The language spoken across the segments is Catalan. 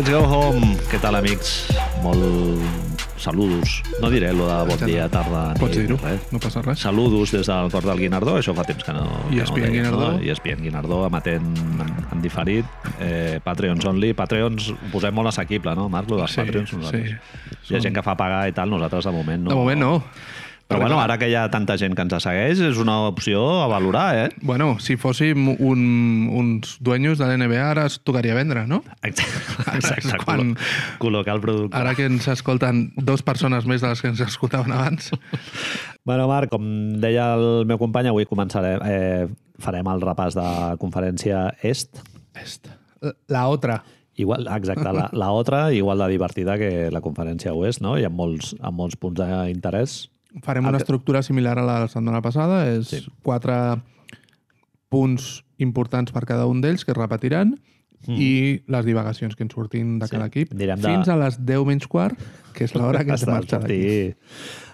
Let's go home. Què tal, amics? Molt saludos. No diré lo de bon dia, tarda, nit, Pots dir-ho, no passa res. Saludos des del cor del Guinardó, això fa temps que no... I que no Guinardó. No? I ESPN Guinardó, emetent en, en diferit. Eh, Patreons only. Patreons ho posem molt assequible, no, Marc? Lo dels Sí, Patreons. sí. nosaltres. Hi ha gent que fa pagar i tal, nosaltres de moment no. De moment no. Però bueno, ara que hi ha tanta gent que ens segueix, és una opció a valorar, eh? Bueno, si fóssim un, uns dueños de l'NBA, ara es tocaria vendre, no? Exacte. Exacte. quan- Col·locar el producte. Ara que ens escolten dos persones més de les que ens escoltaven abans. Bueno, Marc, com deia el meu company, avui començarem, eh, farem el repàs de conferència Est. Est. La otra. Igual, exacte, la, la otra, igual de divertida que la conferència Oest, no? I amb molts, amb molts punts d'interès. Farem una estructura similar a la de la setmana passada. És Sí. quatre punts importants per cada un d'ells que es repetiran i les divagacions que ens surtin de Sí. cada equip Direm de- fins a les 10 menys quart, que és l'hora que ens marxa d'aquí.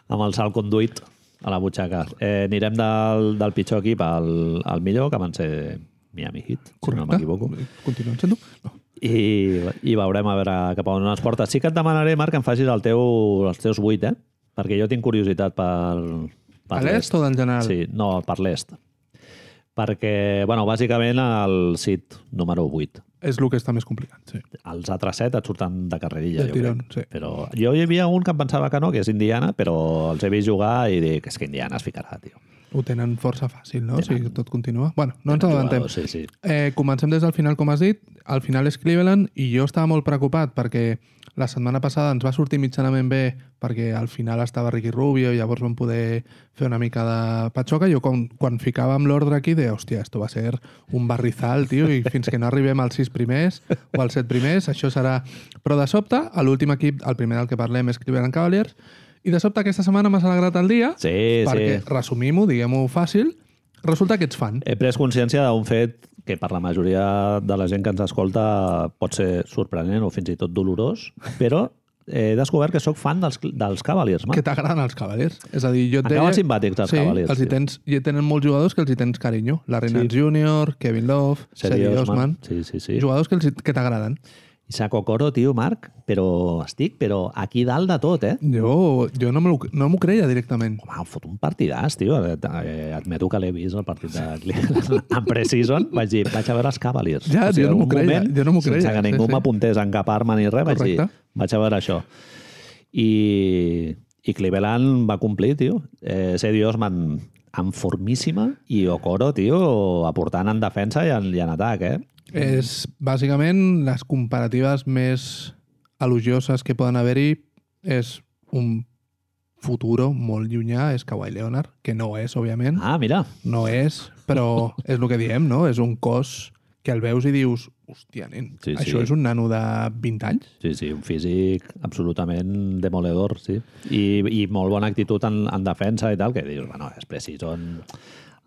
amb el salt conduït a la butxaca. Eh, anirem del, del pitjor equip al, al millor, que van ser Miami Heat, si no Correcte. m'equivoco. Continuen sent-ho? No. I, I veurem a veure cap a on es porta. Sí que et demanaré, Marc, que em facis el teu, els teus vuit, eh? Perquè jo tinc curiositat per... per A l'est o del general? Sí, no, per l'est. Perquè, bueno, bàsicament el sit número 8. És el que està més complicat, sí. Els altres set et surten de carrerilla, De jo tirón, crec. sí. Però jo hi havia un que em pensava que no, que és Indiana, però els he vist jugar i dic, és que Indiana es ficarà, tio. Ho tenen força fàcil, no? Tenen- Si tot continua. Bueno, no ens avantem. Jugadors, Sí, sí. Eh, comencem des del final, com has dit. Al final és Cleveland i jo estava molt preocupat perquè la setmana passada ens va sortir mitjanament bé perquè al final estava Ricky Rubio i llavors vam poder fer una mica de patxoca. Jo quan, quan ficàvem l'ordre aquí deia, hòstia, esto va ser un barrizal, tio, i fins que no arribem als sis primers o als set primers, això serà... Però de sobte, l'últim equip, el primer del que parlem és Cleveland Cavaliers, i de sobte aquesta setmana m'ha alegrat el dia Sí, perquè, sí. resumim-ho, diguem-ho fàcil, resulta que ets fan. He pres consciència d'un fet que per la majoria de la gent que ens escolta pot ser sorprenent o fins i tot dolorós, però he descobert que sóc fan dels, dels Cavaliers, Marc. que t'agraden els Cavaliers. És a dir, jo et deia... simpàtics, els sí, Cavaliers, Els hi tens, hi tenen molts jugadors que els hi tens carinyo. Larry Sí. Nance Jr., Kevin Love, Seri Osman. Sí, sí, sí. Jugadors que, els, que t'agraden. Isaac Okoro, tio, Marc, però estic però aquí dalt de tot, eh? Jo, jo no m'ho no creia directament. Home, fot un partidàs, tio. Eh, eh, admeto que l'he vist, el partit de en pre-season. Vaig dir, vaig a veure els Cavaliers. Ja, jo no m'ho creia, moment, jo no m'ho creia, Sense que sí, ningú sí. m'apuntés en cap arma ni res, vaig dir, Correcte. vaig a veure això. I, i Cleveland va complir, tio. Eh, Sedi Osman en formíssima i Okoro, tio, aportant en defensa i en, i en atac, eh? És bàsicament les comparatives més elogioses que poden haver-hi és un futuro molt llunyà, és Kawhi Leonard, que no és, òbviament. Ah, mira. No és, però és el que diem, no? És un cos que el veus i dius, hòstia, nen, Sí, sí. això és un nano de 20 anys? Sí, sí, un físic absolutament demoledor, sí. I, i molt bona actitud en, en defensa i tal, que dius, bueno, és precision...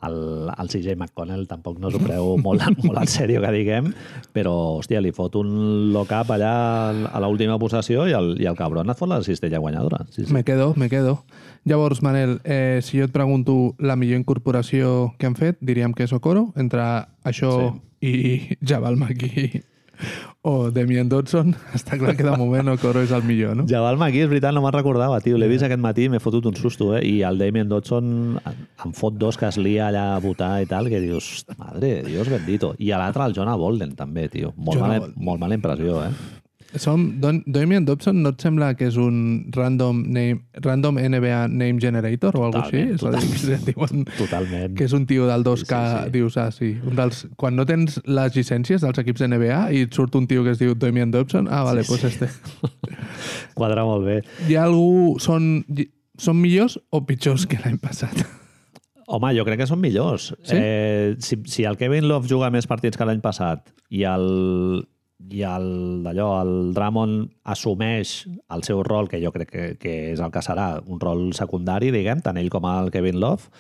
El, el CJ McConnell tampoc no s'ho creu molt, molt en sèrio que diguem, però, hòstia, li fot un lock-up allà a l'última possessió i el, i el cabron et fot la cistella guanyadora. Sí, sí. Me quedo, me quedo. Llavors, Manel, eh, si jo et pregunto la millor incorporació que han fet, diríem que és Okoro, entre això i Jabal Maki o Demian Dodson, està clar que de moment Okoro és el millor, no? Jabal Maki, és veritat, no me'n recordava, tio. L'he vist aquest matí i m'he fotut un susto, eh? I el Damien Dodson em fot dos que es lia allà a votar i tal, que dius, madre Dios bendito. I a l'altre, el Jonah Bolden, també, tio. Molt, Jonah mala, Bolden. molt mala impressió, eh? Som, Don, Damian Dobson no et sembla que és un random, name, random NBA name generator o alguna Totalment, així? És a dir, que diuen Totalment. que és un tio del 2K, Sí, sí, sí. dius, ah, sí. Un dels, quan no tens les llicències dels equips NBA i et surt un tio que es diu Damian Dobson, ah, vale, Sí, pues este. Quadra molt bé. Hi ha algú... Són, són millors o pitjors que l'any passat? Home, jo crec que són millors. Sí? Eh, si, si el Kevin Love juga més partits que l'any passat i el i el d'allò, el Drummond assumeix el seu rol, que jo crec que, que és el que serà, un rol secundari, diguem, tant ell com el Kevin Love,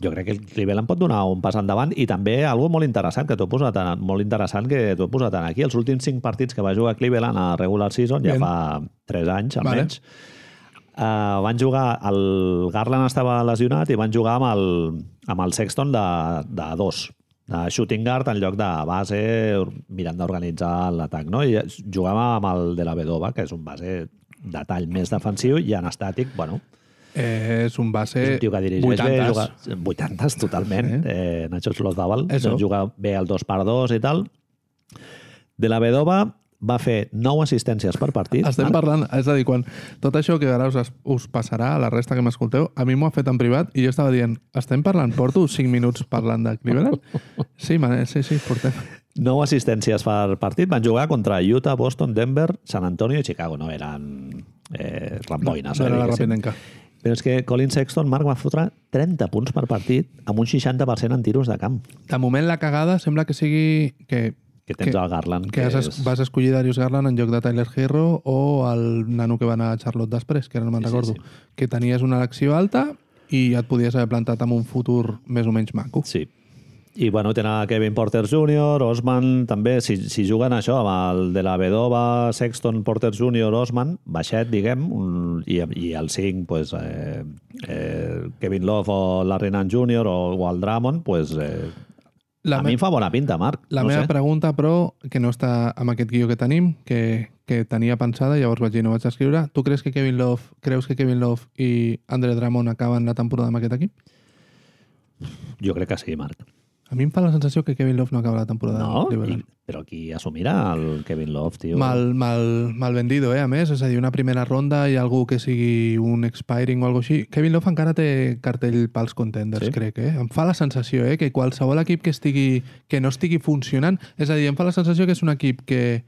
jo crec que el Cleveland pot donar un pas endavant i també algo molt interessant que t'ho he posat en, molt interessant que t'ho he posat en aquí. Els últims cinc partits que va jugar Cleveland a regular season, ja Bien. fa tres anys Vale. almenys, uh, van jugar, el Garland estava lesionat i van jugar amb el, amb el Sexton de, de dos, de shooting guard en lloc de base mirant d'organitzar l'atac, no? I jugava amb el de la Vedova, que és un base de tall més defensiu i en estàtic, bueno, Eh, és un base és un tio que dirigeix 80 bé, juga 80 totalment, Sí. eh, Nacho Slozdabal, Eso. juga bé el 2 per 2 i tal. De la Vedova va fer 9 assistències per partit. Estem Marc. parlant, és a dir, quan tot això que ara us, us passarà a la resta que m'escolteu, a mi m'ho ha fet en privat i jo estava dient, estem parlant, porto 5 minuts parlant de Cleveland? Sí, Manel, sí, sí, portem. 9 assistències per partit. Van jugar contra Utah, Boston, Denver, San Antonio i Chicago. No eren eh, ramboines. No eh, era la diguéssim. rapinenca. Però és que Colin Sexton, Marc, va fotre 30 punts per partit amb un 60% en tiros de camp. De moment la cagada sembla que sigui que, Que tens Que- el Garland. que has, és... vas escollir Darius Garland en lloc de Tyler Hero o el nano que va anar a Charlotte després, que ara no me'n Sí, sí, recordo. sí. Que tenies una elecció alta i et podies haver plantat amb un futur més o menys maco. Sí. I, bueno, tenen Kevin Porter Jr., Osman, també, si, si juguen això amb el de la Vedova, Sexton, Porter Jr., Osman, baixet, diguem, un, i, i el 5, pues, eh, eh, Kevin Love o Larry Nance Jr. o, o el Drummond, pues, eh, La, a mi em fa bona pinta, Marc. la no meva sé. pregunta, però, que no està amb aquest guió que tenim, que, que tenia pensada, llavors vaig dir, no vaig escriure, tu creus que Kevin Love, creus que Kevin Love i Andre Drummond acaben la temporada amb aquest equip? Jo crec que sí, Marc. A mi em fa la sensació que Kevin Love no acaba la temporada No? I, però qui assumirà el Kevin Love, tio? Mal, mal, mal vendido, eh, a més. És a dir, una primera ronda i algú que sigui un expiring o alguna així. Kevin Love encara té cartell pels contenders, Sí? crec, eh? Em fa la sensació, eh, que qualsevol equip que, estigui, que no estigui funcionant... És a dir, em fa la sensació que és un equip que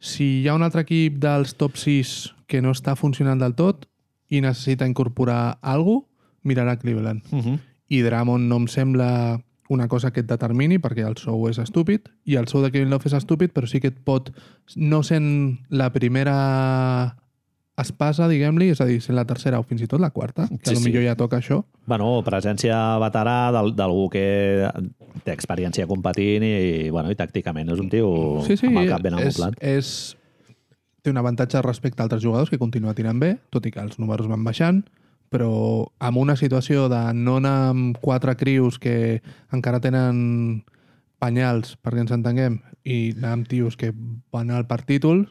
si hi ha un altre equip dels top 6 que no està funcionant del tot i necessita incorporar alguna mirarà Cleveland. Uh -huh. I Drummond no em sembla una cosa que et determini, perquè el sou és estúpid, i el sou de Kevin Love és estúpid, però sí que et pot, no sent la primera espasa, diguem-li, és a dir, sent la tercera o fins i tot la quarta, que Sí, potser sí. ja toca això. Bueno, presència veterà d'al- d'algú que té experiència competint i, bueno, i tàcticament és un tio Sí, sí, amb el cap ben és, amoblat. és, té un avantatge respecte a altres jugadors que continua tirant bé, tot i que els números van baixant, però amb una situació de no anar amb quatre crius que encara tenen penyals, perquè ens entenguem, i anar amb tios que van al per títols,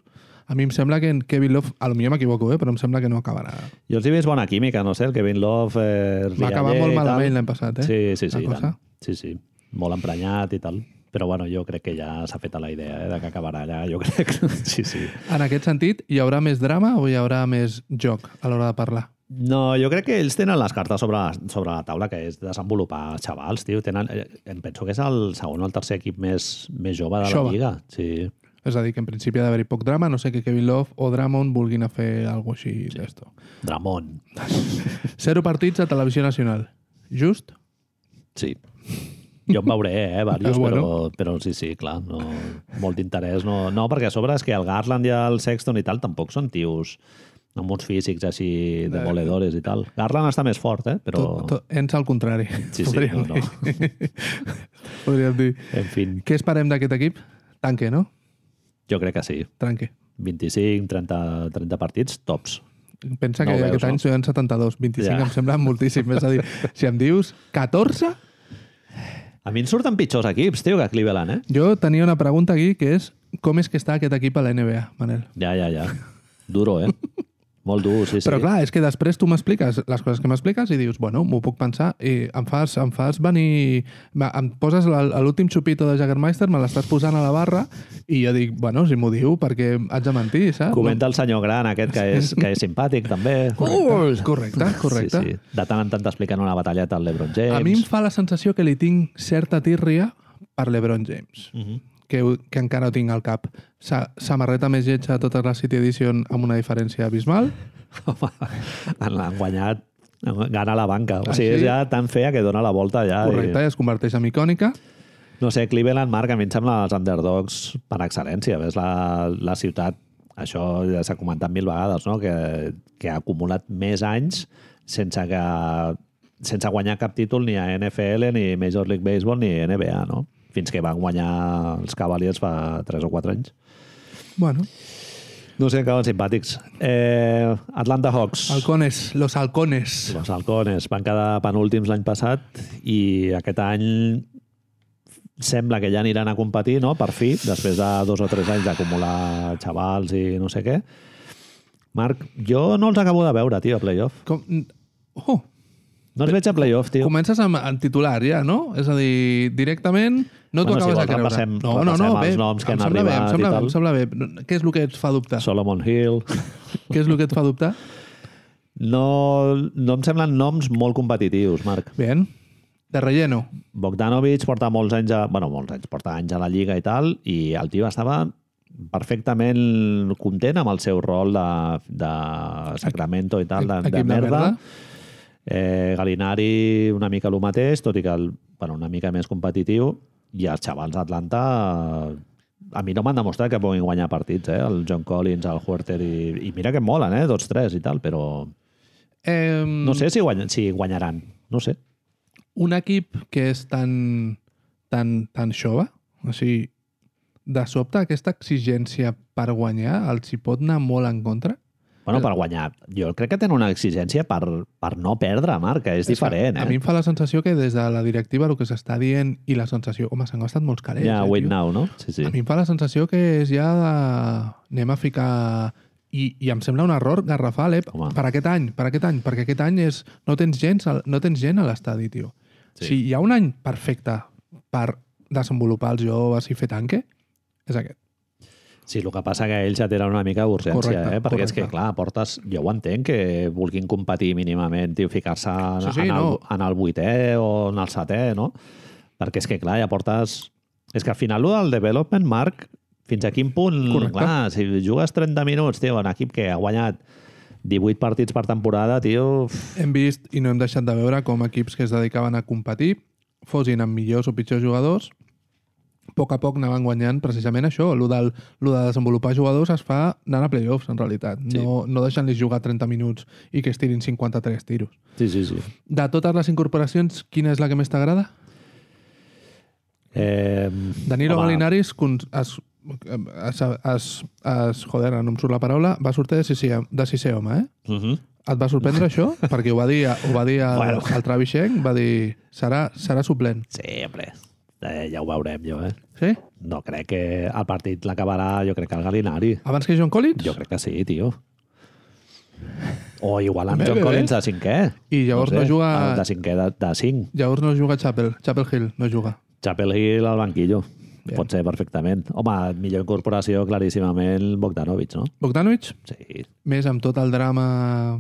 a mi em sembla que en Kevin Love, a lo millor m'equivoco, eh, però em sembla que no acabarà. Jo els hi veig bona química, no sé, el Kevin Love... Eh, Va acabar molt malament l'any passat, eh? Sí, sí, sí, sí, sí. Molt emprenyat i tal. Però bueno, jo crec que ja s'ha fet la idea eh, de que acabarà allà, jo crec. Sí, sí. En aquest sentit, hi haurà més drama o hi haurà més joc a l'hora de parlar? No, jo crec que ells tenen les cartes sobre, sobre la taula, que és desenvolupar xavals, tio. Tenen, eh, em penso que és el segon o el tercer equip més, més jove de la Jove. Lliga. Sí. És a dir, que en principi ha d'haver-hi poc drama, no sé que Kevin Love o Drummond vulguin fer alguna cosa així sí. d'esto. Dramón. Zero partits a Televisió Nacional. Just? Sí. Jo en veuré, eh, diversos, Ah, bueno. però, però sí, sí, clar, no, molt d'interès. No, no, perquè a sobre és que el Garland i el Sexton i tal tampoc són tios amb uns físics així demoledores i tal. Garland està més fort, eh, però... Tot, tot, ens al contrari. Sí, sí, podríem no, no. dir. podríem dir. En fi, Què esperem d'aquest equip? Tanque, no? jo crec que sí. Tranque. 25, 30, 30 partits, tops. Pensa No que veus, aquest any no? són 72. 25 Ja. em sembla moltíssim. És a dir, si em dius 14, A mi em surten pitjors equips, tio, que Cleveland, eh? jo tenia una pregunta aquí que és com és que està aquest equip a la NBA, Manel? Ja, ja, ja. Duro, eh? Molt dur, sí, sí. Però clar, és que després tu m'expliques les coses que m'expliques i dius, bueno, m'ho puc pensar i em fas, em fas venir... Em poses l'últim xupito de Jagermeister, me l'estàs posant a la barra i jo dic, bueno, si m'ho diu, perquè haig de mentir, saps? Comenta el senyor gran aquest que és, que és simpàtic, també. Correcte, correcte, correcte. Sí, sí. De tant en tant t'expliquen una batalleta al LeBron James. A mi em fa la sensació que li tinc certa tírria per l'Ebron James, Uh -huh. Que, que encara ho tinc al cap. Sa samarreta més lletja de totes les City Edition amb una diferència abismal. Han, han guanyat gana la banca. O sigui, Així? és ja tan fea que dona la volta ja. Correcte, i es converteix en icònica. I, no sé, Cleveland, Marc, a mi em sembla els underdogs per excel·lència. Ves la, la ciutat, això ja s'ha comentat mil vegades, no? que, que ha acumulat més anys sense que sense guanyar cap títol ni a NFL, ni Major League Baseball, ni NBA, no? Fins que van guanyar els Cavaliers fa 3 o 4 anys. Bueno, No sé, acaben simpàtics. Eh, Atlanta Hawks. halcones, los halcones. Los halcones van quedar penúltims l'any passat i aquest any sembla que ja aniran a competir, no?, per fi, després de dos o tres anys d'acumular xavals i no sé què. Marc, jo no els acabo de veure, tio, a playoff. Com... Oh, No els veig a playoff, tio. comences amb en titular ja, no? És a dir, directament no t'ho Bueno, acabes igual de que creure. repassem- no, no, no, bé, els noms que em han sembla bé, em arribat sembla, bé, em sembla bé. Què és el que et fa dubtar? Solomon Hill... Què és el que et fa dubtar? No, no em semblen noms molt competitius, Marc. Bien. De relleno. Bogdanovic porta molts anys, a, bueno, molts anys, porta anys a la Lliga i tal, i el tio estava perfectament content amb el seu rol de, de Sacramento i tal, de, de, Equip de merda. Eh, Galinari una mica el mateix, tot i que el, bueno, una mica més competitiu, i els xavals d'Atlanta eh, a mi no m'han demostrat que puguin guanyar partits, eh? el John Collins, el Huerter, i, i mira que em molen, eh? tots tres i tal, però Eh, no sé si, guany, si guanyaran, no sé. Un equip que és tan, tan, tan jove, o sigui, de sobte aquesta exigència per guanyar els hi pot anar molt en contra? Bueno, per guanyar. Jo crec que tenen una exigència per, per no perdre, Marc, que és, que diferent, A mi eh? em fa la sensació que des de la directiva el que s'està dient i la sensació... Home, s'han gastat molts calés. Ja, eh, wait tio? now, no? Sí, sí. A mi em fa la sensació que és ja de... anem a ficar... I, I em sembla un error garrafal, eh? Home. Per aquest any, per aquest any, perquè aquest any és... no tens gent, al- no tens gent a l'estadi, tio. Sí. Si hi ha un any perfecte per desenvolupar els joves i fer tanque, és aquest. Sí, el que passa que ells ja tenen una mica d'urgència, Correcte, eh? Perquè és que, correcte. clar, portes... Jo ho entenc, que vulguin competir mínimament, tio, ficar-se en, Sí, sí, en, el, no. en el vuitè o en el setè, no? Perquè és que, clar, ja portes... És que al final, el development, Marc, fins a quin punt... Correcte. Clar, si jugues 30 minuts, tio, en equip que ha guanyat 18 partits per temporada, tio... Hem vist i no hem deixat de veure com equips que es dedicaven a competir, fossin amb millors o pitjors jugadors, a poc a poc anaven guanyant precisament això. Lo, del, lo de desenvolupar jugadors es fa anant a playoffs, en realitat. Sí. No, no deixant-los jugar 30 minuts i que es tirin 53 tiros. Sí, sí, sí. De totes les incorporacions, quina és la que més t'agrada? Eh, Danilo home, Galinaris con- es, es, es, es, joder, no em surt la paraula, va sortir de sisè, de sisè home, eh? Uh -huh. Et va sorprendre això? Perquè ho va dir, ho va dir el, Bueno. el Travis Schenck, va dir, serà, serà suplent. Sí, hombre. Eh, ja ho veurem, jo, eh? Sí? No crec que el partit l'acabarà, jo crec que el Galinari. Abans que John Collins? Jo crec que sí, tio. O igual amb Bé, John bé, bé. Collins de cinquè. I llavors no juga- el De cinquè de, de cinc. Llavors no juga Chapel, Chapel Hill, no juga. Chapel Hill al banquillo. Bien. Pot ser perfectament. Home, millor incorporació claríssimament Bogdanovic, no? Bogdanovic, Sí. més amb tot el drama...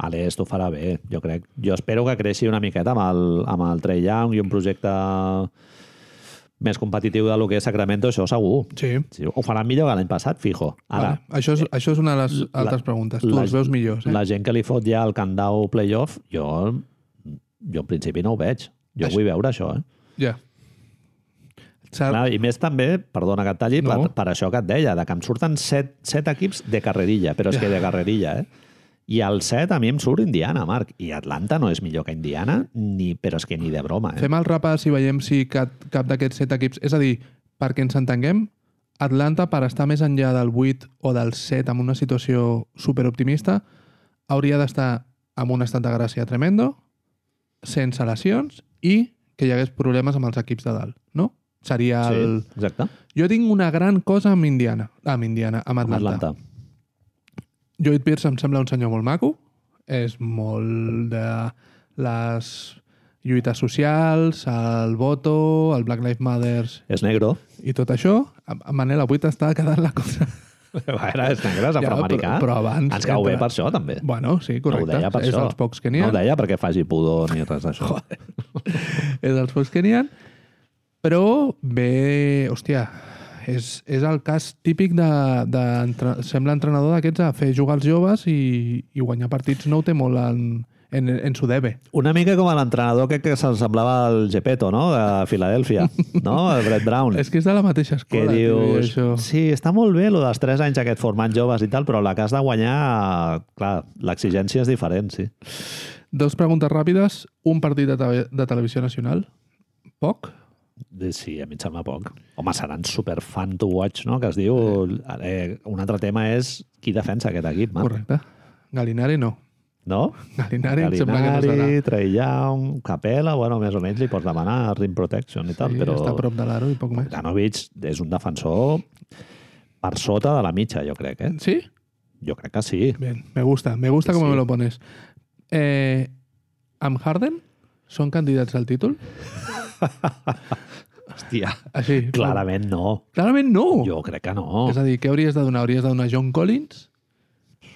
A l'est ho farà bé, jo crec. Jo espero que creixi una miqueta amb el, amb el Trey Young i un projecte més competitiu de lo que és Sacramento, això segur. Sí. Sí, ho faran millor que l'any passat, fijo. Ara, vale. això, és, això és una de les la- altres preguntes. Tu la- els veus millors, eh? la gent que li fot ja el candau playoff, jo, jo en principi no ho veig. Jo Això- vull veure això, eh? Ja. Sap, Clar, I més també, perdona que et talli, No. per, per això que et deia, de que em surten set, set equips de carrerilla, però és que de carrerilla, eh? I el set a mi em surt Indiana, Marc. I Atlanta no és millor que Indiana, ni, però és que ni de broma, eh? Fem el repàs i veiem si cap, cap d'aquests set equips... És a dir, perquè ens entenguem, Atlanta, per estar més enllà del 8 o del 7 en una situació superoptimista, hauria d'estar amb un estat de gràcia tremendo, sense lesions i que hi hagués problemes amb els equips de dalt, no? Seria el... Sí, exacte. Jo tinc una gran cosa amb Indiana, amb Indiana, amb Amb Atlanta. Lloyd Pierce em sembla un senyor molt maco. És molt de les lluites socials, el voto, el Black Lives Matter És negro. i tot això. Manel, avui t'està quedant la cosa... Bueno, és negre, és Ja, afroamericà. però- però abans Ens cau bé per això, també. Bueno, sí, correcte. No ho deia per és això. dels pocs que n'hi ha. No ho deia perquè faci pudor ni res d'això. és dels pocs que n'hi ha. Però bé, hòstia, és, és el cas típic de, de entre, sembla entrenador d'aquests a fer jugar els joves i, i guanyar partits no ho té molt en, en, en su debe. Una mica com a l'entrenador que, que se'l semblava al Gepetto, no?, de Filadèlfia, no?, el Brett Brown. És que és de la mateixa que escola. tio, i dius, això. sí, està molt bé lo dels 3 anys aquest formant joves i tal, però la que has de guanyar, clar, l'exigència és diferent, sí. Dos preguntes ràpides. Un partit de, te de televisió nacional? Poc? Eh, Sí, a mi em sembla poc. Home, seran super fan to watch, no?, que es diu... Eh, un altre tema és qui defensa aquest equip, Marc. Correcte. Galinari no. no? Galinari, em sembla que no serà. Galinari, Young, Capella, bueno, més o menys li pots demanar rim protection i tal, Sí, però Està a prop de l'aro i poc més. Bogdanovic és un defensor per sota de la mitja, jo crec, eh? ¿Sí? Jo crec que sí. Bien, me gusta. Me gusta Sí, cómo sí. me lo pones. Eh, amb Harden són candidats al títol? Hòstia, Així. clarament no. Clarament no. Jo crec que no. És a dir, què hauries de donar? Hauries de donar John Collins?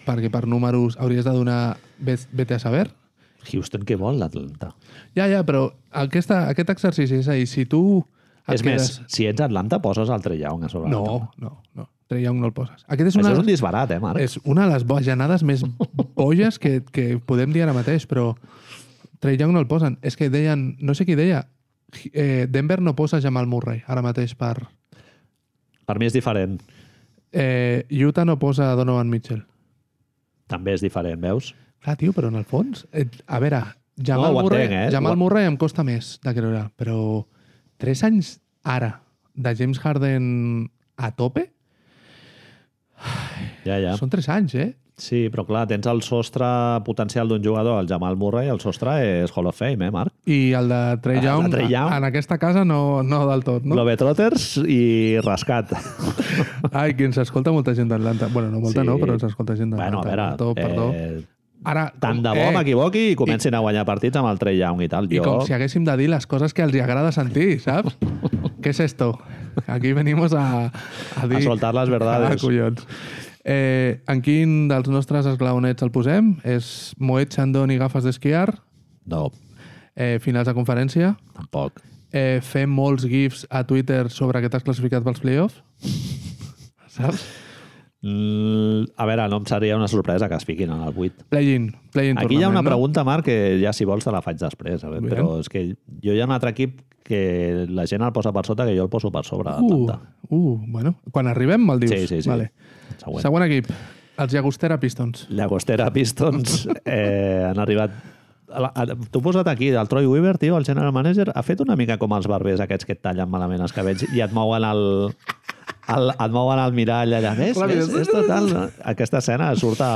Perquè per números hauries de donar... vet- Vete a saber? Houston què vol l'Atlanta? Ja, ja, però aquesta, aquest exercici és a dir, si tu... És més, si ets Atlanta, poses el Trey Young a sobre. No, no, no. Trey Young no el poses. Aquest és Això una, és un disbarat, eh, Marc? és una de les bojanades més boges que, que podem dir ara mateix, però Trey Young no el posen. És que deien, no sé qui deia, eh, Denver no posa Jamal Murray ara mateix per... Per mi és diferent. Eh, Utah no posa Donovan Mitchell. També és diferent, veus? Clar, tio, però en el fons... Eh, a veure, Jamal, No, Murray, entenc, eh? Jamal Ho- Murray em costa més de creure, però tres anys ara de James Harden a tope? Ja, ja. Són tres anys, eh? Sí, però clar, tens el sostre potencial d'un jugador, el Jamal Murray, el sostre és Hall of Fame, eh, Marc? I el de Trey de Young, Trae Young. en aquesta casa no, no del tot, no? Globetrotters i rascat. Ai, que ens escolta molta gent d'Atlanta. Bueno, no molta Sí. no, però ens escolta gent d'Atlanta. bueno, a veure, Perdó, perdó. Eh, Ara, tant de bo eh, m'equivoqui i comencin a guanyar partits amb el Trey Young i tal. I Jo, com si haguéssim de dir les coses que els agrada sentir, saps? Què és esto? Aquí venimos a, a dir... A soltar les verdades. Ah, collons. Eh, en quin dels nostres esglaonets el posem? És Moet Chandon i gafes d'esquiar? No, Eh, finals de conferència? tampoc. Eh, fem molts gifs a Twitter sobre que t'has classificat pels playoffs? Saps? Mm, a veure, no em seria una sorpresa que es fiquin en el 8. Play-in. Play-in Aquí hi ha una no? pregunta, Marc, que ja si vols te la faig després. A veure, però és que jo hi ha un altre equip que la gent el posa per sota que jo el poso per sobre. Uh, uh, bueno, quan arribem me'l dius. Sí, sí, sí. Vale. Següent. Següent equip. Els Llagostera Pistons. Llagostera Pistons eh, han arribat... T'ho he posat aquí, el Troy Weaver, tio, el general manager, ha fet una mica com els barbers aquests que et tallen malament els cabells i et mouen el, el, et mouen el mirall allà. Ves, ves, és total... Aquesta escena surt a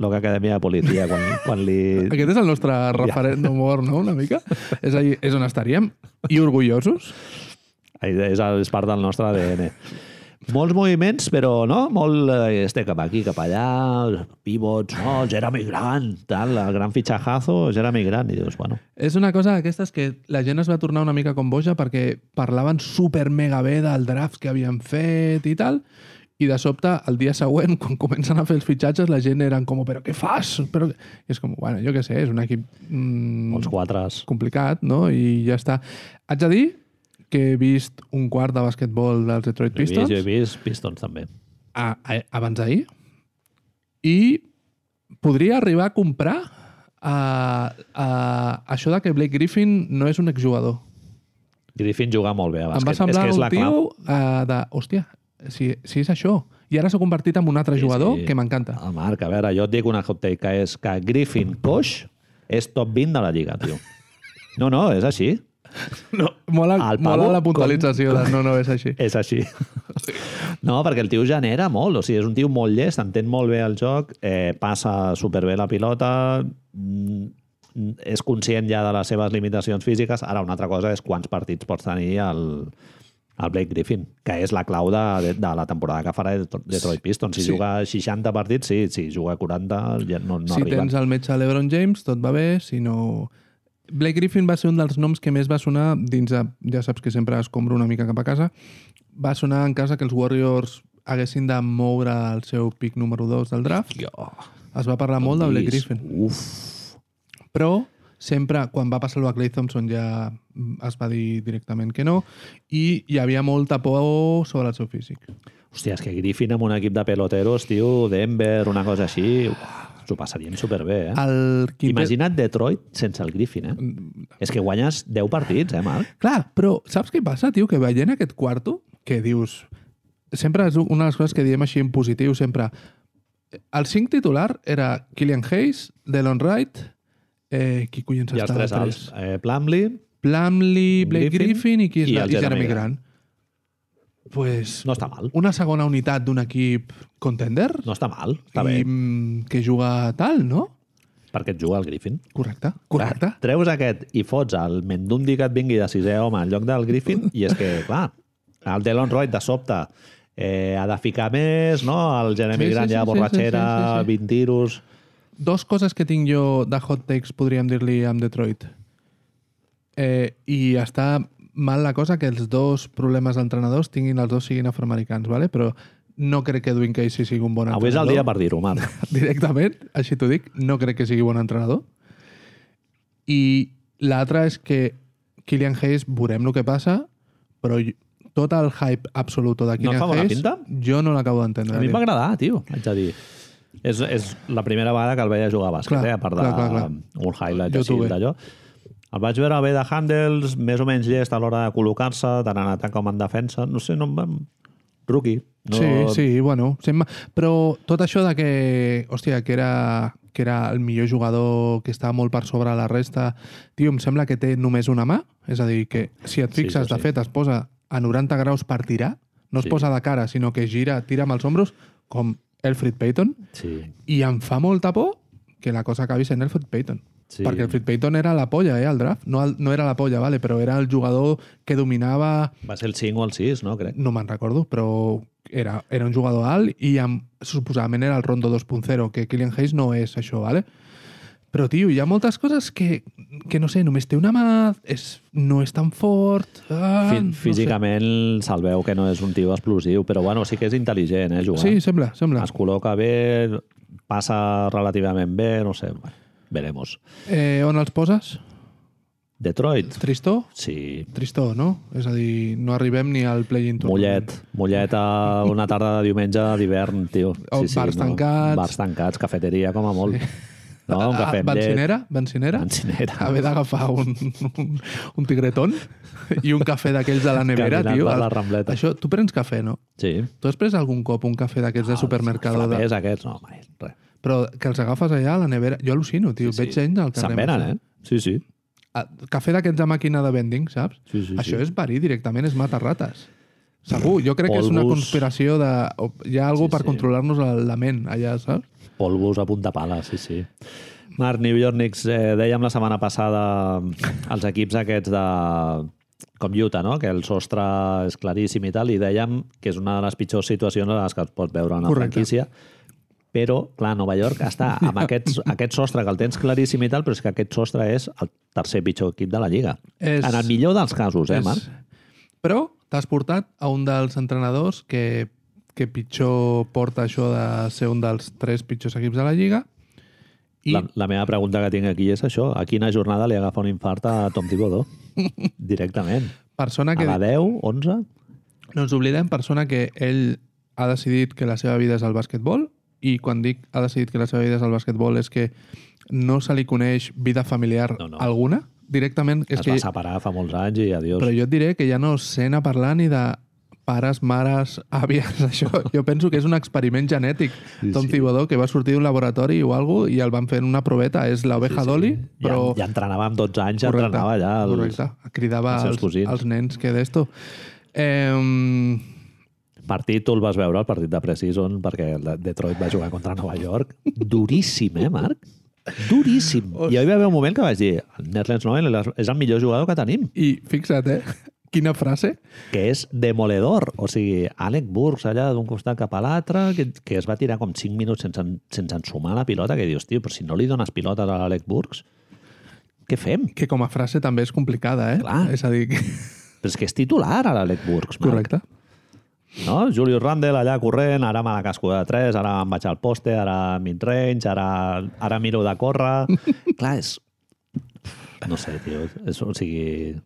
l'Oca Acadèmia de Policia quan, quan li... Aquest és el nostre referent d'humor, no?, una mica. És, ahí, és on estaríem. I orgullosos. És, és part del nostre ADN. Molts moviments, però no? Molt eh, este cap aquí, cap allà, pivots, no, Jeremy Grant, tal, el gran fitxajazo, Jeremy Grant, i dius, bueno, És una cosa d'aquestes que la gent es va tornar una mica com boja perquè parlaven super mega bé del draft que havien fet i tal, i de sobte, el dia següent, quan comencen a fer els fitxatges, la gent eren com, però què fas? Però... I és com, bueno, jo què sé, és un equip mm, molts quatres. complicat, no? I ja està. Haig de dir que he vist un quart de basquetbol dels Detroit Jo he vist, Pistons jo he vist Pistons també. a, a, abans d'ahir i podria arribar a comprar a, a, això de que Blake Griffin no és un exjugador. Griffin juga molt bé a Em bàsquet. va semblar és que és un la tio clau. uh, de, hòstia, si, si és això. I ara s'ha convertit en un altre jugador que m'encanta. El Marc, a veure, jo et dic una hot take, que és que Griffin Coix és top 20 de la Lliga, tio. No, no, és així. No, mola, El mola pavo la puntualització com- de no, no és així. És així. No, perquè el tio genera molt, o sigui, és un tio molt llest, entén molt bé el joc, eh, passa superbé la pilota, mm, és conscient ja de les seves limitacions físiques. Ara, una altra cosa és quants partits pots tenir el, el Blake Griffin, que és la clau de, de, de la temporada que farà Detroit Pistons. Si Sí. juga 60 partits, sí, si juga 40 ja no, no si arriben. tens el metge LeBron James, tot va bé, si no... Blake Griffin va ser un dels noms que més va sonar dins de... Ja saps que sempre escombro una mica cap a casa. Va sonar en casa que els Warriors haguessin de moure el seu pic número 2 del draft. Jo, Es va parlar molt de Blake Griffin. Uf, Però sempre, quan va passar el Clay Thompson ja es va dir directament que no i hi havia molta por sobre el seu físic. hòstia, és que Griffin amb un equip de peloteros, tio, Denver, una cosa així, uf, s'ho passaríem superbé, eh? El quintet... Imagina't Detroit sense el Griffin, eh? És que guanyes 10 partits, eh, Marc? Clar, però saps què passa, tio? Que veient aquest quarto, que dius... Sempre és una de les coses que diem així en positiu, sempre... El 5 titular era Killian Hayes, Delon Wright, eh, qui collons I els tres alts. Eh, Plumlee, Plumlee, Blake Griffin Griffin, i qui és i la, i Jeremy Jeremy Grant. Pues no està mal. una segona unitat d'un equip contender No està mal, està i bé. mm, que juga tal, no? perquè et juga al Griffin. Correcte, correcte. Clar, treus aquest i fots el Mendundi que et vingui de sisè home en lloc del Griffin i és que, clar, el Delon Wright de sobte eh, ha de ficar més, no? El Jeremy Sí, sí, Grant sí, ja sí, borratxera, sí, sí, sí. 20 tiros... Dos coses que tinc jo de hot takes, podríem dir-li, amb Detroit. Eh, I està mal la cosa que els dos problemes d'entrenadors tinguin els dos siguin afroamericans, ¿vale? però no crec que Edwin Casey sigui un bon Avui és entrenador. el dia per dir-ho, Marc. Directament, així t'ho dic, no crec que sigui bon entrenador. I l'altre és que Killian Hayes, veurem el que passa, però tot el hype absoluto de No Killian bona Hayes, pinta? jo no l'acabo d'entendre. A mi em va agradar, tio, haig de dir. És, és la primera vegada que el veia jugar a bàsquet, Clar, eh? a part clar, clar, clar. d'un highlight així t'ho ve. El vaig veure bé de handles, més o menys llest a l'hora de col·locar-se, tant en atac com en defensa. No sé, no em. Rookie. No... Sí, sí, bueno. Però tot això de que, hòstia, que era, que era el millor jugador, que estava molt per sobre la resta, tio, em sembla que té només una mà. És a dir, que si et Sí, fixes, de sí. fet, es posa a 90 graus per tirar, no es Sí. posa de cara, sinó que gira, tira amb els ombros, com Elfrid Payton, Sí, i em fa molta por que la cosa acabi sent Elfrid Payton. Sí. Perquè Elfrid Payton era la polla, eh, al draft. No, el- no era la polla, vale, però era el jugador que dominava va ser el 5 o el 6, no? Crec. no me'n recordo, però era, era un jugador alt i amb, suposadament era el Rondo 2.0, que Killian Hayes no és això, ¿vale? Però, tio, hi ha moltes coses que, que no sé, només té una mà, és, no és tan fort... Ah, Fí no físicament se'l veu que no és un tio explosiu, però bueno, sí que és intel·ligent, eh, sé. jugant. Sí, sembla, sembla. Es col·loca bé, passa relativament bé, no sé, bueno, veremos. Eh, on els poses? Detroit, Tristó? sí, Tristó, no? És a dir, no arribem ni al play-in Mollet, mollet a una tarda de diumenge d'hivern, tio. O bars tancats. Bars tancats, cafeteria, com a molt. No, un cafè amb llet. Bencinera? Bencinera? Bencinera. Haver d'agafar un, un, un tigretón i un cafè d'aquells de la nevera, Caminant tio. per la Rambleta. Això, tu prens cafè, no? Sí. Tu has pres algun cop un cafè d'aquests de supermercat? De... Flapers aquests, no, mai, res. Però que els agafes allà a la nevera... Jo al·lucino, tio. Sí, sí. Veig gent al carrer. Se'n venen, eh? Sí, sí. Ah, Cafè d'aquests de màquina de vending, saps? Sí, sí, Això sí. és verí directament, és matar rates. Segur, jo crec que és una conspiració de... Hi ha algú Sí, per sí. controlar-nos la ment allà, saps? Polvos a punta pala, sí, sí. Marc, New York Knicks, eh, dèiem la setmana passada els equips aquests de com Utah, no? que el sostre és claríssim i tal, i dèiem que és una de les pitjors situacions en les que es pot veure una Correcte. franquícia, però, clar, Nova York està amb aquest, aquest sostre que el tens claríssim i tal, però és que aquest sostre és el tercer pitjor equip de la Lliga. És- En el millor dels casos, eh, És- Marc? Però t'has portat a un dels entrenadors que, que pitjor porta això de ser un dels tres pitjors equips de la Lliga i La, la meva pregunta que tinc aquí és això. A quina jornada li agafa un infart a Tom Thibodeau? Directament. persona A que... la 10, 11? No ens oblidem, persona que ell ha decidit que la seva vida és el bàsquetbol i quan dic ha decidit que la seva vida és el bàsquetbol és que no se li coneix vida familiar No, no. alguna. Directament és Es que... va separar fa molts anys i adiós. Però jo et diré que ja no sent a parlar ni de pares, mares, àvies, això. Jo penso que és un experiment genètic. Sí, Tom sí. Thibodeau, que va sortir d'un laboratori o alguna i el van fer en una proveta. És l'oveja Sí, sí. Dolly, Ja, però... ja entrenava amb 12 anys, ja entrenava ja els, correcte. Cridava els cosins. als nens que d'esto. Eh, partit, tu el vas veure, el partit de Precision, perquè Detroit va jugar contra Nova York. Duríssim, eh, Marc? Duríssim. I hi va haver un moment que vaig dir Nerlens Noel és el millor jugador que tenim, I fixa't, eh? Quina frase. que és demoledor. O sigui, Alec Burks allà d'un costat cap a l'altre, que, que es va tirar com 5 minuts sense, sense ensumar la pilota, que dius, tio, però si no li dones pilotes a l'Alec Burks, què fem? Que com a frase també és complicada, eh? Clar. És a dir, que... Però és que és titular, a l'Alec Burks, Marc. correcte. No? Julius Randle allà corrent, ara me la casco de 3, ara em vaig al poste, ara mid-range, ara, ara miro de córrer... Clar, és... No sé, tio. És, o sigui...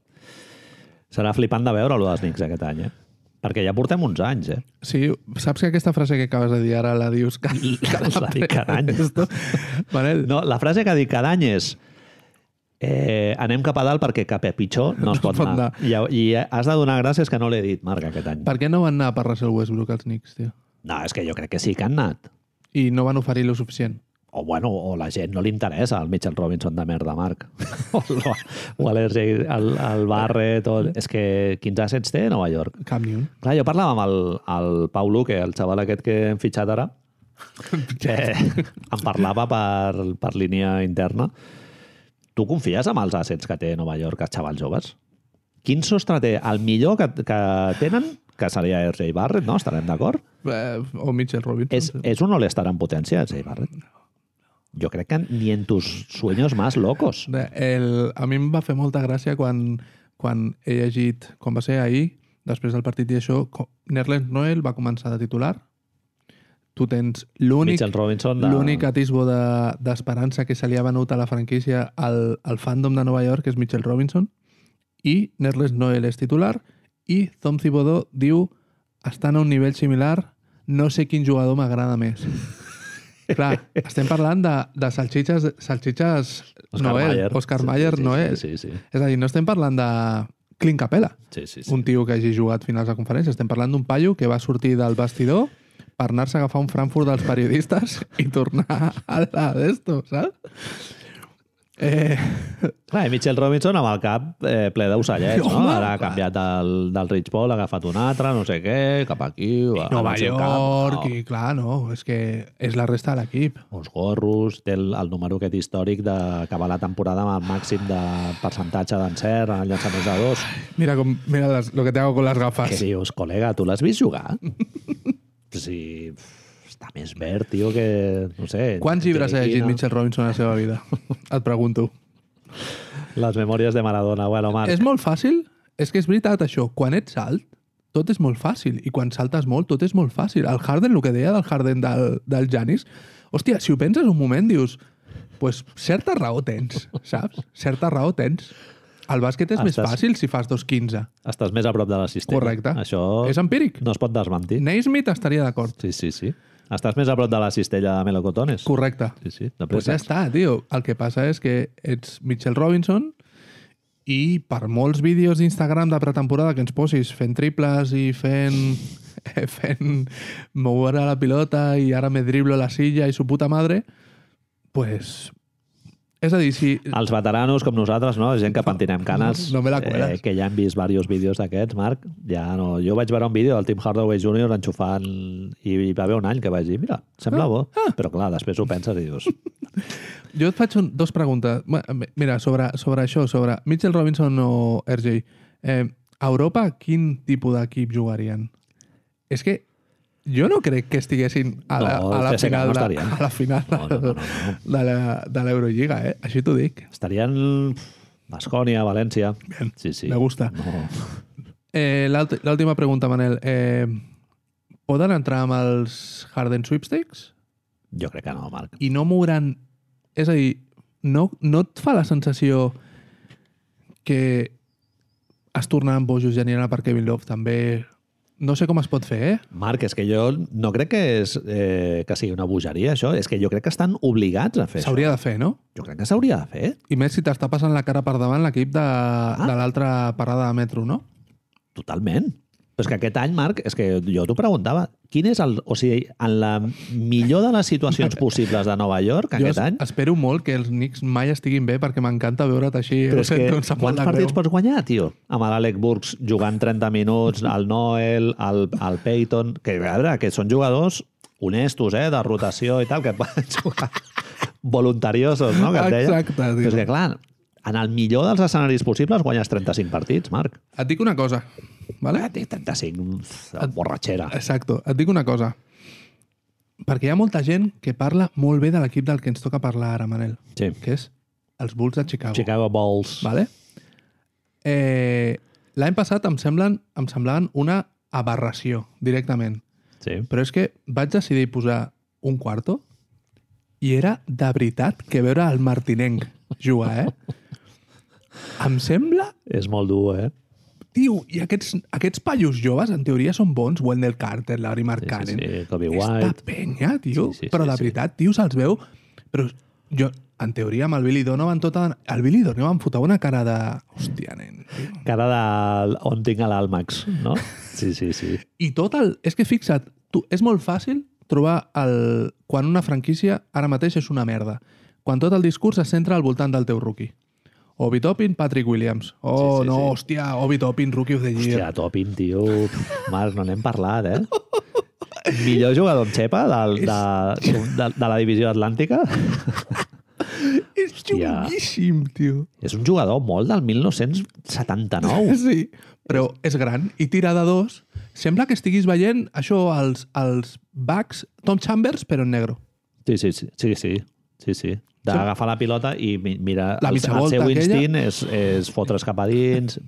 Serà flipant de veure-lo dels Knicks aquest any, eh? Perquè ja portem uns anys, eh? Sí, saps que aquesta frase que acabes de dir ara la dius cada, La dic cada any. Esto, Manel, No, la frase que dic cada any és eh, anem cap a dalt perquè cap a pitjor no es pot pot anar. I, I has de donar gràcies que no l'he dit, Marc, aquest any. per què no van anar per Russell Westbrook els Knicks, tio? No, és que jo crec que sí que han anat. I no van oferir lo suficient. o bueno, o la gent no li interessa el Mitchell Robinson de merda, Marc. o, o l'RJ, el, el Barret, o... És que quins assets té Nova York? Cap ni un. Clar, jo parlava amb el, el Pau Luque, el xaval aquest que hem fitxat ara, que em parlava per, per línia interna. Tu confies amb els assets que té Nova York, els xavals joves? Quin sostre té? El millor que, que tenen, que seria RJ Barrett, no? Estarem d'acord? Eh, o Mitchell Robinson. És, és un all-star en potència, RJ Barrett? Jo crec que ni en tus sueños más locos. El, a mi em va fer molta gràcia quan, quan he llegit, quan va ser ahir, després del partit i això, Nerlens Noel va començar de titular. Tu tens l'únic Robinson de... l'únic atisbo de- d'esperança que se li ha venut a la franquícia al, al fandom de Nova York, que és Mitchell Robinson, i Nerlens Noel és titular, i Tom Thibodeau diu estan a un nivell similar, no sé quin jugador m'agrada més. Clar, estem parlant de, de salxitxes, salxitxes Oscar Noel, Mayer. Oscar Sí, Mayer sí, Noel. Sí, sí, sí. És a dir, no estem parlant de Clint Capella, sí, sí, sí. un tio que hagi jugat finals de conferència. Estem parlant d'un paio que va sortir del vestidor per anar-se a agafar un Frankfurt dels periodistes i tornar a la d'esto, saps? Eh, Clar, i Mitchell Robinson amb el cap eh, ple d'ocellets, no? Home, Ara ha canviat del, del Rich Paul, ha agafat un altre, no sé què, cap aquí... va, Nova York, camp, i clar, no, és que és la resta de l'equip. no. Uns gorros, té el, el número aquest històric d'acabar la temporada amb el màxim de percentatge d'encert en el llançament de dos. Mira, com, mira les, lo que te hago con las Què gafas. dius, col·lega, tu l'has vist jugar? sí, està més verd, tio, que... No sé... Quants llibres ha llegit Mitchell Robinson a la seva vida? Et pregunto. Les memòries de Maradona. Bueno, Marc, És molt fàcil? És que és veritat, això. Quan ets alt, tot és molt fàcil. I quan saltes molt, tot és molt fàcil. El Harden, el que deia del Harden del, del Janis, hòstia, si ho penses un moment, dius, pues certa raó tens, saps? Certa raó tens. El bàsquet és més Estàs- fàcil si fas 2.15. estàs més a prop de la cistella. Correcte. Això És empíric. no es pot desmentir. Naismith estaria d'acord. Sí, sí, sí. Estàs més a prop de la cistella de melocotones. Correcte. Sí, sí, Pues ja està, tio. El que passa és que ets Mitchell Robinson i per molts vídeos d'Instagram de pretemporada que ens posis fent triples i fent fent moure la pilota i ara me driblo la silla i su puta madre, pues... És a dir, si... Els veteranos com nosaltres, no? gent que pentinem canes, no me la eh, que ja han vist diversos vídeos d'aquests, Marc, ja no... Jo vaig veure un vídeo del Tim Hardaway Jr. enxufant i hi va haver un any que vaig dir, mira, sembla bo, però clar, després ho penses i dius, Jo et faig un, dos preguntes. Mira, sobre, sobre això, sobre Mitchell Robinson o RJ. Eh, a Europa, quin tipus d'equip jugarien? És que jo no crec que estiguessin a la, No, a la final, no de, a la final No, no, no, no. de l'Eurolliga, eh? Així t'ho dic. estarien Bascònia, València... Bien, Sí, sí. me gusta. No. Eh, L'última pregunta, Manel. Eh, poden entrar amb els Harden Sweepstakes Jo crec que no, Marc. i no mouran... És a dir, no, no et fa la sensació que es tornaran bojos i aniran per Kevin Love també? No sé com es pot fer, eh? Marc, és que jo no crec que, és, eh, que sigui una bogeria, això. És que jo crec que estan obligats a fer això. S'hauria de fer, no? Jo crec que s'hauria de fer. I més si t'està passant la cara per davant l'equip de, de l'altra parada de metro, no? Totalment. Però és que aquest any, Marc, és que jo t'ho preguntava, quin és el... O sigui, en la millor de les situacions possibles de Nova York, jo aquest es- any, espero molt que els Knicks mai estiguin bé perquè m'encanta veure't així. però és que quants partits greu. pots guanyar, tio? Amb l'Alec Burks jugant 30 minuts, el Noel, el, el Peyton... Que, a veure, que són jugadors honestos, eh, de rotació i tal, que poden jugar voluntariosos, no?, que. Exacte, tio. Però és que, clar, en el millor dels escenaris possibles guanyes 35 partits, Marc. Et dic una cosa, vale? Eh, 35, borratxera. Exacto. Et dic una cosa. Perquè hi ha molta gent que parla molt bé de l'equip del que ens toca parlar ara, Manel, Sí. que és els Bulls de Chicago. Chicago Bulls. Vale? Eh, L'any passat em, semblen, em semblaven una aberració, directament. Sí. Però és que vaig decidir posar un quarto i era de veritat que veure el Martinenc jugar, eh? Em sembla És molt dur, eh? Tio, i aquests, aquests paios joves, en teoria, són bons. Wendell Carter, Larry Markkanen. Sí, sí, sí, Kobe White. penya, tio. Sí, sí, però sí, de sí. veritat, tio, se'ls veu... Però jo, en teoria, amb el Billy Donovan, tota... El Billy Donovan fotava una cara de... Hòstia, nen. Tio. Cara de on tinc a l'Almax, no? Sí, sí, sí. I tot el... És que fixa't, tu, és molt fàcil trobar el... quan una franquícia ara mateix és una merda. Quan tot el discurs es centra al voltant del teu rookie. Obi Toppin, Patrick Williams. Oh, Sí, sí, no, sí. hòstia, Obi Toppin, rookie of the year. Hòstia, Topin, tio. Marc, no n'hem parlat, eh? millor jugador en xepa del, de, de, de la divisió atlàntica. És Hòstia. xunguíssim, tio. És un jugador molt del 1979. Sí, però és gran i tira de dos. Sembla que estiguis veient això als, als Bucks, Tom Chambers, però en negro. Sí, sí, sí. sí, sí, sí, sí. D'agafar la pilota i mi- mira, La el, el seu aquella. instint és, és fotre's cap a dins.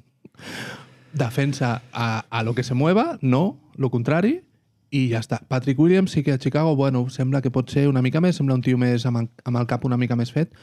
Defensa a, a lo que se mueva, no, lo contrari, i ja està. Patrick Williams sí que a Chicago, bueno, sembla que pot ser una mica més, sembla un tio més amb, amb el cap una mica més fet,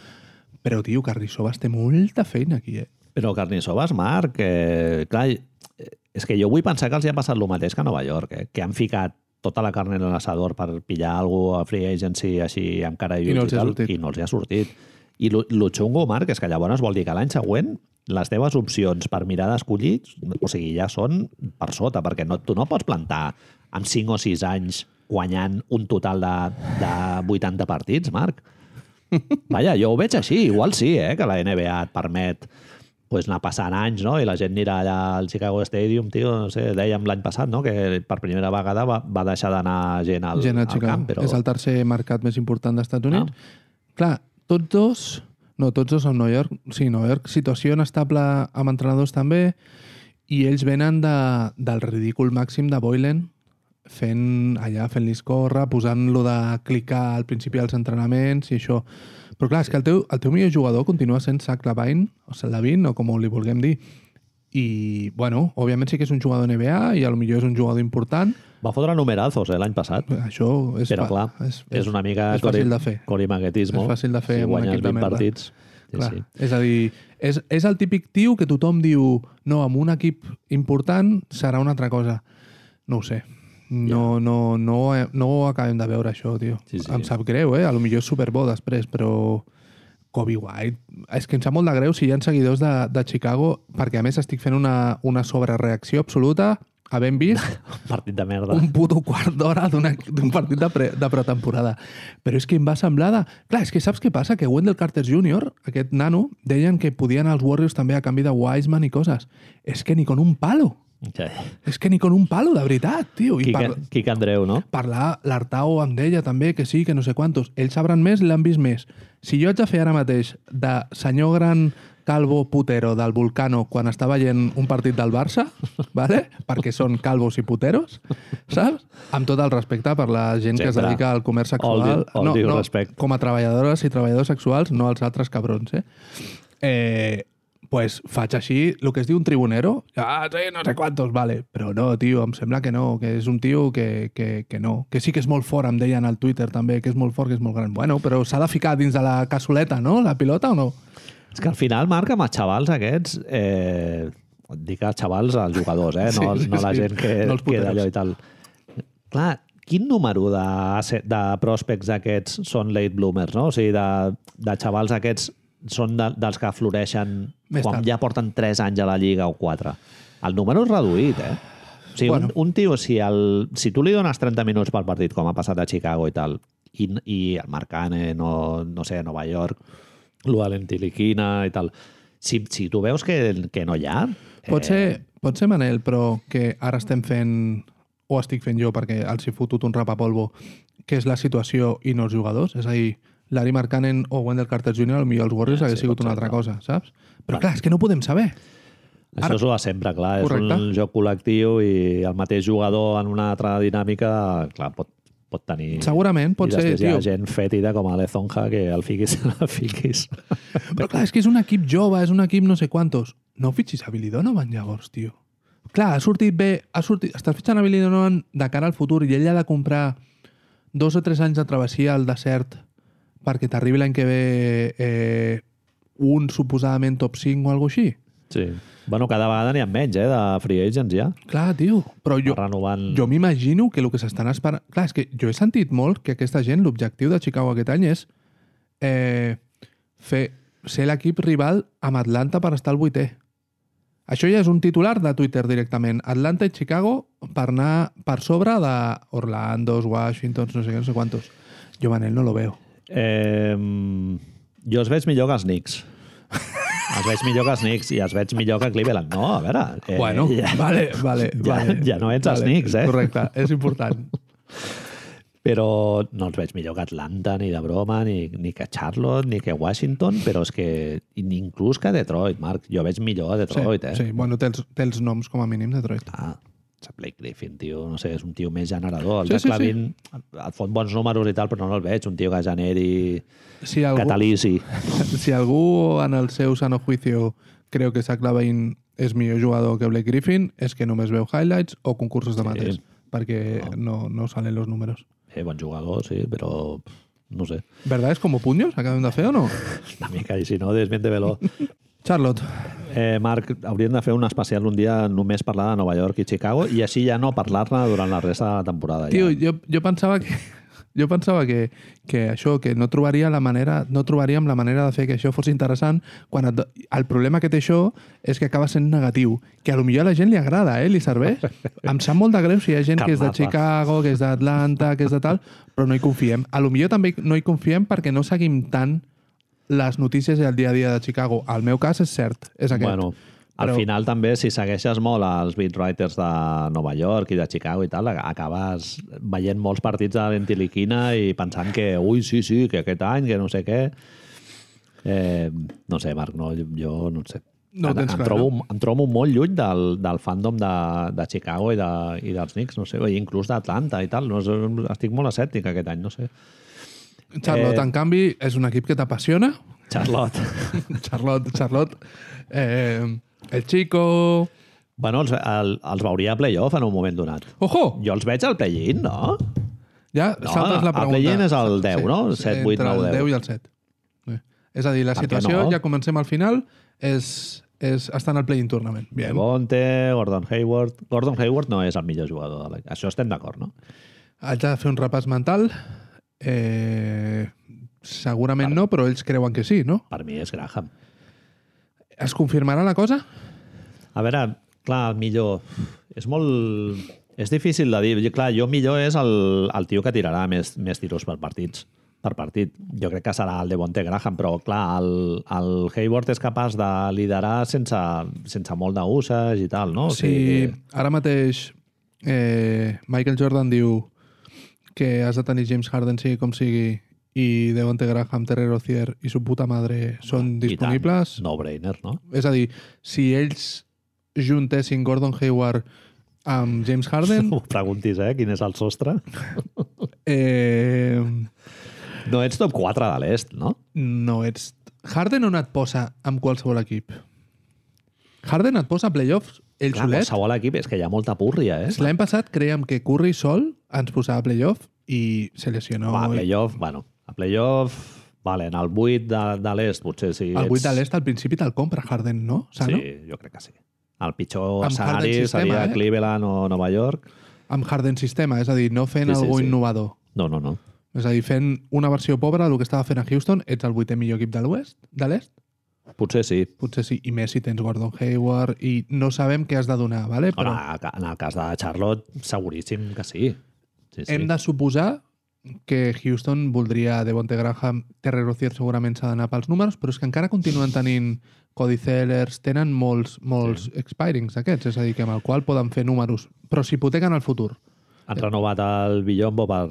però, tio, Carrissovas té molta feina aquí, eh? Però Carnissovas, Marc, que, clar, eh, és que jo vull pensar que els hi ha passat el mateix que a Nova York, eh? que han ficat tota la carn en l'assador per pillar algú a free agency així amb cara i I no ha tal, i no els hi ha sortit. I lo, lo xungo, Marc, és que llavors vol dir que l'any següent les teves opcions per mirar d'escollir, o sigui, ja són per sota, perquè no, tu no pots plantar amb 5 o 6 anys guanyant un total de, de 80 partits, Marc. Vaja, jo ho veig així. Igual sí, eh, que la NBA et permet pues, anar passant anys, no? I la gent anirà allà al Chicago Stadium, tio, no sé, dèiem l'any passat, no?, que per primera vegada va, va deixar d'anar gent al, Gent al camp, però... És el tercer mercat més important dels Estats Units. Ah. Clar, tots dos... No, tots dos són Nova York. Sí, Nova York, situació inestable amb entrenadors també, i ells venen de, del ridícul màxim de Boylen, fent allà, fent-li córrer, posant-lo de clicar al principi dels entrenaments i això. Però clar, és que el teu, el teu millor jugador continua sent Zach Lavine, o Lavin, o com li vulguem dir. I, bueno, òbviament sí que és un jugador NBA i a lo millor és un jugador important, Va fotre numerazos eh, l'any passat. això és, Però, clar, és, és, una mica és fàcil de fer. corimaguetismo. És fàcil de fer si guanyes equip de 20 merda. partits. Sí, Clar, sí. És a dir, és, és el típic tio que tothom diu no, amb un equip important serà una altra cosa. No ho sé. No, no, no, no ho acabem de veure, això, tio. Sí, sí. Em sap greu, eh? A lo millor és superbo després, però... Kobe White... És que em sap molt de greu si hi ha seguidors de, de Chicago, perquè a més estic fent una, una sobrereacció absoluta havent vist Partit de merda. un puto quart d'hora d'un partit de, pre, de pretemporada. Però és que em va semblar de... Clar, és que saps què passa? Que Wendell Carter Jr., aquest nano, deien que podien els Warriors també a canvi de Wiseman i coses. És que ni con un palo. Sí. És que ni con un palo, de veritat, tio. I Quique, par Quique Andreu, no? parlar, l'Artau amb ella també, que sí, que no sé quantos. Ells sabran més, l'han vist més. Si jo haig de fer ara mateix de senyor gran calvo putero del Vulcano quan està veient un partit del Barça, vale? perquè són calvos i puteros, saps? Amb tot el respecte per la gent que es Sempre. dedica al comerç All sexual. due- all due respect. Com a treballadores i treballadors sexuals, no els altres cabrons, eh? Eh, pues faig així, el que es diu un tribunero, ah, sí, no sé quantos, vale. Però no, tio, em sembla que no, que és un tio que, que, que no. Que sí que és molt fort, em deien al Twitter també, que és molt fort, que és molt gran. Bueno, però s'ha de ficar dins de la cassoleta, no?, la pilota o no? És que al final, Marc, amb els xavals aquests... Eh, dic els xavals, els jugadors, eh? No, Sí, sí, no la sí. gent que, No els que d'allò puteros. i tal. Clar, quin número de, de prospects aquests són late bloomers, no? O sigui, de, de xavals aquests són de, dels que floreixen Més quan tard. ja porten 3 anys a la Lliga o 4. El número és reduït, eh? O sigui, Bueno. un, un tio, si, el, si tu li dones 30 minuts per partit, com ha passat a Chicago i tal, i, i el Marcane, no, no sé, a Nova York, l'Alentiliquina i tal, si, si tu veus que, que no hi ha... Pot ser, pot ser Manel, però que ara estem fent, o estic fent jo perquè els he fotut un rapapolvo, que és la situació i no els jugadors. És a dir, Larry Markkanen o Wendell Carter Jr., potser els Warriors Ja, hagués sí, sigut pot una altra no? cosa, saps? Però clar, és que no ho podem saber. Això Ara- és de sempre, clar. Correcte. És un joc col·lectiu i el mateix jugador en una altra dinàmica, clar, pot, pot tenir... Segurament, pot I ser, després hi tio. ha gent fètida com a Lezonja que el fiquis, el fiquis. Però clar, és que és un equip jove, és un equip no sé quantos. No fitxis a Billy Donovan llavors, tio. Clar, ha sortit bé, ha sortit, estàs fitxant a Billy Donovan de cara al futur i ell ha de comprar dos o tres anys de travessia al desert perquè t'arribi l'any que ve eh, un suposadament top 5 o alguna així. Sí. Bueno, cada vegada n'hi ha menys, eh, de free agents ja. Clar, tio, però jo, Va renovant... jo m'imagino que el que s'estan esperant... Clar, és que jo he sentit molt que aquesta gent, l'objectiu de Chicago aquest any és eh, fer, ser l'equip rival amb Atlanta per estar al vuitè. Això ja és un titular de Twitter directament. Atlanta i Chicago per anar per sobre de Orlando, Washington, no sé què, no sé quantos. Jo, Manel, no lo veo. Eh, jo els veig millor que els Knicks. els veig millor que els Knicks i els veig millor que Cleveland. No, a veure... Eh, bueno, ja, vale, vale, ja- vale. ja no ets els Knicks, eh? Correcte, és important. Però no els veig millor que Atlanta, ni de broma, ni, ni que Charlotte, ni que Washington, però és que ni inclús que Detroit, Marc. Jo veig millor a Detroit, sí, eh? sí, bueno, té els, té els noms com a mínim de Detroit. Ah, Blake Griffin, tio, no sé, és un tio més generador. El Sí, sí, sí, Zach Lavin et fot bons números i tal, però no el veig. Un tio que generi Si algú, catalisi. si algú en el seu sano juicio creu que Zach Lavine és millor jugador que Blake Griffin, és que només veu highlights o concursos de mates, perquè no, no salen los números. Eh, bon jugador, sí, però no sé. ¿Verdad es como puños? ¿Acabem de fer o no? Una mica, i si no, desmiente-velo. Charlotte. Eh, Marc, hauríem de fer un especial un dia només parlar de Nova York i Chicago i així ja no parlar-ne durant la resta de la temporada. Tio, ja. jo, jo pensava que jo pensava que, que això, que no trobaria la manera, no trobaríem la manera de fer que això fos interessant quan et, el problema que té això és que acaba sent negatiu, que a lo millor a la gent li agrada, eh, li serveix. Em sap molt de greu si hi ha gent que és de. Chicago, que és d'Atlanta, que és de tal, però no hi confiem. A lo millor també no hi confiem perquè no seguim tant les notícies i el dia a dia de Chicago. El meu cas és cert, és aquest. Bueno, al Però- final també, si segueixes molt els beat writers de Nova York i de Chicago i tal, acabes veient molts partits de l'Entiliquina i pensant que, ui, sí, sí, que aquest any, que no sé què... Eh, no sé, Marc, no, jo no sé. No tens em, clar, trobo, no? em trobo molt lluny del, del fandom de, de Chicago i, de, i dels Knicks, no sé, i inclús d'Atlanta i tal. No, estic molt escèptic aquest any, no sé. Charlotte, Eh, en canvi, és un equip que t'apassiona. Charlotte. Charlotte, Charlotte. Eh, el Chico... bueno, els, el, els veuria a playoff en un moment donat. Ojo! Jo els veig al play-in, no? Ja No, saltes la el pregunta. play-in és el 10, no? El 7, 8, entre 9, el 10. 10 i el 7. Bé. És a dir, la Per situació, no? ja comencem al final, és, és estar en el play-in tournament. Bien. Devonte, Gordon Hayward... Gordon Hayward no és el millor jugador. De la... Això estem d'acord, no? Haig de fer un repàs mental. Eh, segurament no, però ells creuen que sí, no? Per mi és Graham. Es confirmarà la cosa? A veure, clar, el millor... És molt... És difícil de dir. Clar, jo millor és el, el tio que tirarà més, més tiros per partits per partit. Jo crec que serà el Devonte Graham, però clar, el, el Hayward és capaç de liderar sense, sense molt d'uses i tal, no? O Sí, ara mateix eh, Michael Jordan diu que has de tenir James Harden sigui com sigui i Devonte Graham, Terry Rozier i su puta madre són i tant. disponibles. No-brainer, no? És a dir, si ells juntessin Gordon Hayward amb James Harden, No m'ho preguntis, eh? Quin és el sostre? eh, No ets top 4 de l'est, no? no ets... Harden on et posa amb qualsevol equip? Harden et posa a playoffs ell Clar, solet? qualsevol equip és que hi ha molta púrria, eh? L'any passat creiem que Curry sol ens posava a playoff i se lesionó. Va, a playoff, bueno, a playoff, vale, en el 8 de, de l'est, potser sí. el 8 ets- de l'est al principi te'l compra Harden, no? Sano? Sí, jo crec que sí. El pitjor Amb escenari sistema, seria eh? Cleveland o Nova York. Amb Harden sistema, és a dir, no fent Sí, sí, algú sí. innovador. No, no, no. És a dir, fent una versió pobra del que estava fent a Houston, ets el vuitè millor equip de l'oest, de l'est? Potser sí. Potser sí. I més si tens Gordon Hayward i no sabem què has de donar, ¿vale? Però... En el cas de Charlotte, seguríssim que sí. sí, sí. hem de suposar que Houston voldria Devonte Graham, Terry Rozier segurament s'ha d'anar pels números, però és que encara continuen tenint Cody Sellers, tenen molts, molts sí. expirings aquests, és a dir, que amb el qual poden fer números, però s'hipotequen al futur. Han renovat el Billombo per,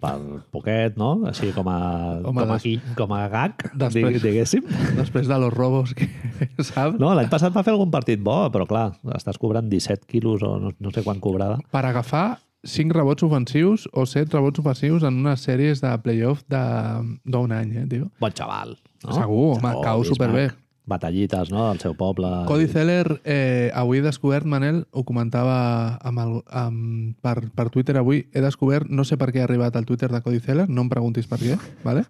per poquet, no? Així com a, Home, com a, des- i- com a gag, Després- diguéssim. Després de los robos que saps? No, l'any passat va fer algun partit bo, però clar, estàs cobrant 17 quilos o no, no sé quan cobrava. Per agafar 5 rebots ofensius o 7 rebots ofensius en unes sèries de playoff de- d'un any, eh, tio. Bon xaval. No? Segur, home, cau Bismarck. Batallites, no?, del seu poble. Cody Zeller, eh, avui he descobert, Manel, ho comentava amb el, amb, per, per Twitter avui, he descobert, no sé per què he arribat al Twitter de Cody Zeller, no em preguntis per què, ¿vale?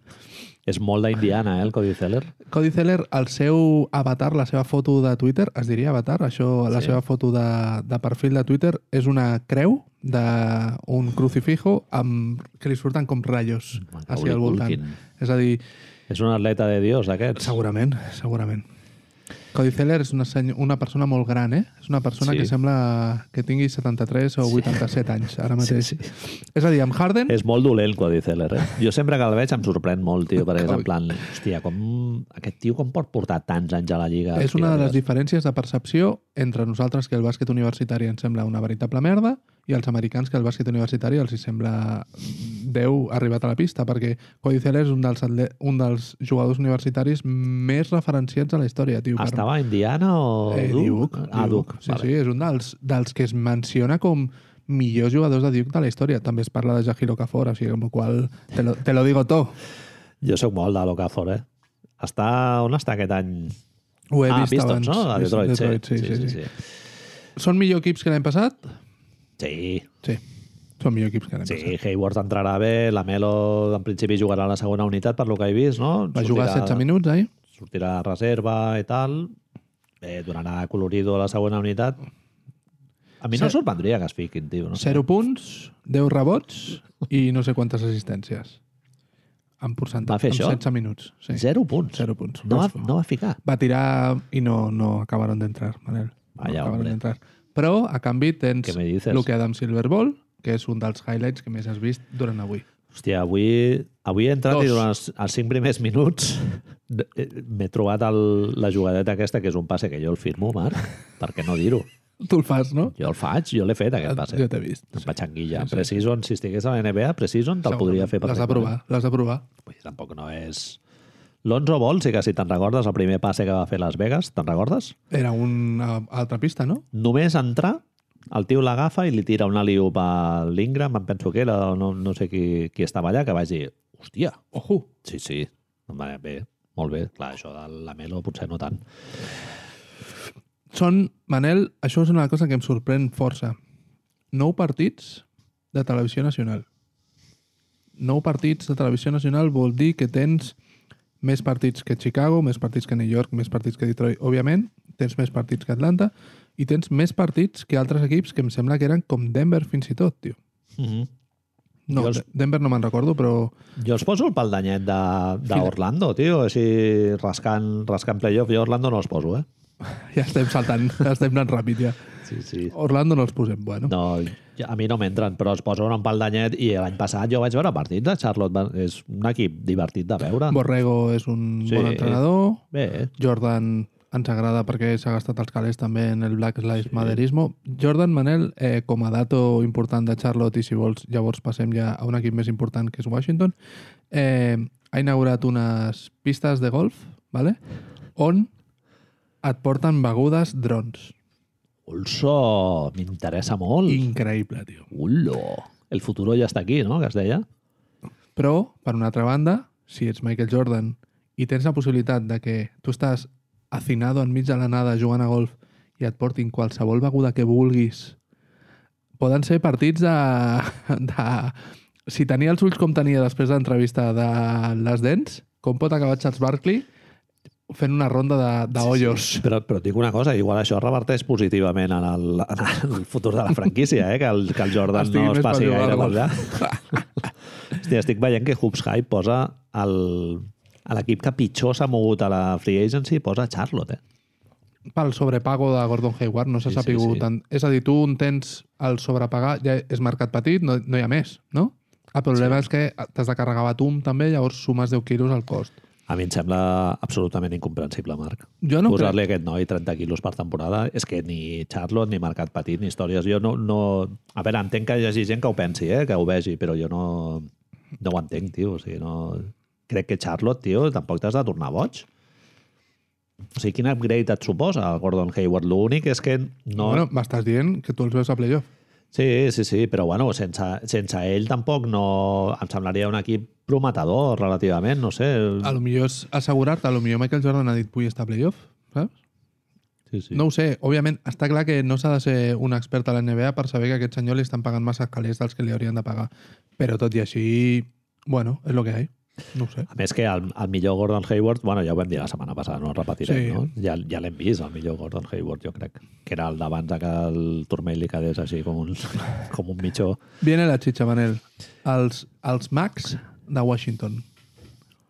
És molt d'Indiana, eh, el Cody Zeller. Cody Zeller, el seu avatar, la seva foto de Twitter, es diria avatar, això, la Sí. seva foto de, de perfil de Twitter, és una creu d'un crucifijo amb, que li surten com ratllos així al voltant. És a dir, És un atleta de Dios, d'aquests. segurament, segurament. Cody Zeller és una, seny- una persona molt gran, eh? És una persona Sí. que sembla que tingui 73 o 87 anys, ara mateix. Sí, És a dir, amb Harden... És molt dolent, Cody Zeller, eh? Jo sempre que el veig em sorprèn molt, tio, perquè és en plan, hòstia, com... aquest tio com pot portar tants anys a la Lliga? És una de les diferències de percepció entre nosaltres que el bàsquet universitari ens sembla una veritable merda i als americans que el bàsquet universitari els hi sembla Déu arribat a la pista, perquè Cody Zeller és un dels, un dels jugadors universitaris més referenciats a la història, tio. per- Estava a Indiana o Eh, Duke. Ah, Duke. Sí, vale. sí, és un dels, dels que es menciona com millors jugadors de Duke de la història. També es parla de Jahiro Okafor, sigui, amb el qual te lo, te lo digo todo. Jo sóc molt de l'Ocafor, eh? Està... On està aquest any? Ho he ah, vist Pistons, abans. no? A Detroit, Detroit, sí. sí, sí, sí, sí. Són millor equips que l'any passat? Sí, Sí, són millor equips que l'any sí, passat. Hayward entrarà bé, la Melo en principi jugarà a la segona unitat, per lo que he vist, no? Va jugar 16 minuts, eh? Sortirà a reserva i tal. Bé, donarà colorido a la segona unitat. A mi no Sí. sorprendria que es fiquin, tio. No sé. 0 punts, 10 rebots i no sé quantes assistències. En percentatge. En això? 16 minuts. Sí. Zero punts. Zero punts. No va, no va ficar. va tirar i no, no acabaron d'entrar, Manel. No Vaya, acabaron hombre. d'entrar. Però, a canvi, tens dices? Luke Adam Silver Ball, que és un dels highlights que més has vist durant avui. Hòstia, avui, avui he entrat Dos. i durant els, els cinc primers minuts eh, m'he trobat el, la jugadeta aquesta, que és un passe que jo el firmo, Marc, per què no dir-ho? Tu el fas, no? Jo el faig, jo l'he fet, aquest passe. Jo t'he vist. Em vaig enguillar. Precision, si estigués a la NBA, Precision te'l podria fer L'has de provar, l'has de provar. Vull dir, tampoc no és... L'Onzo Ball, sí que si te'n recordes, el primer passe que va fer Las Vegas, te'n recordes? Era una altra pista, no? Només entrar, el tio l'agafa i li tira un aliup a l'Ingram, em penso que era, no, no sé qui, qui estava allà, que vaig dir, hòstia, Ojo! sí, sí, bé, molt bé. Clar, això de la Melo potser no tant. Són, Manel, això és una cosa que em sorprèn força. Nou partits de televisió nacional. Nou partits de televisió nacional vol dir que tens més partits que Chicago, més partits que New York, més partits que Detroit, òbviament, tens més partits que Atlanta i tens més partits que altres equips que em sembla que eren com Denver fins i tot, tio. Mm -hmm. No, Jo els- De- Denver no me'n recordo, però Jo els poso el pal d'anyet d'Orlando, tio, així rascant, rascant playoff. Jo Orlando no els poso, eh? ja estem saltant, ja estem anant ràpid ja. Sí, sí. Orlando no els posem, bueno. No, a mi no m'entren, però es posen un pal d'anyet i l'any passat jo vaig veure partits de Charlotte. És un equip divertit de veure. Borrego és un Sí. bon entrenador, Bé, Jordan ens agrada perquè s'ha gastat els calés també en el Black Lives sí. Maderismo. Jordan Manel, eh, com a dato important de Charlotte, i si vols llavors passem ja a un equip més important que és Washington, eh, ha inaugurat unes pistes de golf ¿vale? on et porten begudes drons. Ulso, m'interessa molt. Increïble, tio. Ullo. El futuro ja està aquí, no?, que es deia. Però, per una altra banda, si ets Michael Jordan i tens la possibilitat de que tu estàs hacinado enmig de la nada jugant a golf i et portin qualsevol beguda que vulguis, poden ser partits de... de... Si tenia els ulls com tenia després de l'entrevista de les dents, com pot acabar Charles Barkley fent una ronda de, de hoyos. Però, però et dic una cosa, igual això reverteix positivament en el, en el futur de la franquícia, eh? que, el, que el Jordan Estigui no es passi gaire per allà. Hòstia, estic veient que Hoops Hype posa el, a l'equip que pitjor s'ha mogut a la free agency, posa Charlotte, eh? pel sobrepago de Gordon Hayward, no s'ha Sí, sí, sapigut sí. tant. És a dir, tu en tens el sobrepagar, ja és mercat petit, no, no hi ha més, no? El problema sí. és que t'has de carregar Batum també, llavors sumes 10 quilos al cost. A mi em sembla absolutament incomprensible, Marc. Jo no Posar-li a aquest noi 30 quilos per temporada és que ni Charlotte, ni Mercat Petit, ni històries... Jo no, no... A veure, entenc que hi hagi gent que ho pensi, eh? que ho vegi, però jo no, no ho entenc, tio. O sigui, no... Crec que Charlotte, tio, tampoc t'has de tornar boig. O sigui, quin upgrade et suposa el Gordon Hayward? L'únic és que no... Bueno, m'estàs dient que tu els veus a playoff. Sí, sí, sí, però bueno, sense, sense ell tampoc no... Em semblaria un equip prometedor relativament, no sé. A lo millor és assegurar-te, a lo millor Michael Jordan ha dit vull estar a playoff, saps? Sí, sí. No ho sé. Òbviament, està clar que no s'ha de ser un expert a la NBA per saber que aquest senyor li estan pagant massa calés dels que li haurien de pagar. Però tot i així, bueno, és el que hi ha. No sé. A més que el, el millor Gordon Hayward, bueno, ja ho vam dir la setmana passada, no ho repetirem, Sí. no? Ja, ja l'hem vist, el millor Gordon Hayward, jo crec. Que era el d'abans que el turmell li quedés així com un, com un mitjó. Viene la xitxa, Manel. Els, els Macs de Washington.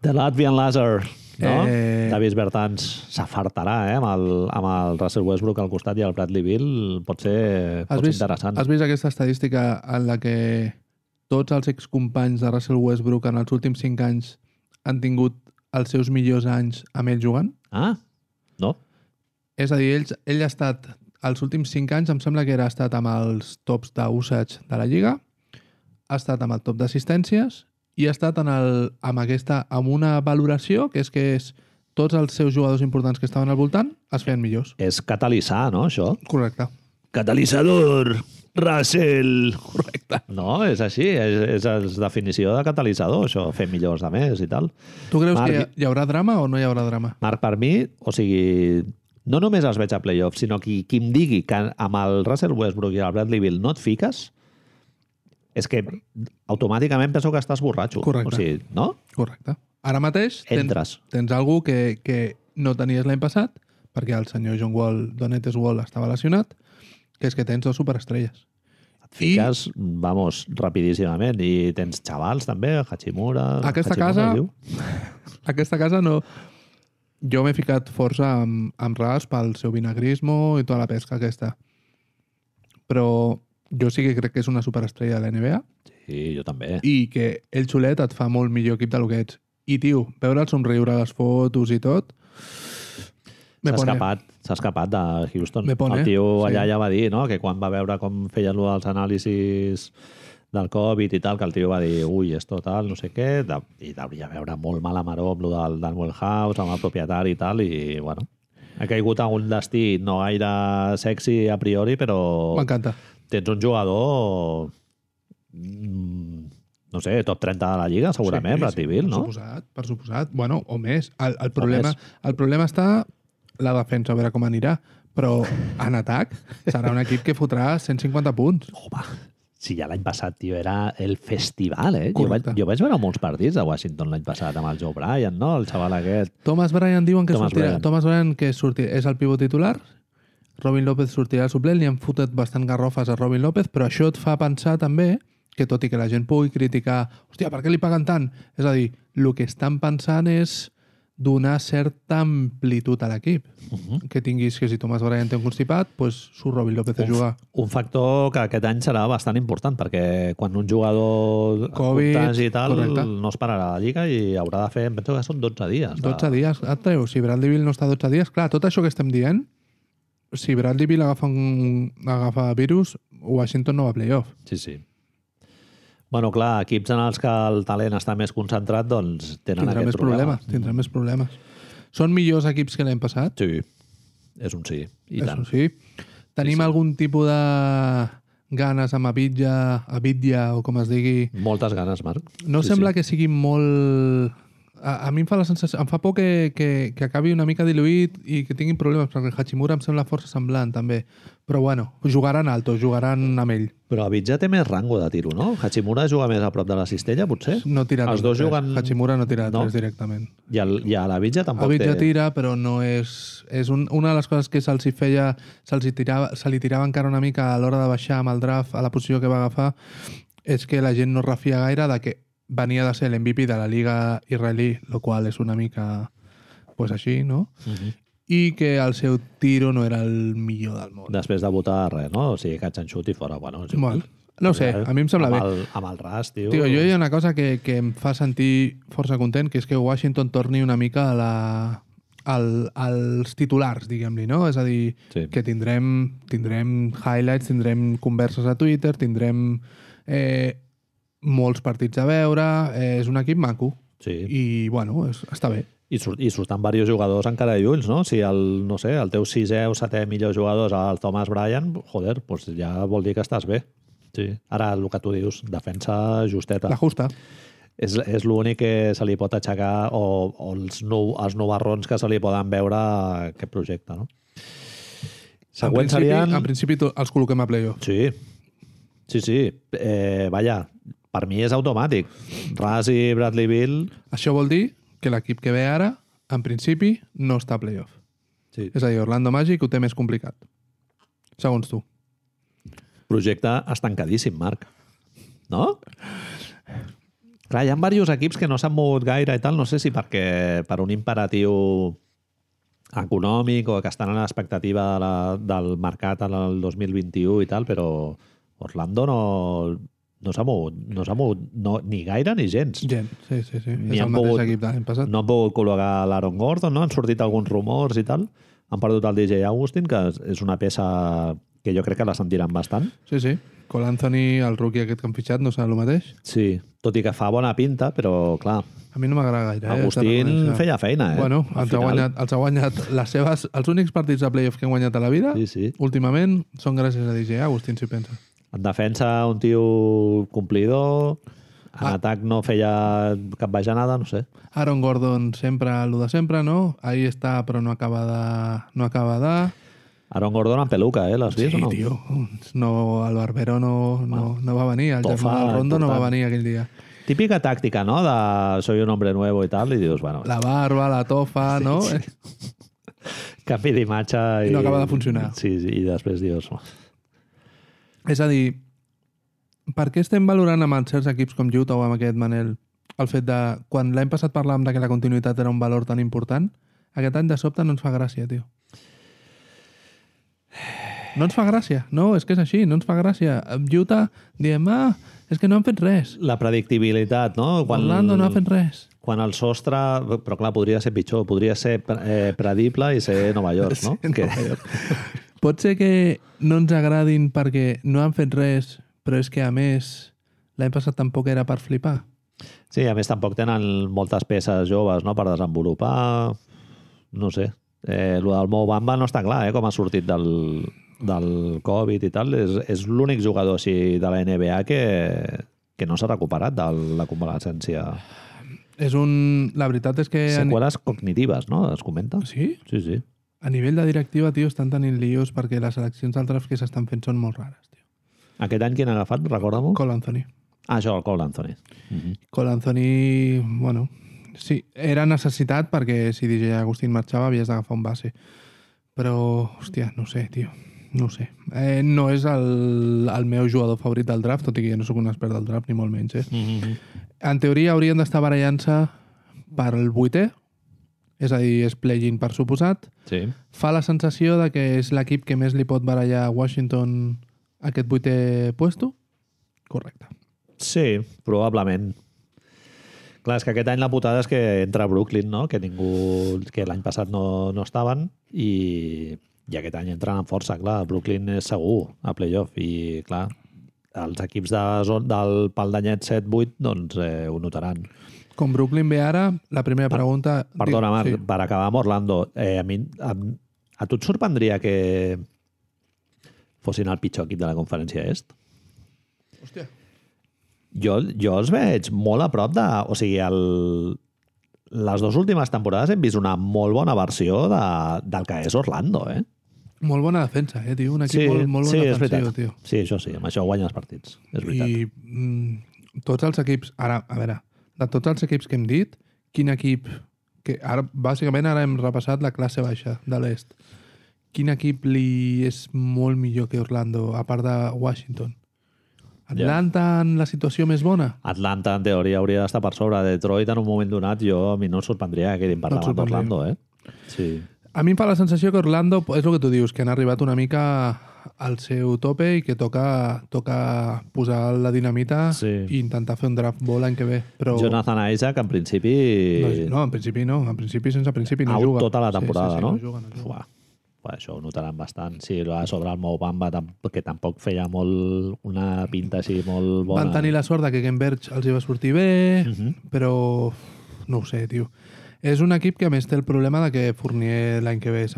The Latvian Laser, no? Eh. Davis Bertans s'afartarà, eh? Amb el, amb el Russell Westbrook al costat i el Bradley Bill pot ser, pot Has ser vist, interessant. has vist aquesta estadística en la que tots els excompanys de Russell Westbrook en els últims 5 anys han tingut els seus millors anys amb ell jugant? Ah, no? És a dir, ell, ell ha estat els últims 5 anys em sembla que era estat amb els tops d'usage de la Lliga, ha estat amb el top d'assistències i ha estat en el, amb, aquesta, amb una valoració que és que és tots els seus jugadors importants que estaven al voltant es feien millors. És catalitzar, no, això? Correcte. Catalitzador, Russell... Correcte. No, és així, és, és la definició de catalitzador, això, fer millors de més i tal. Tu creus Marc, que hi, haurà drama o no hi haurà drama? Marc, per mi, o sigui, no només els veig a playoffs, sinó que qui em digui que amb el Russell Westbrook i el Bradley Bill no et fiques, és que automàticament penso que estàs borratxo. Correcte. O sigui, no? Correcte. Ara mateix tens, Entres. tens algú que, que no tenies l'any passat, perquè el senyor John Wall, Donetes Wall, estava lesionat, que és que tens dos superestrelles. Et fiques, vamos, rapidíssimament. I tens xavals, també, Hachimura... Aquesta Hachimura, casa-? Aquesta casa no... Jo m'he ficat força amb, amb Ras pel seu vinagrismo i tota la pesca aquesta. Però jo sí que crec que és una superestrella de la NBA Sí, jo també. i que el xulet et fa molt millor equip del que ets. I, tio, veure'l somriure a les fotos i tot... S'ha escapat, s'ha escapat de Houston. Me pone, el tio sí. allà ja va dir no? que quan va veure com feien lo dels anàlisis del Covid i tal, que el tio va dir ui, és total, no sé què, de, i devia veure molt mala maró amb lo del Danwell House, amb el propietari i tal, i bueno, ha caigut a un destí no gaire sexy a priori, però M'encanta. tens un jugador mm, no sé, top 30 de la Lliga, segurament, sí, Bradley Bill, no? Per suposat, per suposat. Bueno, o més. El, el, problema, més. el problema està la defensa, a veure com anirà. Però en atac serà un equip que fotrà 150 punts. Home, si ja l'any passat, tio, era el festival, eh? Jo vaig, jo vaig veure molts partits de Washington l'any passat amb el Joe Bryan, no? El xaval aquest. Thomas Bryan diuen que Thomas sortirà, Bryant. Thomas Bryan que sortirà, és el pivot titular, Robin López sortirà al suplent, li han fotut bastant garrofes a Robin López, però això et fa pensar també que tot i que la gent pugui criticar hòstia, per què li paguen tant? És a dir, el que estan pensant és donar certa amplitud a l'equip. Uh -huh. Que tinguis que si Thomas Bryan té un constipat, pues surt Robin López a jugar. Un factor que aquest any serà bastant important, perquè quan un jugador Covid, i tal correcte. no es pararà la Lliga i haurà de fer, em penso que són 12 dies. de- 12 dies, et treu. Si Bradley Bill no està 12 dies, clar, tot això que estem dient, si Bradley Bill agafa, un, agafa virus, Washington no va a playoff. Sí, sí. Bueno, clar, equips en els que el talent està més concentrat, doncs tenen Tindrà aquest més problema. problemes, tindrà més problemes. Són millors equips que l'any passat? Sí, és un sí, i Això tant. sí. Tenim sí. algun tipus de ganes amb Abidja, Abidja o com es digui. Moltes ganes, Marc. No Sí, sembla sí. que sigui molt... A, a mi em fa la sensació... Em fa por que, que, que acabi una mica diluït i que tinguin problemes, perquè el Hachimura em sembla força semblant, també. Però bueno, jugaran alto, jugaran amb ell. Però Abidja té més rango de tiro, no? Hachimura juga més a prop de la cistella, potser? No tira Els dos tres. juguen- Hachimura no tira No. tres directament. I, el, i a l'Abidja tampoc Abidja té... tira, però no és... És un, una de les coses que se'ls feia... Se'ls tirava, se li tirava encara una mica a l'hora de baixar amb el draft a la posició que va agafar és que la gent no refia gaire de que venia de ser l'MVP de la Liga israelí, el qual és una mica pues així, no? Uh -huh. I que el seu tiro no era el millor del món. Després de votar res, no? O sigui, catch and shoot i fora. Bueno, igual. Bueno, no sé, a mi em sembla amb bé. El, amb el ras, tio. Tio, jo hi ha una cosa que, que em fa sentir força content, que és que Washington torni una mica a la, al, als titulars, diguem-li, no? És a dir, Sí. que tindrem, tindrem highlights, tindrem converses a Twitter, tindrem eh, molts partits a veure, és un equip maco. Sí. I, bueno, és, està bé. I, surt, I surten diversos jugadors encara de lluny, no? Si el, no sé, el teu sisè o setè millor jugador és el Thomas Bryan, joder, doncs ja vol dir que estàs bé. Sí. Ara, el que tu dius, defensa justeta. La justa. És, és l'únic que se li pot aixecar o, o els, nou, els novarrons que se li poden veure a aquest projecte, no? En Següent principi, serien... en principi els col·loquem a playoff. Sí, sí, sí. Eh, vaja, per mi és automàtic. Ras i Bradley Bill... Això vol dir que l'equip que ve ara, en principi, no està a playoff. Sí. És a dir, Orlando Magic ho té més complicat. Segons tu. Projecte estancadíssim, Marc. No? Clar, hi ha diversos equips que no s'han mogut gaire i tal, no sé si perquè per un imperatiu econòmic o que estan a l'expectativa de la, del mercat en el 2021 i tal, però Orlando no, no s'ha mogut, no s'ha mogut no, ni gaire ni gens. Gent, sí, sí, sí. Ni és el mateix pogut- equip de l'any passat. No han pogut col·locar l'Aaron Gordon, no? Han sortit alguns rumors i tal. Han perdut el DJ Augustin, que és una peça que jo crec que la sentiran bastant. Sí, sí. Cole Anthony, el rookie aquest que han fitxat, no serà el mateix? Sí, tot i que fa bona pinta, però clar, A mi no m'agrada gaire. eh, Agustín reconèixer. feia feina, eh? Bueno, Al els ha, final. guanyat, els ha guanyat les seves... Els únics partits de playoff que han guanyat a la vida, Sí, sí. últimament, són gràcies a DJ Agustín, si penses. En defensa, un tio complidor, en Ah. atac no feia cap bajanada, no sé. Aaron Gordon sempre, el de sempre, no? Ahí està, però no acaba de... No acaba de... Aaron Gordon en peluca, eh? L'has vist Sí, o no? tio. No, el Barbero no, no, no va venir. El Tofa, germà del Rondo no va important. venir aquell dia. Típica tàctica, no? De soy un hombre nuevo i tal, i dius, bueno, La barba, la tofa, no? canvi d'imatge i... I no acaba de funcionar. Sí, sí, i després dius... És a dir, per què estem valorant amb certs equips com Utah o amb aquest Manel el fet de... Quan l'any passat parlàvem de que la continuïtat era un valor tan important, aquest any de sobte no ens fa gràcia, tio. No ens fa gràcia. No, és que és així, no ens fa gràcia. Amb Utah diem, ah, és que no han fet res. La predictibilitat, no? Orlando no ha fet res. Quan el sostre... Però clar, podria ser pitjor. Podria ser eh, predible i ser Nova York, no? Sí, que... Nova Pot ser que no ens agradin perquè no han fet res, però és que, a més, l'any passat tampoc era per flipar. Sí, a més tampoc tenen moltes peces joves no? per desenvolupar. No sé. Eh, el del Mo Bamba no està clar eh, com ha sortit del, del Covid i tal. És, és l'únic jugador així de la NBA que, que no s'ha recuperat de la convalescència. És un... La veritat és que... Seqüeles cognitives, no? Es comenta? Sí? Sí, sí. A nivell de directiva, tio, estan tenint lios perquè les eleccions del draft que s'estan fent són molt rares, tio. Aquest any quin ha agafat? Recorda-m'ho. Cole Anthony. Ah, això, el Cole Anthony. Mm -hmm. Cole Anthony, bueno, sí, era necessitat perquè si DJ Agustín marxava havies d'agafar un base. Però, hòstia, no sé, tio. No sé. Eh, no és el, el meu jugador favorit del draft, tot i que jo no sóc un expert del draft, ni molt menys. Eh? Mm -hmm. En teoria haurien d'estar barallant-se per el vuitè, és a dir, és play-in per suposat. Sí. Fa la sensació de que és l'equip que més li pot barallar a Washington aquest vuitè puesto? Correcte. Sí, probablement. Clar, és que aquest any la putada és que entra Brooklyn, no? que ningú que l'any passat no, no estaven i, i aquest any entren amb força, clar. Brooklyn és segur a playoff i, clar, els equips de, zon- del pal d'anyet 7-8 doncs eh, ho notaran. Com Brooklyn ve ara, la primera pregunta... Perdona, Marc, sí. per acabar amb Orlando, eh, a, mi, a, a tu et sorprendria que fossin el pitjor equip de la conferència est? Hòstia. Jo, jo els veig molt a prop de... O sigui, el, les dues últimes temporades hem vist una molt bona versió de, del que és Orlando, eh? Molt bona defensa, eh, tio? Un equip sí, molt, molt sí, bon és defensiu, tio. Sí, això sí, amb això guanyes partits. És veritat. I mm, tots els equips... Ara, a veure, de tots els equips que hem dit, quin equip... Que ara, bàsicament, ara hem repassat la classe baixa de l'est. Quin equip li és molt millor que Orlando, a part de Washington? Atlanta en la situació més bona? Atlanta, en teoria, hauria d'estar per sobre. Detroit, en un moment donat, jo a mi no em sorprendria que quedin per No davant d'Orlando, eh? Sí. A mi em fa la sensació que Orlando, és el que tu dius, que han arribat una mica al seu tope i que toca, toca posar la dinamita Sí. i intentar fer un draft bo l'any que ve. Però Jonathan Isaac, en principi... no, no, en principi no. En principi, sense principi, no out juga. tota la temporada, sí, sí, sí, no? no juga, no juga. Uah, això ho notaran bastant. Sí, a sobre el Mo Bamba, que tampoc feia molt una pinta així molt bona. Van tenir la sort que Ken els hi va sortir bé, Mhm. però no ho sé, tio. És un equip que a més té el problema de que Fournier l'any que ve es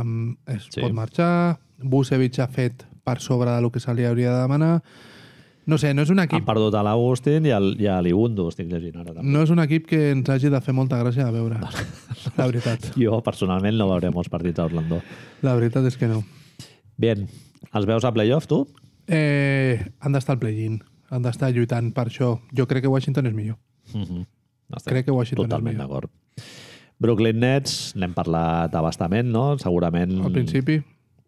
Sí. pot marxar, Vucevic ha fet per sobre del que se li hauria de demanar. No sé, no és un Han equip perdut a l'Agustin i, el, i a l'Ibundu, estic llegint ara també. no és un equip que ens hagi de fer molta gràcia de veure. La veritat. Jo, personalment, no veuré molts partits a Orlando. La veritat és que no. Bien, els veus a playoff, tu? Eh, han d'estar al play-in. Han d'estar lluitant per això. Jo crec que Washington és millor. Mm -hmm. Crec que Washington és Totalment millor. d'acord. Brooklyn Nets, n'hem parlat abastament, no? Segurament... Al principi,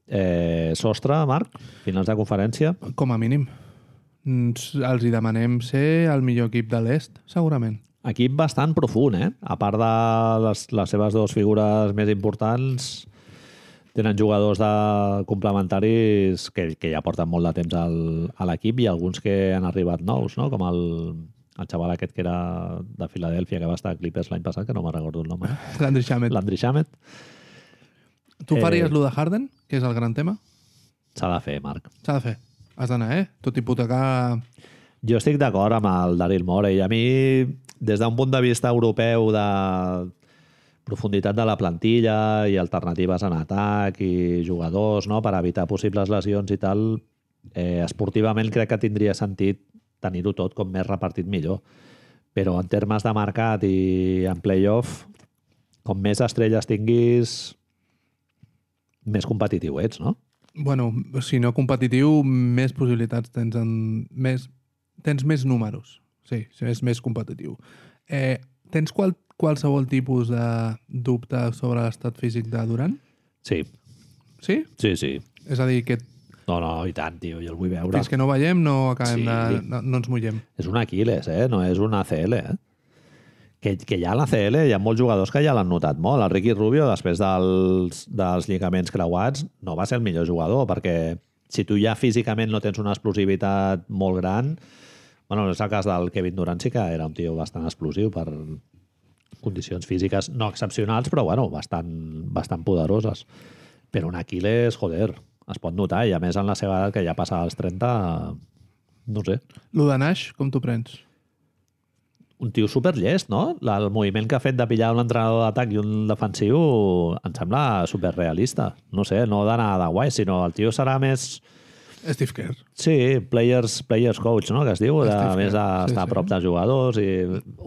Eh, sostre, Marc? Finals de conferència? com a mínim. Els hi demanem ser el millor equip de l'est, segurament. Equip bastant profund, eh? A part de les, les seves dues figures més importants, tenen jugadors de complementaris que, que ja porten molt de temps al, a l'equip i alguns que han arribat nous, no? Com el, el xaval aquest que era de Filadèlfia, que va estar a Clippers l'any passat, que no me'n recordo el nom. Eh? Landry Shamet. Landry Shamet. Tu Eh, faries lo de Harden, que és el gran tema? S'ha de fer, Marc. S'ha de fer. Has d'anar, eh? Tot hipotecar... Jo estic d'acord amb el Daryl Morey. A mi, des d'un punt de vista europeu de profunditat de la plantilla i alternatives en atac i jugadors no? per evitar possibles lesions i tal, eh, esportivament crec que tindria sentit tenir-ho tot com més repartit millor. Però en termes de mercat i en playoff, com més estrelles tinguis, més competitiu ets, no? Bueno, si no competitiu, més possibilitats tens en... Més, tens més números. Sí, sí, és més competitiu. Eh, tens qual, qualsevol tipus de dubte sobre l'estat físic de Durant? Sí, Sí? sí, sí. És a dir, que No, no, i tant, tio, jo el vull veure. fins que no veiem no acabem Sí. de... No, no ens mullem. És un Aquiles, eh? no és un ACL. Eh? Que, que ja a l'ACL hi ha molts jugadors que ja l'han notat molt. El Ricky Rubio, després dels, dels lligaments creuats, no va ser el millor jugador, perquè si tu ja físicament no tens una explosivitat molt gran... Bueno, és el cas del Kevin Durant, sí que era un tio bastant explosiu per condicions físiques no excepcionals, però bueno, bastant, bastant poderoses. Però un Aquiles, joder, es pot notar, i a més en la seva edat, que ja passa als 30, no sé, Lo de Nash, com t'ho prens? un tio superllest, no? El moviment que ha fet de pillar un entrenador d'atac i un defensiu em sembla superrealista. No sé, no d'anar de guai, sinó el tio serà més... Steve Kerr. Sí, players, players coach, no? que es diu, de, Steve més d'estar sí, a sí. prop de jugadors i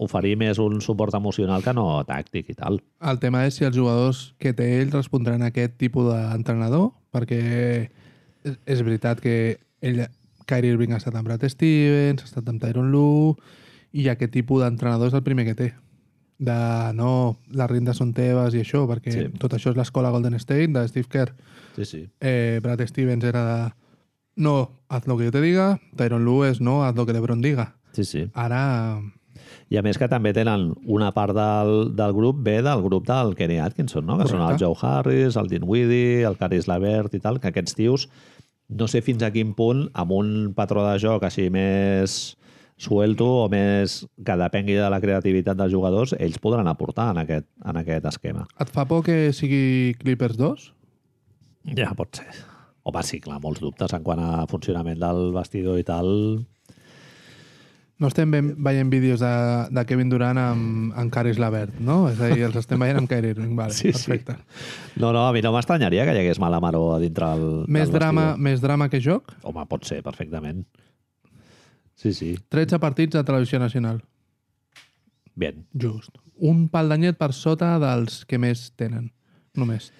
oferir més un suport emocional que no tàctic i tal. El tema és si els jugadors que té ell respondran a aquest tipus d'entrenador, perquè és, veritat que ell, Kyrie Irving ha estat amb Brad Stevens, ha estat amb Tyron Lue, i aquest tipus d'entrenador és el primer que té. De no, les rindes són teves i això, perquè Sí. sí. tot això és l'escola Golden State de Steve Kerr. Sí, sí. Eh, Brad Stevens era de no, haz lo que yo te diga, Tyron Lue és no, haz lo que LeBron diga. Sí, sí. Ara, I a més que també tenen una part del, del grup B del grup del Kenny Atkinson, no? que són el Correcte. Joe Harris, el Dinwiddie, el Caris Lavert i tal, que aquests tios no sé fins a quin punt amb un patró de joc així més suelto o més que depengui de la creativitat dels jugadors, ells podran aportar en aquest, en aquest esquema. et fa por que sigui Clippers 2? Ja pot ser. Home, sí, clar, molts dubtes en quant a funcionament del vestidor i tal. No estem ben, veient vídeos de, de Kevin Durant amb, amb Caris Lavert, no? És a dir, els estem veient amb Kyrie Irving. Vale, Sí, sí. perfecte. No, no, a mi no m'estranyaria que hi hagués mala maró a dintre el, Més, del drama, vestidor. més drama que joc? Home, pot ser, perfectament. Sí, sí. 13 partits de televisió nacional. Bien. Just. Un pal d'anyet per sota dels que més tenen. Només.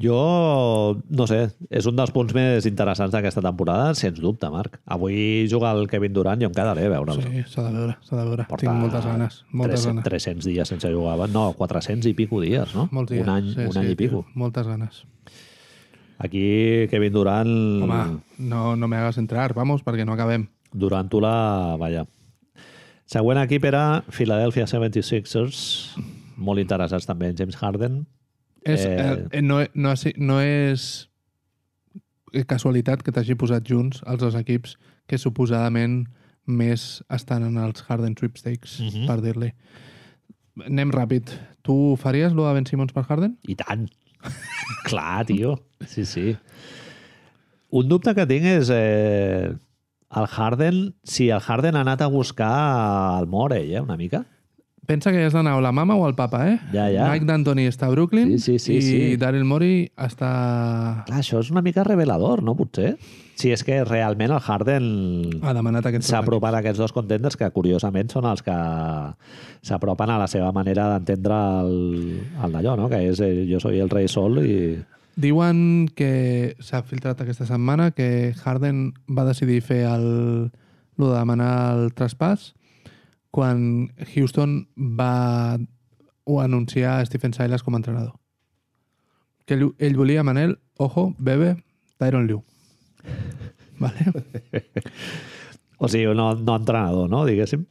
Jo, no sé, és un dels punts més interessants d'aquesta temporada, sens dubte, Marc. Avui juga el Kevin Durant i em quedaré a veure'l. Sí, s'ha de veure, s'ha de veure. Tinc moltes ganes. Moltes 300, ganes. 300 dies sense jugar. No, 400 i pico dies, no? Molts dies. Un any, sí, un sí, any i pico. tio, Moltes ganes. Aquí, Kevin Durant, Home, no, no me hagas entrar, vamos, perquè no acabem. Durant-la, vaja. Següent equip era Philadelphia 76ers, molt interessats també en James Harden. És, Eh, eh, no, no, és- no és casualitat que t'hagi posat junts els dos equips que suposadament més estan en els Harden Sweepstakes, Mhm. per dir-li. Anem ràpid. Tu faries lo de Ben Simmons per Harden? I tant. Clar, tio. Sí, sí. Un dubte que tinc és eh, el Harden, si el Harden ha anat a buscar el Morey, eh, una mica. Pensa que has d'anar o la mama o el papa, eh? Ja, ja. Mike D'Antoni està a Brooklyn Sí, sí, sí, i sí. Daryl Morey està... Clar, això és una mica revelador, no? Potser. Si és que realment el Harden Ha demanat aquests s'ha apropat a aquests dos contenders que curiosament són els que s'apropen a la seva manera d'entendre el, el d'allò, no? que és eh, jo soy el rei sol i... Diuen que s'ha filtrat aquesta setmana que Harden va decidir fer el, lo de demanar el traspàs quan Houston va o anunciar a Stephen Silas com a entrenador. Que ell, ell volia, Manel, ojo, bebe, Tyron Liu. Vale? O sigui, no, no entrenador, no? Diguéssim.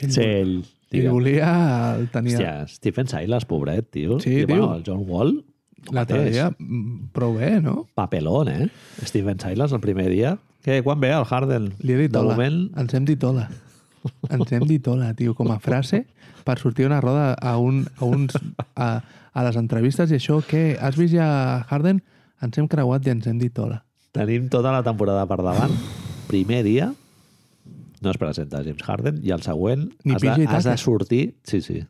Ell, Sí, ell... ell volia el tenia Hòstia, Stephen Silas, pobret, tio. Sí, I, tio. Bueno, el John Wall, l'altre dia prou bé, no? Papelón, eh? Steven Silas el primer dia. Que quan ve el Harden? Li he dit hola. moment, Ens hem dit hola. Ens hem dit hola, tio, com a frase per sortir una roda a, un, a, uns, a, a les entrevistes i això, què? Has vist ja Harden? Ens hem creuat i ens hem dit hola. Tenim tota la temporada per davant. Primer dia no es presenta James Harden i el següent Ni has de, has de sortir... Sí, sí.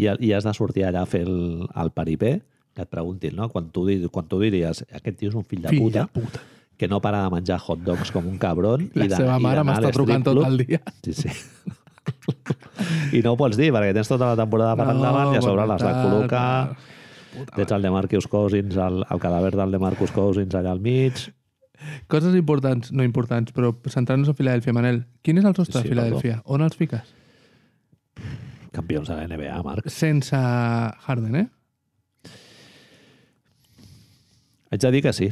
I, I has de sortir allà a fer el, el peripé que et preguntin, no? Quan tu, quan tu diries aquest tio és un fill de Fill puta, de puta. Que no para de menjar hot dogs com un cabron La i de, seva mare a m'està trucant tot el dia. Sí, sí. I no ho pots dir, perquè tens tota la temporada per endavant i a sobre l'has de col·locar. Puta Tens el de Marcus Cousins, el, el cadàver del de Marcus Cousins allà al mig. Coses importants, no importants, però centrant-nos en Filadèlfia, Manel. Quin és el sostre Sí, de Filadèlfia? On els fiques? Campions de la NBA, Marc. Sense Harden, eh? Haig de dir que sí.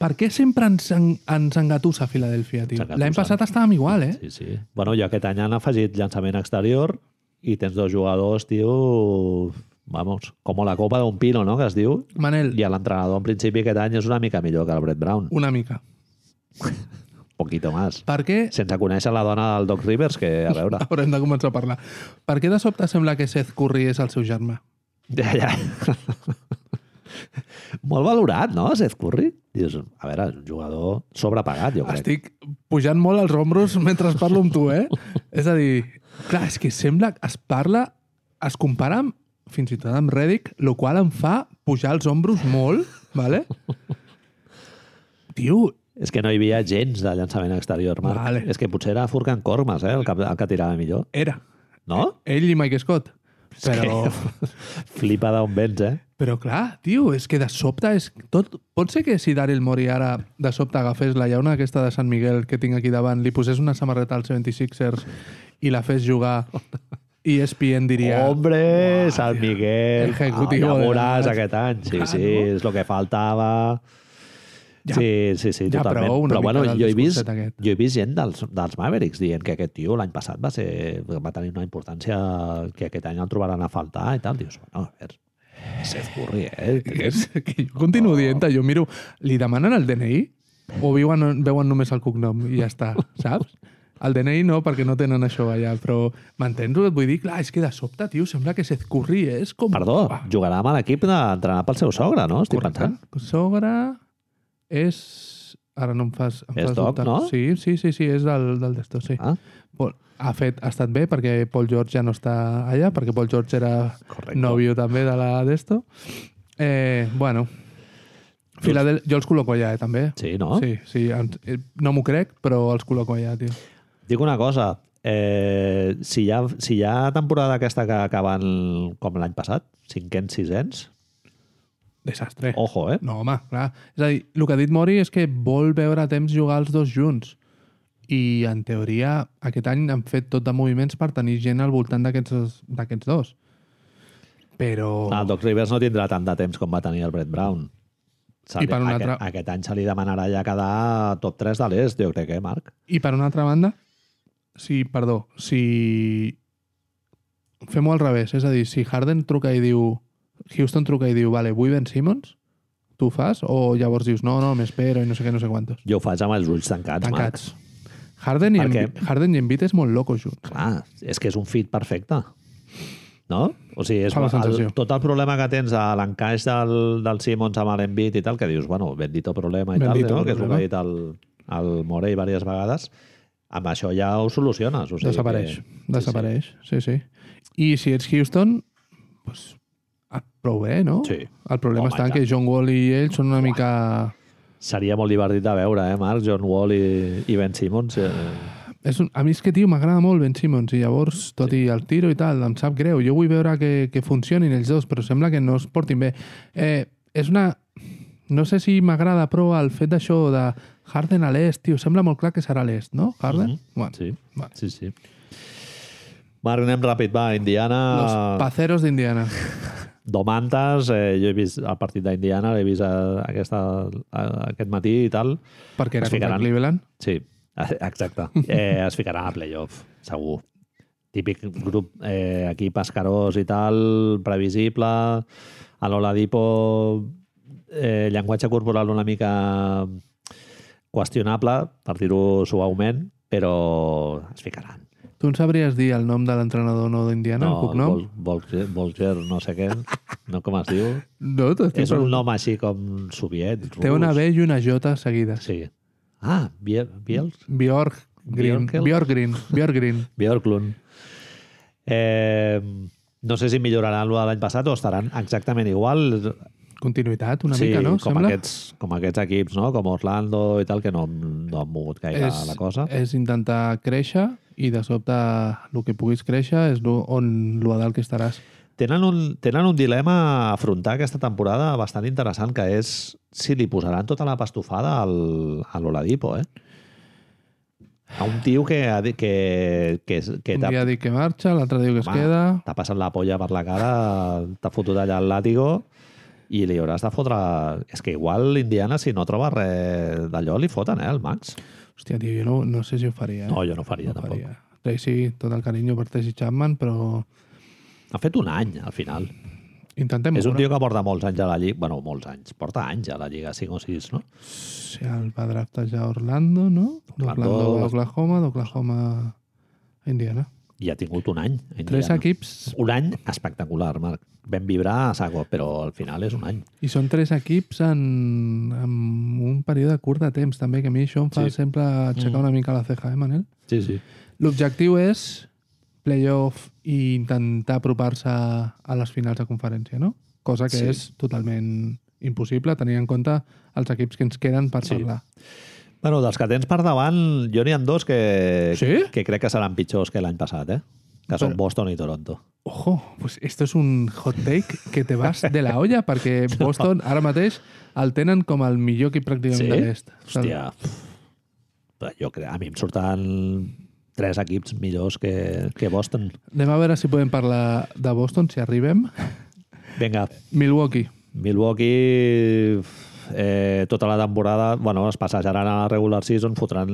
Per què sempre ens, en, ens engatussa Filadèlfia, tio? L'any passat estàvem igual, eh? Sí, sí. Bueno, jo aquest any han afegit llançament exterior i tens dos jugadors, tio... Vamos, com la copa d'un pino, no?, que es diu. Manel, I l'entrenador, en principi, aquest any és una mica millor que el Brett Brown. una mica. Poquito más. Per què Sense conèixer la dona del Doc Rivers, que, a veure... haurem de començar a parlar? Per què de sobte sembla que Seth Curry és el seu germà? Ja, ja. Molt valorat, no, Seth Curry? Dius, a veure, és un jugador sobrepagat, jo crec. Estic pujant molt els ombros mentre parlo amb tu, eh? és a dir, clar, és que sembla que es parla, es compara amb, fins i tot amb Reddick, el qual em fa pujar els ombros molt, vale? Tio, És que no hi havia gens de llançament exterior, Marc. Vale. És que potser era Furkan Kormas, eh, el que, el que tirava millor. era. No? Ell i Mike Scott. Però, Flipa d'on vens, eh? però clar, tio, és que de sobte és tot... Pot ser que si Daryl Morey ara de sobte agafés la llauna aquesta de Sant Miguel que tinc aquí davant, li posés una samarreta als 76ers i la fes jugar i ESPN diria... Hombre, San Miguel. Ejecutivo ah, ja veuràs aquest any. Sí, sí, és el que faltava. Ja- sí, sí, sí, ja totalment. Però mica bueno, jo he, vist, aquest. jo he vist gent dels, dels Mavericks dient que aquest tio l'any passat va, ser, va tenir una importància que aquest any el trobaran a faltar i tal. Dius, bueno, a veure, Seth Curry, eh? Que, és, que jo continuo dient jo miro, li demanen el DNI o viuen, veuen només el cognom i ja està, saps? El DNI no, perquè no tenen això allà, però m'entens et vull dir? Clar, és que de sobte, tio, sembla que Seth Curry és com... Perdó, jugarà amb l'equip d'entrenar pel seu sogre, no? Estic correcte. pensant. Sogre és... Ara no em fas... Em És fas Doc, dubtar. no? Sí, sí, sí, sí, és del, del d'esto, sí. Ah, Pol, ha, fet, ha estat bé perquè Paul George ja no està allà, perquè Paul George era Correcte. nòvio també de la d'esto. Eh, bueno, Filadel... jo els col·loco allà, eh, també. sí, no? Sí, sí, eh, no m'ho crec, però els col·loco allà, tio. Dic una cosa, eh, si, hi ha, si hi ha temporada aquesta que acaben com l'any passat, cinquens, sisens, Desastre. ojo, eh? No, home, clar. És a dir, el que ha dit Mori és que vol veure temps jugar els dos junts. I, en teoria, aquest any han fet tot de moviments per tenir gent al voltant d'aquests dos. Però... El Doc Rivers no tindrà tant de temps com va tenir el Brett Brown. Se I li- per un aquest, altre- aquest any se li demanarà ja quedar top 3 de l'est, jo crec, eh, Marc? I per una altra banda, si, perdó, si fem-ho al revés, és a dir, si Harden truca i diu Houston truca i diu, vale, vull Ben Simmons, tu ho fas? O llavors dius, no, no, m'espero i no sé què, no sé quantos. Jo ho faig amb els ulls tancats, Tancats. Harden i, Per Embi- Harden i Embiid és molt loco junts. Marc. Clar, és que és un fit perfecte. No? O sigui, és, el, tot el problema que tens a l'encaix del, del Simmons amb l'Embiid i tal, que dius, bueno, bendito problema i Bendito tal, no? que és el que ha dit el, el Morey diverses vegades, amb això ja ho soluciones. O sigui Desapareix. Que, Desapareix, sí, sí. I si ets Houston, pues, prou bé, no? Sí. El problema Home, està en que John Wall i ell són una mica... Seria molt divertit de veure, eh, Marc? John Wall i, i Ben Simmons. Eh, És un... A mi és que, tio, m'agrada molt Ben Simmons i llavors, tot i el tiro i tal, em sap greu. Jo vull veure que, que funcionin els dos, però sembla que no es portin bé. Eh, és una... No sé si m'agrada, però el fet d'això de Harden a l'est, tio, sembla molt clar que serà a l'est, no? Harden? Mhm. bueno, sí, Vale. sí, sí. Marc, anem ràpid, va. Indiana... Los paceros d'Indiana. Domantas, eh, jo he vist el partit d'Indiana, l'he vist eh, aquesta, eh, aquest matí i tal. Perquè era contra. Cleveland. Sí, exacte. Eh, es ficaran a playoff, segur. Típic grup, eh, equip escarós i tal, previsible. A l'Oladipo, eh, llenguatge corporal una mica qüestionable, per dir-ho suaument, però es ficaran. Tu em sabries dir el nom de l'entrenador no d'Indiana, el cognom? Vol- Volger, Volger, no sé què, no com es diu. No, És un nom així com soviet, Té una rus. B i una J seguides. Sí. Ah, Biel, Biels? Bjork Green. Bjork Green. Bjork Green. Björklund. Eh, no sé si milloraran de l'any passat o estaran exactament igual. Continuïtat, una sí, mica, no? com Sembla? aquests, com aquests equips, no? com Orlando i tal, que no, no han mogut gaire és, la cosa. és intentar créixer i de sobte el que puguis créixer és lo, on lo a dalt que estaràs. Tenen un, tenen un dilema a afrontar aquesta temporada bastant interessant, que és si li posaran tota la pastofada al, a l'Oladipo, eh? A un tio que, ha dit que, que, que Un dia dic que marxa, l'altre diu que es Home, queda... t'ha passat la polla per la cara, t'ha fotut allà el làtigo i li hauràs de fotre... És que igual l'Indiana, si no troba res d'allò, li foten, eh, el Max. Hòstia, tio, jo no, no sé si ho faria. Eh? No, jo no faria, no tampoc. faria. Tracy, tot el carinyo per Tracy Chapman, però Ha fet un any, al final. intentem És un veure. tio que porta molts anys a la lliga. Bueno, molts anys. Porta anys a la lliga, 5 o 6, no? Sí, el va draftejar Orlando, no? Orlando- D'Orlando a Oklahoma, d'Oklahoma a Indiana. I ha tingut un any. a Tres Indiana. equips, Un any espectacular, Marc. Vam vibrar a saco, però al final és un any. i són tres equips en, en un període curt de temps, també, que a mi això em fa Sí. sí. sempre aixecar Mm. una mica la ceja, eh, Manel? Sí, sí. L'objectiu és playoff i intentar apropar-se a les finals de conferència, no? Cosa que Sí. sí. és totalment impossible, tenint en compte els equips que ens queden per Sí. parlar. Bueno, dels que tens per davant, jo n'hi ha dos que, Sí? que crec que seran pitjors que l'any passat, eh? Que són Però- Boston i Toronto. Ojo, pues esto es un hot take que te vas de la olla, perquè Boston ara mateix el tenen com el millor equip pràcticament Sí? de l'est. Hòstia, però jo crec, a mi em surten tres equips millors que, que Boston. Anem a veure si podem parlar de Boston, si arribem. Vinga, Milwaukee. Milwaukee eh, tota la temporada, bueno, es passejaran a la regular season, fotran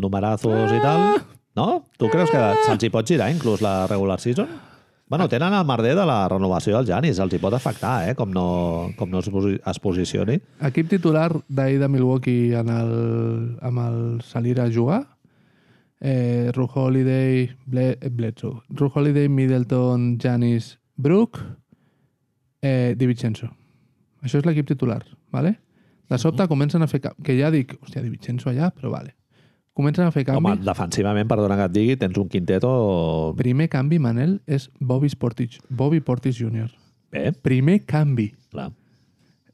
numerazos i tal. No? Tu creus que se'ls hi pot girar inclús la regular season? Bueno, tenen el merder de la renovació del Janis, els hi pot afectar, eh? Com no, com no es, posi- es posicioni. Equip titular d'ahir de Milwaukee en el, amb el salir a jugar. Eh, Ru Holiday, Ble, eh, Bledsoe. Ru Holiday, Middleton, Janis, Brook, eh, Di Vincenzo. Això és l'equip titular, ¿vale? De sobte comencen a fer... Que ja dic, hòstia, Di Vincenzo allà, però vale. Comencen a fer Home, canvis. defensivament, perdona que et digui, tens un quinteto... Primer canvi, Manel, és Bobby Sportage. Bobby Portis Jr. Bé, Primer canvi. clar.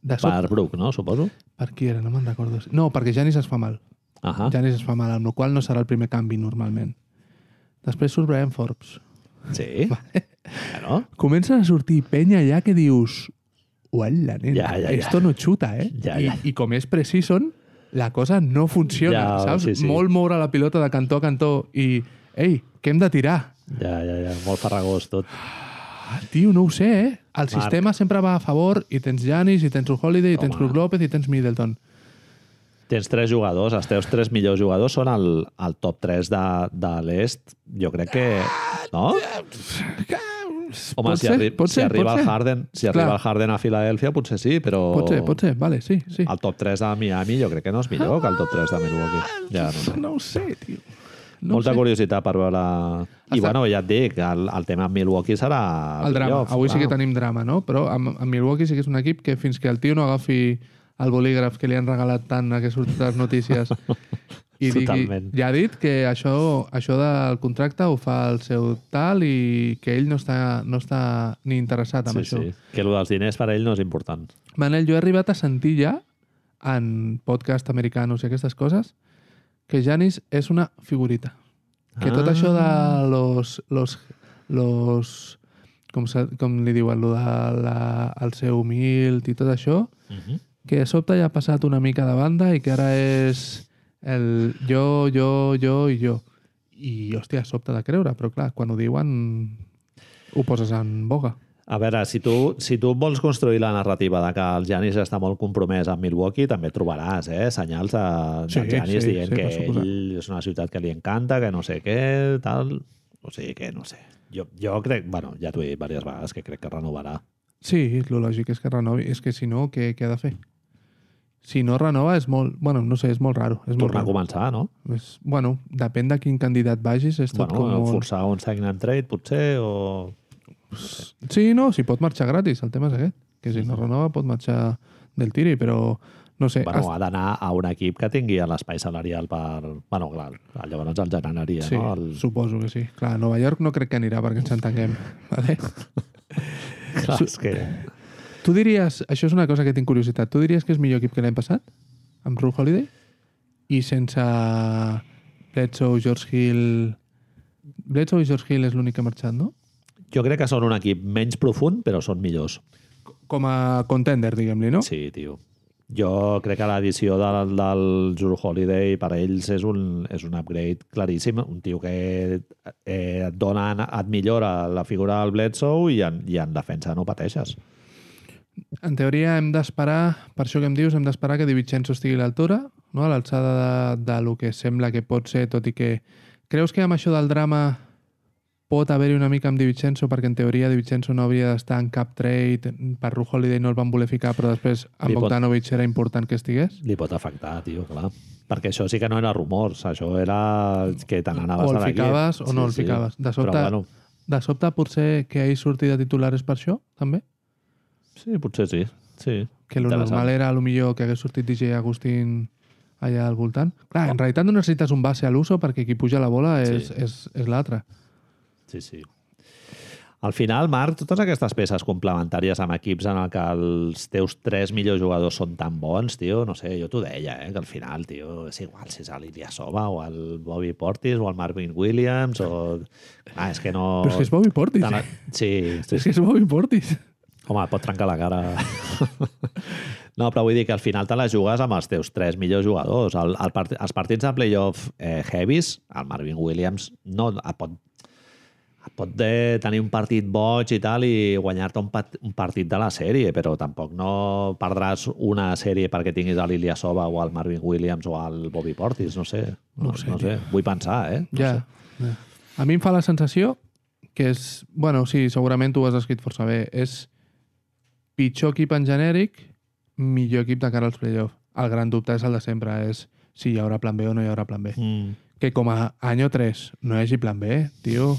De sobte, Per Brook, no? Suposo. per qui era? No me'n recordo. No, perquè Janis es fa mal. Ahà. Janis es fa mal, amb la qual no serà el primer canvi normalment. Després surt Brian Forbes. Sí. Bueno, Comencen a sortir penya allà que dius uala, nen, Ja, ja, ja. esto no xuta, eh? Ja, I, ja. I com és precision, la cosa no funciona, Ja, saps? sí, sí. Molt moure la pilota de cantó a cantó i, ei, què hem de tirar? ja, ja, ja. Molt farragós tot. Ah, tio, no ho sé, eh? El Marc. sistema sempre va a favor i tens Janis, i tens Holiday, i tens Home. Brook López, i tens Middleton. Tens tres jugadors, els teus tres millors jugadors són el, el top 3 de, de l'est. Jo crec que... No? Home, pot si, ser, arri pot si ser, arriba pot el ser. Harden, si Clar. arriba el Harden a Filadèlfia, potser sí, però... Pot ser, pot ser, vale, sí, sí. El top 3 de Miami jo crec que no és millor que el top 3 de Milwaukee. Ja, no sé. No ho sé, tio. No Molta sé. curiositat per veure... I Està- bueno, ja et dic, el, el tema amb Milwaukee serà... el drama. playoff, Avui sí que clar. tenim drama, no? Però amb, amb Milwaukee sí que és un equip que fins que el tio no agafi el bolígraf que li han regalat tant a que surten les notícies i digui, Totalment. ja ha dit que això, això del contracte ho fa el seu tal i que ell no està, no està ni interessat en Sí, això. sí. Que el dels diners per ell no és important. Manel, jo he arribat a sentir ja en podcast americanos i aquestes coses que Janis és una figurita. Que tot Ah. això de los, los, los com, se, com li diuen, lo de la, el seu humil i tot això, Uh -huh. que de sobte ja ha passat una mica de banda i que ara és el jo, jo, jo i jo. I, hòstia, sobte de creure, però clar, quan ho diuen ho poses en boga. A veure, si tu, si tu vols construir la narrativa de que el Janis està molt compromès amb Milwaukee, també trobaràs eh, senyals de, Sí, del Janis sí, dient sí, que ell és una ciutat que li encanta, que no sé què, tal... O sigui que no sé. Jo, jo crec... Bueno, ja t'ho he dit diverses vegades que crec que renovarà. Sí, el lògic és que renovi. És que si no, què, què ha de fer? Si no renova és molt... Bueno, no sé, és molt raro. És molt Tornar a raro. començar, no? És, bueno, depèn de quin candidat vagis, és tot Bueno, com molt... forçar un sign and trade, potser, o... Sí, no, si pot marxar gratis, el tema és aquest. Que si no renova pot marxar del tiri, però no sé. Bueno, has- ha d'anar a un equip que tingui l'espai salarial per... Bueno, clar, llavors el generaria, sí, no? El... suposo que sí. Clar, a Nova York no crec que anirà perquè ens entenguem. Vale? Clar, és que... Tu diries, això és una cosa que tinc curiositat, tu diries que és millor equip que l'any passat? Amb Ru Holiday? I sense Bledsoe, George Hill... Bledsoe i George Hill és l'únic que ha marxat, no? Jo crec que són un equip menys profund, però són millors. Com a contender, diguem-li, no? Sí, tio. Jo crec que l'edició del, del Drew Holiday per ells és un, és un upgrade claríssim. Un tio que eh, et dona, et millora la figura del Bledsoe i en, i en defensa no pateixes. En teoria hem d'esperar, per això que em dius, hem d'esperar que Di Vincenzo estigui a l'altura, no? a l'alçada de, de lo que sembla que pot ser, tot i que... Creus que amb això del drama pot haver-hi una mica amb Di Vincenzo, perquè en teoria Di Vincenzo no havia d'estar en cap trade, per Ru Holiday no el van voler ficar, però després amb Li pot- Bogdanovic era important que estigués? Li pot afectar, tio, clar. Perquè això sí que no era rumors, això era que te n'anaves O el de l'equip. ficaves o no el ficaves. De sobte, Però, bueno, de sobte potser que ell surti de titular és per això, també? Sí, potser sí. sí. Que lo Interessant. normal era, lo millor, que hagués sortit DJ Agustín allà al voltant. Clar, en realitat no necessites un base a l'uso perquè qui puja la bola és, Sí. és, és l'altre. Sí, sí. Al final, Marc, totes aquestes peces complementàries amb equips en el que els teus tres millors jugadors són tan bons, tio, no sé, jo t'ho deia, eh, que al final, tio, és igual si és l'Iliasova o el Bobby Portis o el Marvin Williams o... Ah, és que no... Però és que és Bobby Portis. Tan- Sí, sí, És que és Bobby Portis. Home, pot trencar la cara. no, però vull dir que al final te la jugues amb els teus tres millors jugadors. El, el part, els partits de playoff eh, heavies, el Marvin Williams no pot, pot de, tenir un partit boig i tal i guanyar-te un, pat, un partit de la sèrie, però tampoc no perdràs una sèrie perquè tinguis a l'Iliasova o al Marvin Williams o al Bobby Portis, no sé. No No, sé, no sé. Vull pensar, eh? No ja. sé. ja. A mi em fa la sensació que és... Bueno, sí, segurament tu ho has escrit força bé. És pitjor equip en genèric, millor equip de cara als playoffs. El gran dubte és el de sempre, és si hi haurà plan B o no hi haurà plan B. Mm. que com a año 3 no hi hagi plan B, tio,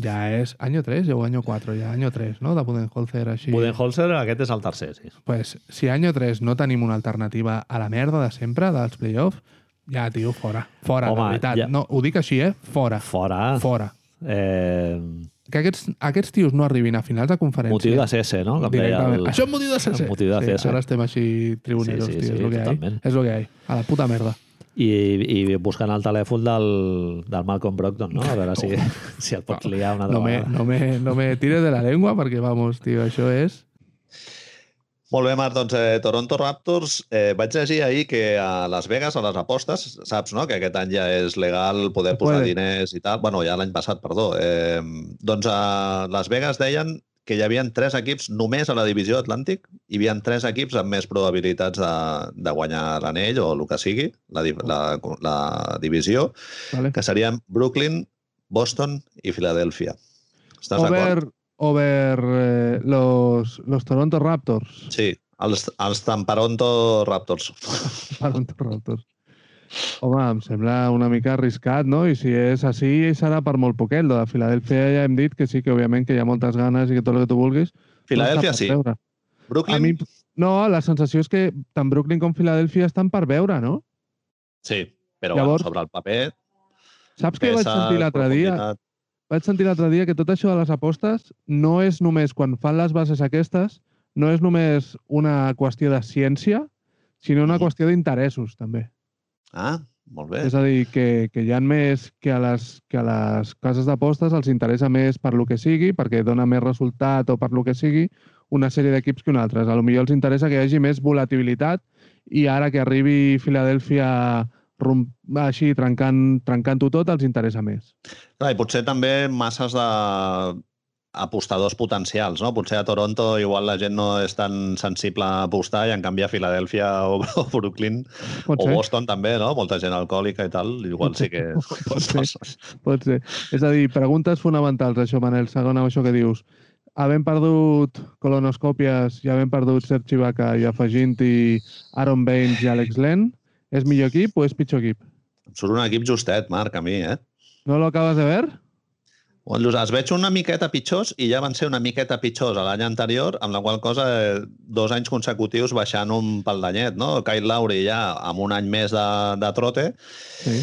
ja és año 3 o año 4, ja año 3, no? De Budenholzer, així. Budenholzer, aquest és el tercer, sí. Pues, si año 3 no tenim una alternativa a la merda de sempre, dels playoffs, ja, tio, fora. Fora, Home, de veritat. ja- No, ho dic així, eh? Fora. Fora. Fora. Eh, Que aquests, aquests tios no arribin a finals de conferència. motiu de CS, no? Com deia Directament. el... Això és motiu de CC. Motiu de sí, CC. ara estem així tribuneros, Sí, sí, tio. sí, és el que hi ha. totalment. És el que hi ha. A la puta merda. I, i buscant el telèfon del, del Malcolm Brogdon, no? A veure si, si el pots liar una altra No me, vegada. no, me, no me tires de la llengua perquè, vamos, tio, això és... Molt bé, Marc. Doncs eh, Toronto Raptors, eh, vaig llegir ahir que a Las Vegas, a les apostes, saps, no?, que aquest any ja és legal poder posar Puede. diners i tal. bueno, ja l'any passat, perdó. Eh, doncs a Las Vegas deien que hi havia tres equips només a la divisió Atlàntic, hi havia tres equips amb més probabilitats de, de guanyar l'anell o el que sigui, la, la, la divisió, Vale? que serien Brooklyn, Boston i Filadèlfia. Estàs d'acord? Over eh, los, los Toronto Raptors. Sí, els, els Tamparonto Raptors. Toronto Raptors. Home, em sembla una mica arriscat, no? I si és així, serà per molt poquet. Lo de Filadèlfia ja hem dit que sí, que òbviament que hi ha moltes ganes i que tot el que tu vulguis. Filadèlfia per sí. veure. Brooklyn, A mi, no, la sensació és que tant Brooklyn com Filadèlfia estan per veure, no? sí, però Llavors- bueno, sobre el paper... Saps què vaig sentir l'altre dia? Vaig sentir l'altre dia que tot això de les apostes no és només, quan fan les bases aquestes, no és només una qüestió de ciència, sinó una qüestió d'interessos, també. Ah, molt bé. És a dir, que, que hi ha més que a les, que a les cases d'apostes els interessa més per lo que sigui, perquè dona més resultat o per lo que sigui, una sèrie d'equips que un altre. A lo millor els interessa que hi hagi més volatilitat i ara que arribi Filadèlfia rum, així trencant trencant-ho tot, els interessa més. Clar, I potser també masses de apostadors potencials, no? Potser a Toronto igual la gent no és tan sensible a apostar i en canvi a Filadèlfia o, o Brooklyn Pot o ser? Boston també, no? Molta gent alcohòlica i tal, igual sí que... Pot ser. Pot ser. És a dir, preguntes fonamentals, això, Manel, segon amb això que dius. havent perdut colonoscòpies i havent perdut Sergi Ibaka i afegint-hi Aaron Baines i Alex Len, és millor equip o és pitjor equip? Em surt un equip justet, Marc, a mi, eh? No lo acabes de ver? Bueno, els veig una miqueta pitjors i ja van ser una miqueta pitjors a l'any anterior, amb la qual cosa eh, dos anys consecutius baixant un danyet, no? Kyle Lowry ja amb un any més de, de trote, Sí.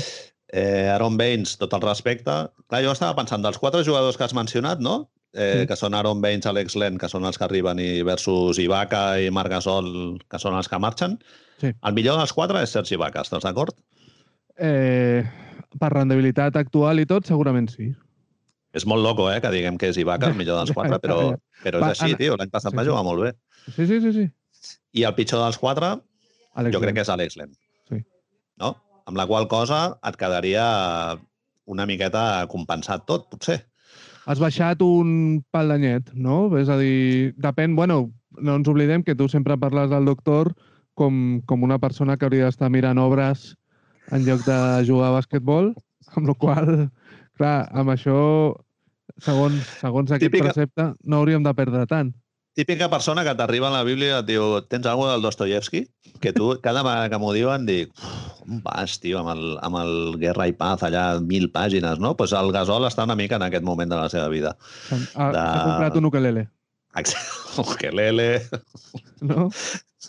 eh, Aaron Baines, tot el respecte. Clar, jo estava pensant, dels quatre jugadors que has mencionat, no? Eh, Sí. que són Aaron Baines, Alex Len, que són els que arriben, i versus Ibaka i Marc Gasol, que són els que marxen. Sí. El millor dels quatre és Sergi Ibaka, estàs d'acord? Eh, per rendibilitat actual i tot, segurament sí. És molt loco, eh, que diguem que és Ibaka el millor dels quatre, però, però és així, tio. L'any passat sí, va jugar molt bé. Sí, sí, sí, sí. I el pitjor dels quatre, Alex jo crec que és Alex Len. Sí. No? Amb la qual cosa et quedaria una miqueta compensat tot, potser. Has baixat un pal d'anyet, no? És a dir, depèn... Bueno, no ens oblidem que tu sempre parles del doctor com, com una persona que hauria d'estar mirant obres en lloc de jugar a basquetbol, amb la qual clar, amb això, segons, segons aquest Típica- precepte, no hauríem de perdre tant. Típica persona que t'arriba a la Bíblia i et diu tens alguna del Dostoyevsky? Que tu, cada vegada que m'ho diuen, dic "Uf, on vas, tio, amb el, amb el Guerra i Paz allà, mil pàgines, no? Doncs pues el Gasol està una mica en aquest moment de la seva vida. Ha, De- ha comprat un ukelele, Ukelele, no?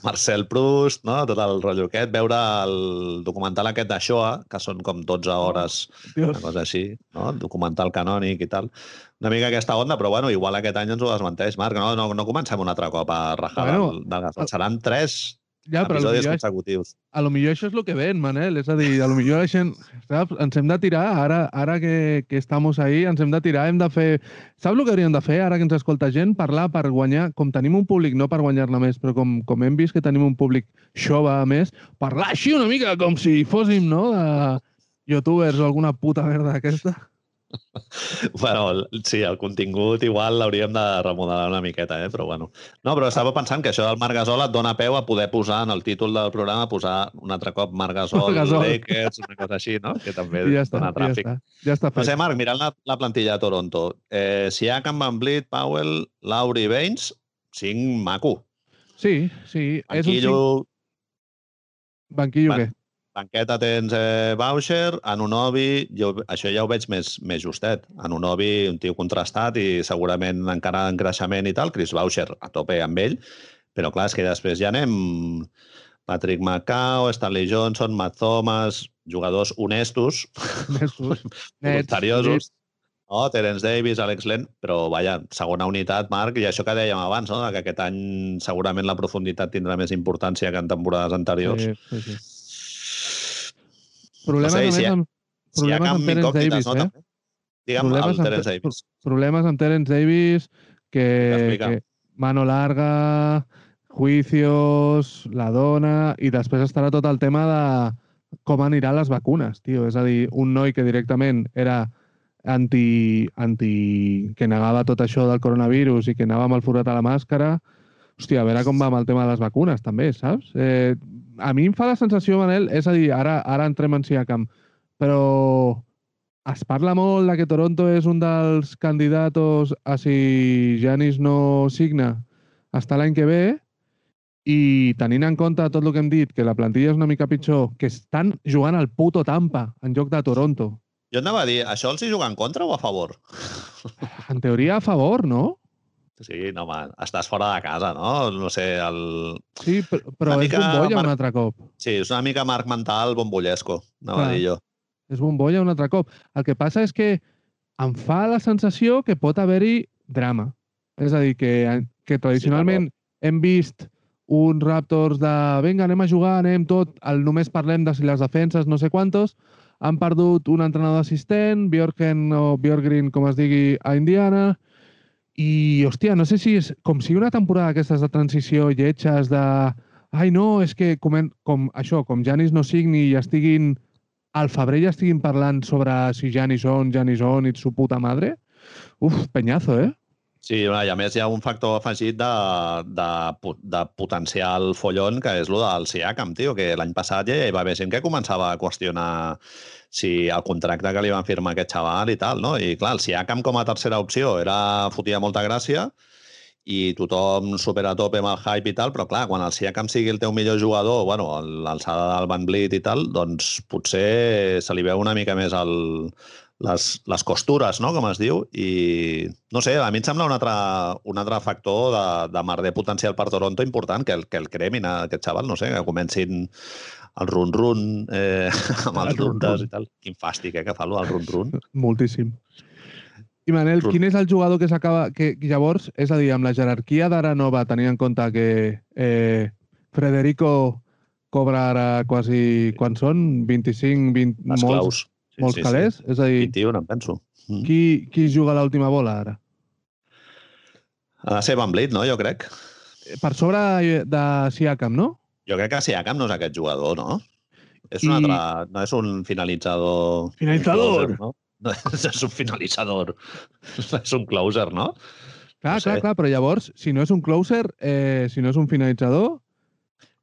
Marcel Proust, no? tot el rotllo aquest, veure el documental aquest de Shoah, que són com 12 hores, Dios. una cosa així, no? el documental canònic i tal. Una mica aquesta onda, però bueno, igual aquest any ens ho desmenteix, Marc. No, no, no comencem un altre cop a rajar Bueno, del, del Gasol. Seran tres Ja, però episodis és consecutius. a lo millor això és el que ven, Manel. És a dir, a lo millor la gent... Saps? Ens hem de tirar, ara, ara que, que estamos ahí, ens hem de tirar, hem de fer... Saps el que hauríem de fer, ara que ens escolta gent? Parlar per guanyar, com tenim un públic, no per guanyar-ne més, però com, com hem vist que tenim un públic xove a més, parlar així una mica, com si fóssim, no?, de youtubers o alguna puta merda d'aquesta. Bueno, sí, el contingut igual l'hauríem de remodelar una miqueta, eh? però bueno. No, però estava pensant que això del Marc Gasol et dona peu a poder posar en el títol del programa, posar un altre cop Marc Gasol, Gasol. Lakers, una cosa així, no? Que també I ja està, dona ja tràfic. està. Ja està No sé, Marc, mirant la, la plantilla de Toronto, eh, si hi ha Can Van Vliet, Powell, Lauri Baines, cinc maco. Sí, sí. És un Banquillo, cinc... Banquillo Ban- què? Banqueta tens eh, Boucher, Anunobi, jo, això ja ho veig més, més justet. Anunobi, un tio contrastat i segurament encara en creixement i tal, Chris Boucher a tope amb ell, però clar, és que després ja anem Patrick Macau, Stanley Johnson, Matt Thomas, jugadors honestos, Nestos. voluntariosos, no? Terence Davis, Alex Len, però vaja, segona unitat, Marc, i això que dèiem abans, no? que aquest any segurament la profunditat tindrà més importància que en temporades anteriors. Sí, sí, sí. Problemes, sé, a si amb, Si hi ha problemes amb Terence Davis, no? eh? També. Digue'm Problemes amb Terence Te- Davis. Problemes amb Terence Davis, que, que mano larga, juicios, la dona, i després estarà tot el tema de com aniran les vacunes, tio. És a dir, un noi que directament era anti, anti... que negava tot això del coronavirus i que anava amb el forat a la màscara, hòstia, a veure com va amb el tema de les vacunes, també, saps? Eh, a mi em fa la sensació, Manel, és a dir, ara, ara entrem en Siakam, però es parla molt de que Toronto és un dels candidats a si Janis no signa hasta l'any que ve i tenint en compte tot el que hem dit, que la plantilla és una mica pitjor, que estan jugant al puto Tampa en lloc de Toronto. Jo anava a dir, això els hi juga en contra o a favor? En teoria a favor, no? Sí, no, home, estàs fora de casa, no? No sé, el... Sí, però, però Una és bombolla mar- un altre cop. Sí, és una mica marc mental bombollesco, anava Clar. a dir jo. És bombolla un altre cop. El que passa és que em fa la sensació que pot haver-hi drama. És a dir, que, que tradicionalment hem vist uns Raptors de vinga, anem a jugar, anem tot, el, només parlem de si les defenses, no sé quantos, han perdut un entrenador assistent, Bjorken o Bjorgrin, com es digui, a Indiana, i, hòstia, no sé si és com si una temporada d'aquestes de transició lletges de ai, no, és que com, com això, com Janis no signi i estiguin al febrer ja estiguin parlant sobre si Janis on, Janis on i su puta madre, uf, penyazo, eh? Sí, i a més hi ha un factor afegit de, de, de potencial follon, que és el del Siakam, tio, que l'any passat ja hi va haver gent que començava a qüestionar si el contracte que li van firmar aquest xaval i tal, no? I clar, el Siakam com a tercera opció era fotia molta gràcia i tothom supera a tope amb el hype i tal, però clar, quan el Siakam sigui el teu millor jugador, bueno, l'alçada del Van Vliet i tal, doncs potser se li veu una mica més el, les, les costures, no?, com es diu, i no sé, a mi em sembla un altre, un altre factor de, de merder potencial per Toronto important, que el, que el cremin a aquest xaval, no sé, que comencin el run-run eh, amb els El dubtes i tal. Quin fàstic, eh, que fa el run-run. Moltíssim. I Manel, Run. quin és el jugador que s'acaba... que llavors, és a dir, amb la jerarquia d'ara nova, tenint en compte que eh, Federico cobra ara quasi... Quan són? 25, 20... Les molts, claus. Sí, molts calés? És a dir, 21, em penso. Mm. qui, qui juga l'última bola ara? Ha de ser Van Vliet, no?, jo crec. Per sobre de Siakam, no? Jo crec que Siakam no és aquest jugador, no? És un I- altre... No és un finalitzador... Finalitzador! closer, no? No, és un finalitzador. És un closer, no? Clar, No sé. clar, clar, però llavors, si no és un closer, eh, si no és un finalitzador,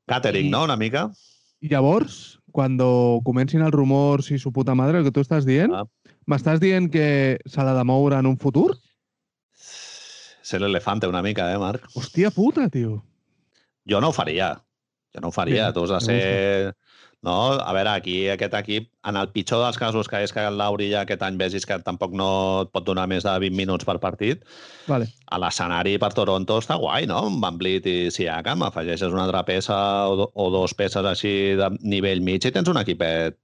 Catering, I- no?, una mica. llavors, quan comencin els rumors i su puta madre, el que tu estàs dient, Ah. m'estàs dient que se l'ha de moure en un futur? Ser l'elefante una mica, eh, Marc? Hòstia puta, tio. Jo no ho faria. Jo no ho faria. Bien, tu has de ser... No? A veure, aquí aquest equip, en el pitjor dels casos, que és que el Lauri ja aquest any vegis que tampoc no et pot donar més de 20 minuts per partit, Vale. a l'escenari per Toronto està guai, no? Amb Van Vliet i Siakam, afegeixes una altra peça o, do, o dos peces així de nivell mig i tens un equipet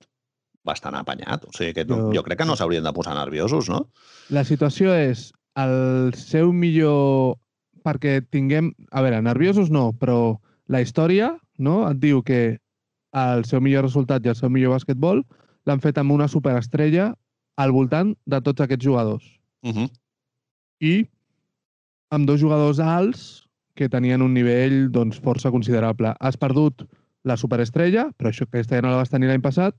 bastant apanyat. O sigui que Jo- jo crec que no s'haurien de posar nerviosos, no? La situació és el seu millor... Perquè tinguem... A veure, nerviosos no, però la història no, et diu que el seu millor resultat i el seu millor basquetbol l'han fet amb una superestrella al voltant de tots aquests jugadors. Uh -huh. I amb dos jugadors alts que tenien un nivell doncs, força considerable. Has perdut la superestrella, però això aquesta ja no la vas tenir l'any passat,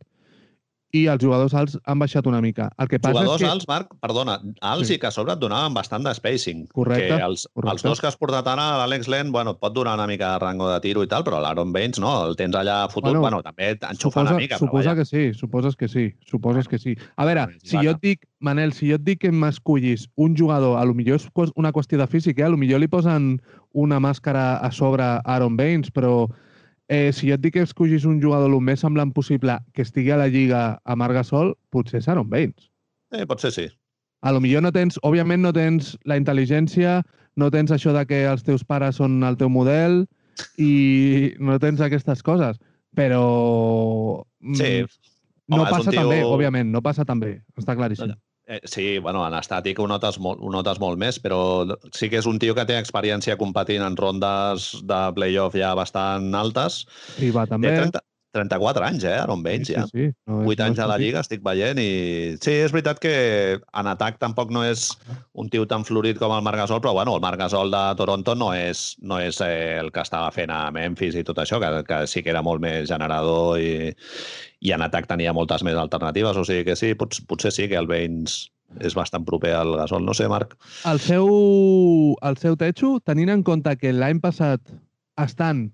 i els jugadors alts han baixat una mica. El que passa Jugadors és que... alts, Marc, perdona, alts Sí. i que a sobre et donaven bastant de spacing. Correcte, Que els, correcte. els dos que has portat ara, l'Àlex Len, bueno, et pot donar una mica de rango de tiro i tal, però l'Aaron Baines, no, el tens allà fotut, Bueno, bueno, també enxufa una mica, suposa que sí, suposes que sí, suposes que sí. A veure, si jo et dic, Manel, si jo et dic que m'escollis un jugador, a lo millor és una qüestió de física, eh? a lo millor li posen una màscara a sobre a Aaron Baines, però eh, si jo et dic que escollis un jugador el més semblant possible que estigui a la lliga a Marc Gasol, potser és Aaron Baines. Eh, potser sí. A lo millor no tens, òbviament no tens la intel·ligència, no tens això de que els teus pares són el teu model i no tens aquestes coses, però mm, Sí. no Home, un passa tan bé, tio- òbviament, no passa tan bé, està claríssim. Eh, sí, bueno, en estàtic ho notes, molt, ho notes molt més, però sí que és un tio que té experiència competint en rondes de playoff ja bastant altes. Va, també. Té 30, 34 anys, eh, Aaron Baines, ja. Sí, sí, no és- 8 no anys a la. Lliga, estic veient, i sí, és veritat que en atac tampoc no és un tio tan florit com el Marc Gasol, però bueno, el Marc Gasol de Toronto no és, no és eh, el que estava fent a Memphis i tot això, que, que sí que era molt més generador i, i en atac tenia moltes més alternatives, o sigui que sí, pot, potser sí que el Baines és bastant proper al Gasol, no sé, Marc. El seu, el seu techo, tenint en compte que l'any passat estan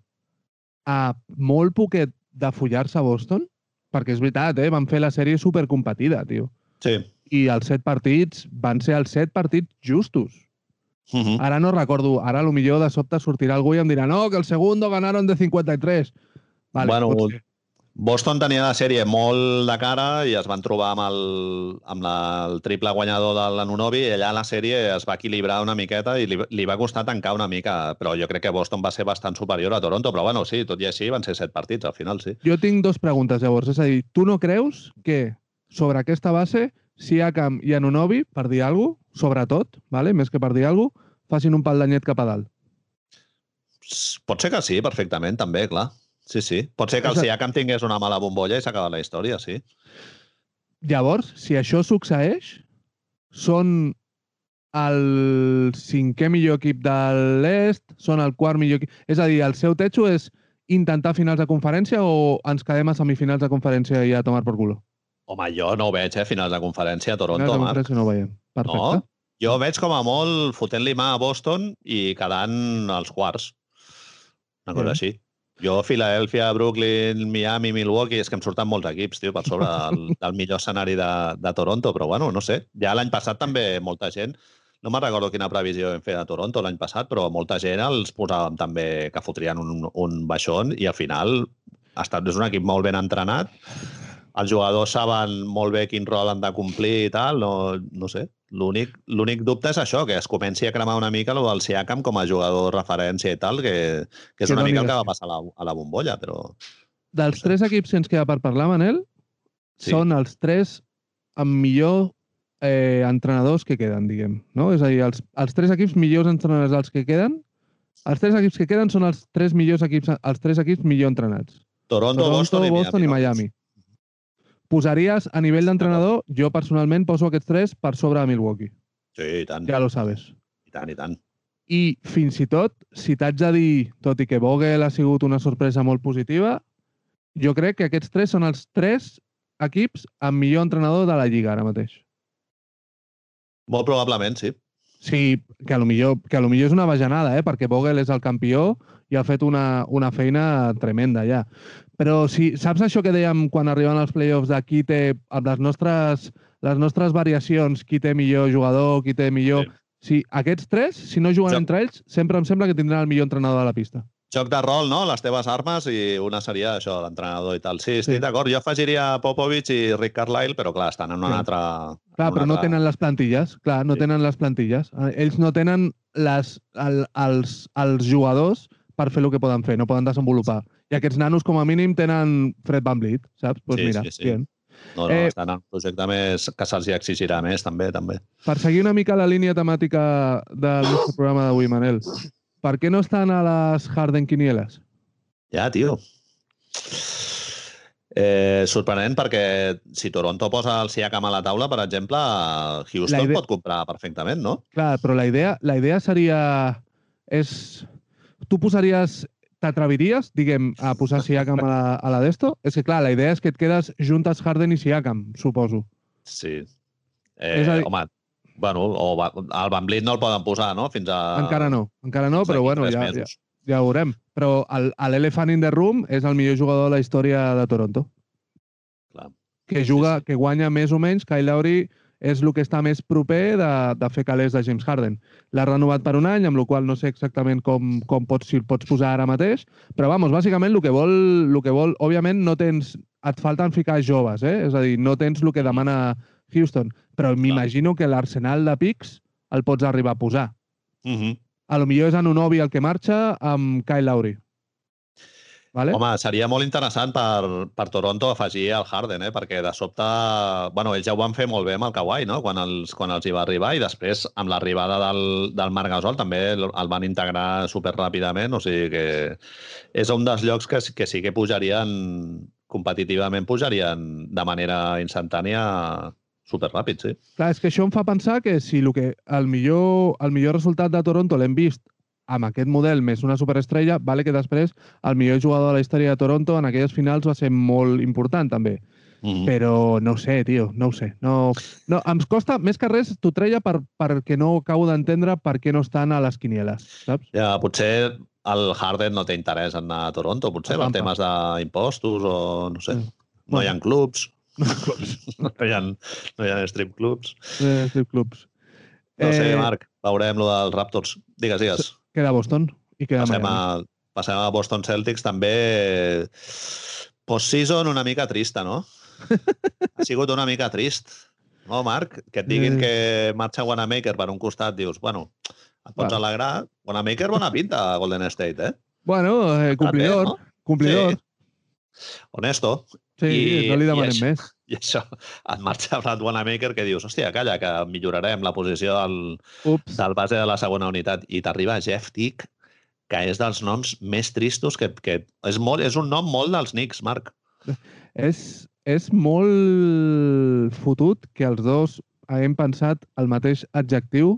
a molt poquet de follar-se a Boston, perquè és veritat, eh? van fer la sèrie supercompetida, tio. Sí. I els set partits van ser els set partits justos. Uh -huh. Ara no recordo, ara a lo millor de sobte sortirà algú i em dirà no, que el segundo ganaron de 53. Vale, Bueno, pot ser. Boston tenia la sèrie molt de cara i es van trobar amb el, amb la, el triple guanyador de l'Anunobi i allà la sèrie es va equilibrar una miqueta i li, li va costar tancar una mica, però jo crec que Boston va ser bastant superior a Toronto, però bueno, sí, tot i així van ser set partits al final, sí. Jo tinc dos preguntes, llavors. És a dir, tu no creus que sobre aquesta base Siakam i Anunobi, per dir alguna cosa, sobretot, vale? més que per dir alguna cosa, facin un pal d'anyet cap a dalt. Pot ser que sí, perfectament, també, clar. Sí, sí. Pot ser que el Siakam tingués una mala bombolla i s'ha acabat la història, sí. Llavors, si això succeeix, són el cinquè millor equip de l'est, són el quart millor equip... És a dir, el seu techo és intentar finals de conferència o ens quedem a semifinals de conferència i a tomar per culo? Home, jo no ho veig, eh, finals de conferència a Toronto, finals de Marc. conferència no ho veiem. Perfecte. No? Jo veig com a molt fotent-li mà a Boston i quedant als quarts. Una cosa Sí. així. Jo, Filadèlfia, Brooklyn, Miami, Milwaukee, és que em surten molts equips, tio, per sobre del, del millor escenari de, de Toronto, però bueno, no sé. Ja l'any passat també molta gent, no me'n recordo quina previsió vam fer de Toronto l'any passat, però molta gent els posàvem també que fotrien un, un baixón i al final ha estat, és un equip molt ben entrenat, els jugadors saben molt bé quin rol han de complir i tal, no, no sé. L'únic dubte és això, que es comenci a cremar una mica el del Siakam com a jugador referència i tal, que, que és Que una mica el de que va passar a la, a la bombolla, però... Dels tres equips que ens queda per parlar, Manel, Sí. són els tres amb millor eh, entrenadors que queden, diguem. No? És a dir, els, els tres equips millors entrenadors dels que queden, els tres equips que queden són els tres millors equips, els tres equips millor entrenats. Toronto, Toronto, Boston, i Boston i no? Miami. Posaries, a nivell d'entrenador, jo personalment poso aquests tres per sobre de Milwaukee. Sí, i tant, Ja lo sabes. i tant, i tant. I fins i tot, si t'haig de dir, tot i que Vogel ha sigut una sorpresa molt positiva, jo crec que aquests tres són els tres equips amb millor entrenador de la Lliga ara mateix. Molt probablement, sí. Sí, que a lo millor, que a lo millor és una bajanada, eh? perquè Vogel és el campió i ha fet una, una feina tremenda ja. Però si saps això que dèiem quan arriben els playoffs de qui té, amb les nostres, les nostres variacions, qui té millor jugador, qui té millor... Sí. Si aquests tres, si no juguen Jo- entre ells, sempre em sembla que tindran el millor entrenador de la pista. Joc de rol, no? Les teves armes i una seria això, l'entrenador i tal. Sí, estic Sí. d'acord. Jo afegiria Popovich i Rick Carlisle, però clar, estan en una Sí. altra... Clar, però una no altra- tenen les plantilles. Clar, no Sí. tenen les plantilles. Eh, Ells no tenen les, el, els, els jugadors per fer el que poden fer, no poden desenvolupar. I aquests nanos, com a mínim, tenen Fred Van Vliet, saps? Doncs Sí, mira, sí, sí. bien. No, no, Eh, estan en un projecte més que se'ls exigirà més, també, també. Per seguir una mica la línia temàtica del nostre programa d'avui, Manel, per què no estan a les Harden Quinieles? Ja, tio. Eh, sorprenent perquè si Toronto posa el Siakam a la taula, per exemple, Houston idea- pot comprar perfectament, no? Clar, però la idea, la idea seria... És... Tu posaries... T'atreviries, diguem, a posar Siakam a la, a la d'esto? És que, clar, la idea és que et quedes juntes Harden i Siakam, suposo. Sí. És Eh, a dir- home, bueno, o va- el Van Vliet no el poden posar, no? Fins a... encara no, encara no, però bueno, ja, ja, mesos. ja ho veurem. Però el- l'Elephant in the Room és el millor jugador de la història de Toronto. Clar. Que Sí, juga, sí. que guanya més o menys, Kyle Lowry és el que està més proper de, de fer calés de James Harden. L'ha renovat per un any, amb la qual no sé exactament com, com pots, si el pots posar ara mateix, però vamos, bàsicament el que vol, el que vol òbviament no tens, et falten ficar joves, eh? és a dir, no tens el que demana Houston, però m'imagino que l'arsenal de pics el pots arribar a posar. Uh -huh. A lo millor és Anunobi el que marxa amb Kyle Lowry. Vale? Home, seria molt interessant per, per Toronto afegir el Harden, eh? perquè de sobte... Bueno, ells ja ho van fer molt bé amb el Kawhi, no? quan, els, quan els hi va arribar, i després, amb l'arribada del, del Marc Gasol, també el, van integrar super ràpidament, o sigui que és un dels llocs que, que sí que pujarien, competitivament pujarien de manera instantània super ràpid, sí. Clar, és que això em fa pensar que si el, que, el, millor, el millor resultat de Toronto l'hem vist amb aquest model més una superestrella, vale que després el millor jugador de la història de Toronto en aquelles finals va ser molt important també. Mm -hmm. Però no sé, tio, no ho sé. No, no, em costa, més que res, t'ho treia per, perquè no acabo d'entendre per què no estan a les quinieles, saps? Ja, potser el Harden no té interès en anar a Toronto, potser per temes d'impostos o no sé. Mm. No hi ha clubs, No, no hi ha, no hi ha strip clubs. eh, strip clubs. No sé, Marc, veurem lo dels Raptors. Digues, digues. Queda Boston i queda Passem Miami. a, passem a Boston Celtics, també post-season una mica trista, no? ha sigut una mica trist. No, Marc? Que et diguin Eh. que marxa Wanamaker per un costat, dius, bueno, et pots Bueno. alegrar. Wanamaker, bona pinta a Golden State, eh? Bueno, eh, complidor, no? complidor. Honesto. Sí, I- no li i demanem això- més. I això, et marxa Brad Wanamaker que dius, hòstia, calla, que millorarem la posició del, Ups. del base de la segona unitat. I t'arriba Jeff Tick, que és dels noms més tristos, que, que és, molt, és un nom molt dels Knicks, Marc. És, és molt fotut que els dos haguem pensat el mateix adjectiu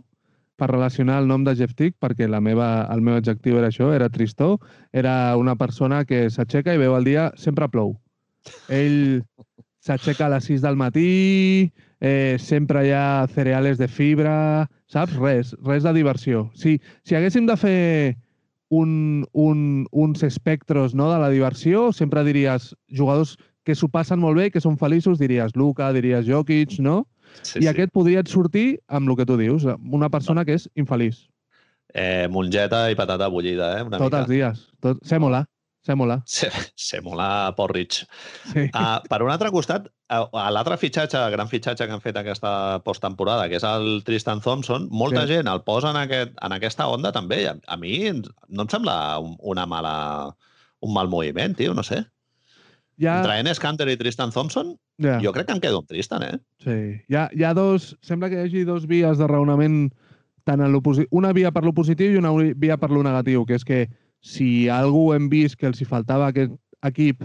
per relacionar el nom de Jeff Tick, perquè la meva, el meu adjectiu era això, era tristó, era una persona que s'aixeca i veu el dia, sempre plou. Ell s'aixeca a les 6 del matí, eh, sempre hi ha cereales de fibra, saps? Res, res de diversió. Si, si haguéssim de fer un, un, uns espectros no, de la diversió, sempre diries jugadors que s'ho passen molt bé, que són feliços, diries Luka, diries Jokic, no? Sí, I aquest podria et sortir amb el que tu dius, una persona que és infeliç. Eh, mongeta i patata bullida, eh? Una Tots mica. els dies. Tot... Sèmola. Sèmola. Se, Semola Porridge. Sí. Uh, per un altre costat, uh, l'altre fitxatge, gran fitxatge que han fet aquesta posttemporada, que és el Tristan Thompson, molta Sí. gent el posa en, aquest, en aquesta onda també. A, a mi no em sembla un, una mala, un mal moviment, tio, no sé. Ja, Entre Enes Kanter i Tristan Thompson, ja, jo crec que em quedo amb Tristan, eh? sí. Hi, ha, hi ha dos... Sembla que hi hagi dos vies de raonament tant en una via per lo positiu i una via per lo negatiu, que és que si algú hem vist que els hi faltava aquest equip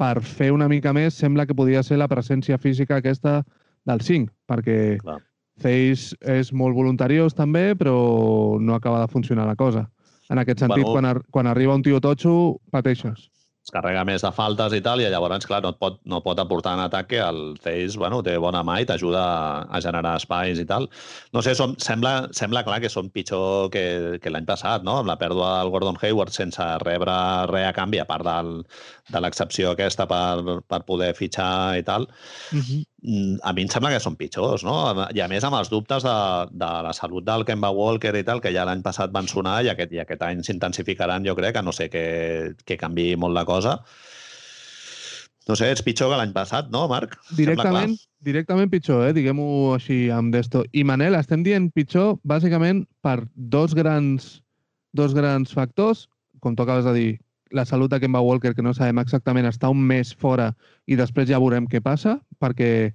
per fer una mica més, sembla que podia ser la presència física aquesta del 5, perquè Clar. Zeiss és molt voluntariós també, però no acaba de funcionar la cosa. En aquest sentit, Bueno. quan, ar quan arriba un tio totxo, pateixes. Carrega més de faltes i tal, i llavors, clar, no et pot, no pot aportar en atac que el Zeiss, bueno, té bona mà i t'ajuda a, a generar espais i tal. No sé, som, sembla, sembla clar que són pitjor que, que l'any passat, no? Amb la pèrdua del Gordon Hayward sense rebre res a canvi, a part del, de l'excepció aquesta per, per poder fitxar i tal. Uh -huh. Mm, a mi em sembla que són pitjors, no? I a més amb els dubtes de, de la salut del Kemba Walker i tal, que ja l'any passat van sonar i aquest, i aquest any s'intensificaran, jo crec, a no sé que, que canvi molt la cosa. No sé, ets pitjor que l'any passat, no, Marc? Directament, directament pitjor, eh? diguem-ho així amb d'esto. I Manel, estem dient pitjor bàsicament per dos grans, dos grans factors, com tu acabes de dir, la salut de Kemba Walker, que no sabem exactament, està un mes fora i després ja veurem què passa, perquè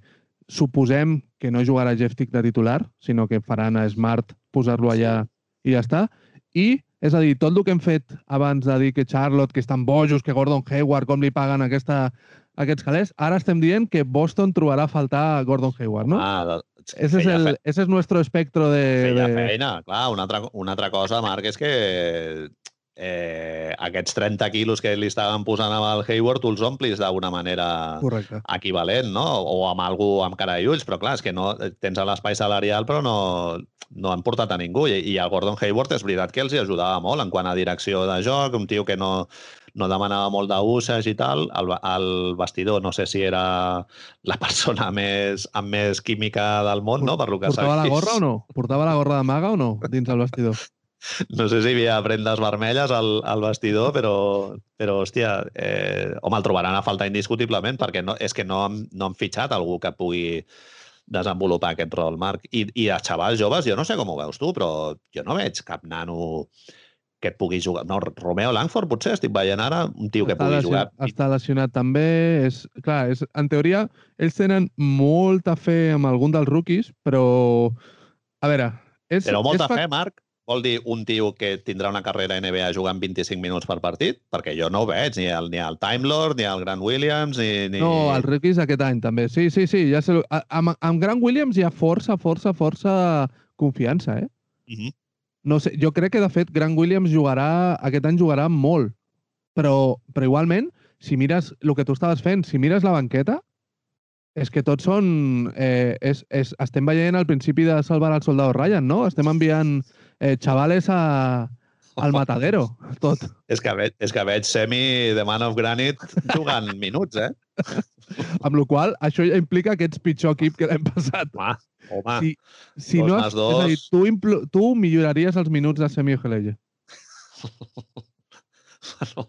suposem que no jugarà Jeff Tick de titular, sinó que faran a Smart posar-lo allà i ja està. I, és a dir, tot el que hem fet abans de dir que Charlotte, que estan bojos, que Gordon Hayward, com li paguen aquesta, aquests calés, ara estem dient que Boston trobarà a faltar Gordon Hayward, no? Ah, de- ese, es feia el, fe- ese es nuestro espectro de... feia de... feina, clar. Una altra, una altra cosa, Marc, és que eh, aquests 30 quilos que li estaven posant amb el Hayward tu els omplis d'una manera Correcte. equivalent, no? O amb algú amb cara i ulls, però clar, és que no, tens l'espai salarial però no, no han portat a ningú. I, I el Gordon Hayward és veritat que els hi ajudava molt en quant a direcció de joc, un tio que no, no demanava molt d'usage i tal. El, el vestidor no sé si era la persona més, amb més química del món, no? Per lo que Portava la gorra o no? Portava la gorra de maga o no dins el vestidor? No sé si hi havia prendes vermelles al, al vestidor, però, però hòstia, eh, home, el trobaran a faltar indiscutiblement, perquè no, és que no, han- no han fitxat algú que pugui desenvolupar aquest rol, Marc. I, I a xavals joves, jo no sé com ho veus tu, però jo no veig cap nano que pugui jugar. No, Romeo Langford potser estic veient ara, un tio que està, pugui lesionat, jugar. està lesionat també. És, clar, és, en teoria, ells tenen molta fe amb algun dels rookies, però... A veure... És, Però molta és fe, Marc, vol dir un tio que tindrà una carrera NBA jugant 25 minuts per partit? Perquè jo no ho veig, ni el, ni el Time Lord, ni el Grant Williams, ni... ni... No, els rookies aquest any també. Sí, sí, sí. Ja sé, amb, amb Grant Williams hi ha força, força, força confiança, eh? Mhm. No sé, jo crec que, de fet, Grant Williams jugarà, aquest any jugarà molt. Però, però igualment, si mires el que tu estaves fent, si mires la banqueta, és que tots són... Eh, és, és, estem veient al principi de Salvar al Soldado Ryan, no? Estem enviant eh, xavales a, al matadero, tot. És que, veig, és que veig Semi, The Man of Granite, jugant minuts, eh? Amb la qual això ja implica que ets pitjor equip que l'hem passat. Home, home. Si, si dos no, has- és a dir, dos. tu, tu milloraries els minuts de Semi Ojeleye. Bueno,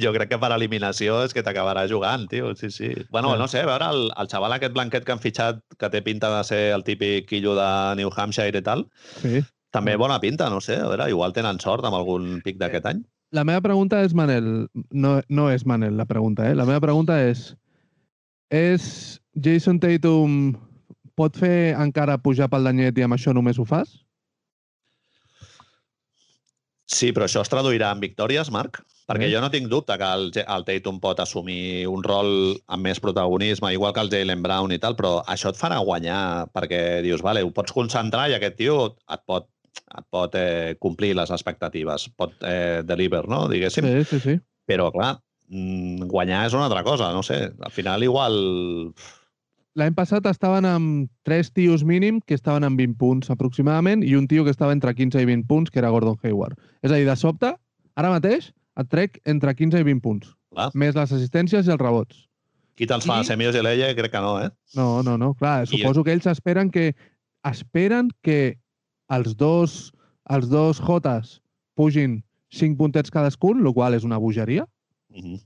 jo crec que per eliminació és que t'acabarà jugant, tio. Sí, sí. Bueno, no sé, a veure, el, el xaval aquest blanquet que han fitxat, que té pinta de ser el típic quillo de New Hampshire i tal, Sí. També bona pinta, no sé. A veure, igual tenen sort amb algun pic d'aquest any. La meva pregunta és, Manel, no, no és Manel la pregunta, eh? La meva pregunta és, és Jason Tatum pot fer encara pujar pel danyet i amb això només ho fas? Sí, però això es traduirà en victòries, Marc? Perquè Sí. jo no tinc dubte que el, el Tatum pot assumir un rol amb més protagonisme, igual que el Jalen Brown i tal, però això et farà guanyar perquè dius, vale, ho pots concentrar i aquest tio et pot, pot eh, complir les expectatives, pot eh, deliver, no? Diguéssim. Sí, sí, sí. Però, clar, mm, guanyar és una altra cosa, no sé. Al final igual... L'any passat estaven amb tres tios mínim que estaven amb 20 punts aproximadament i un tio que estava entre 15 i 20 punts, que era Gordon Hayward. És a dir, de sobte, ara mateix, et trec entre 15 i 20 punts, Clar. més les assistències i els rebots. Qui te'ls fa? I- i l'Ella? Crec que no, eh? No, no, no, clar, I- suposo que ells esperen que esperen que els dos, els dos Jotes pugin 5 puntets cadascun, el qual és una bogeria, Uh -huh.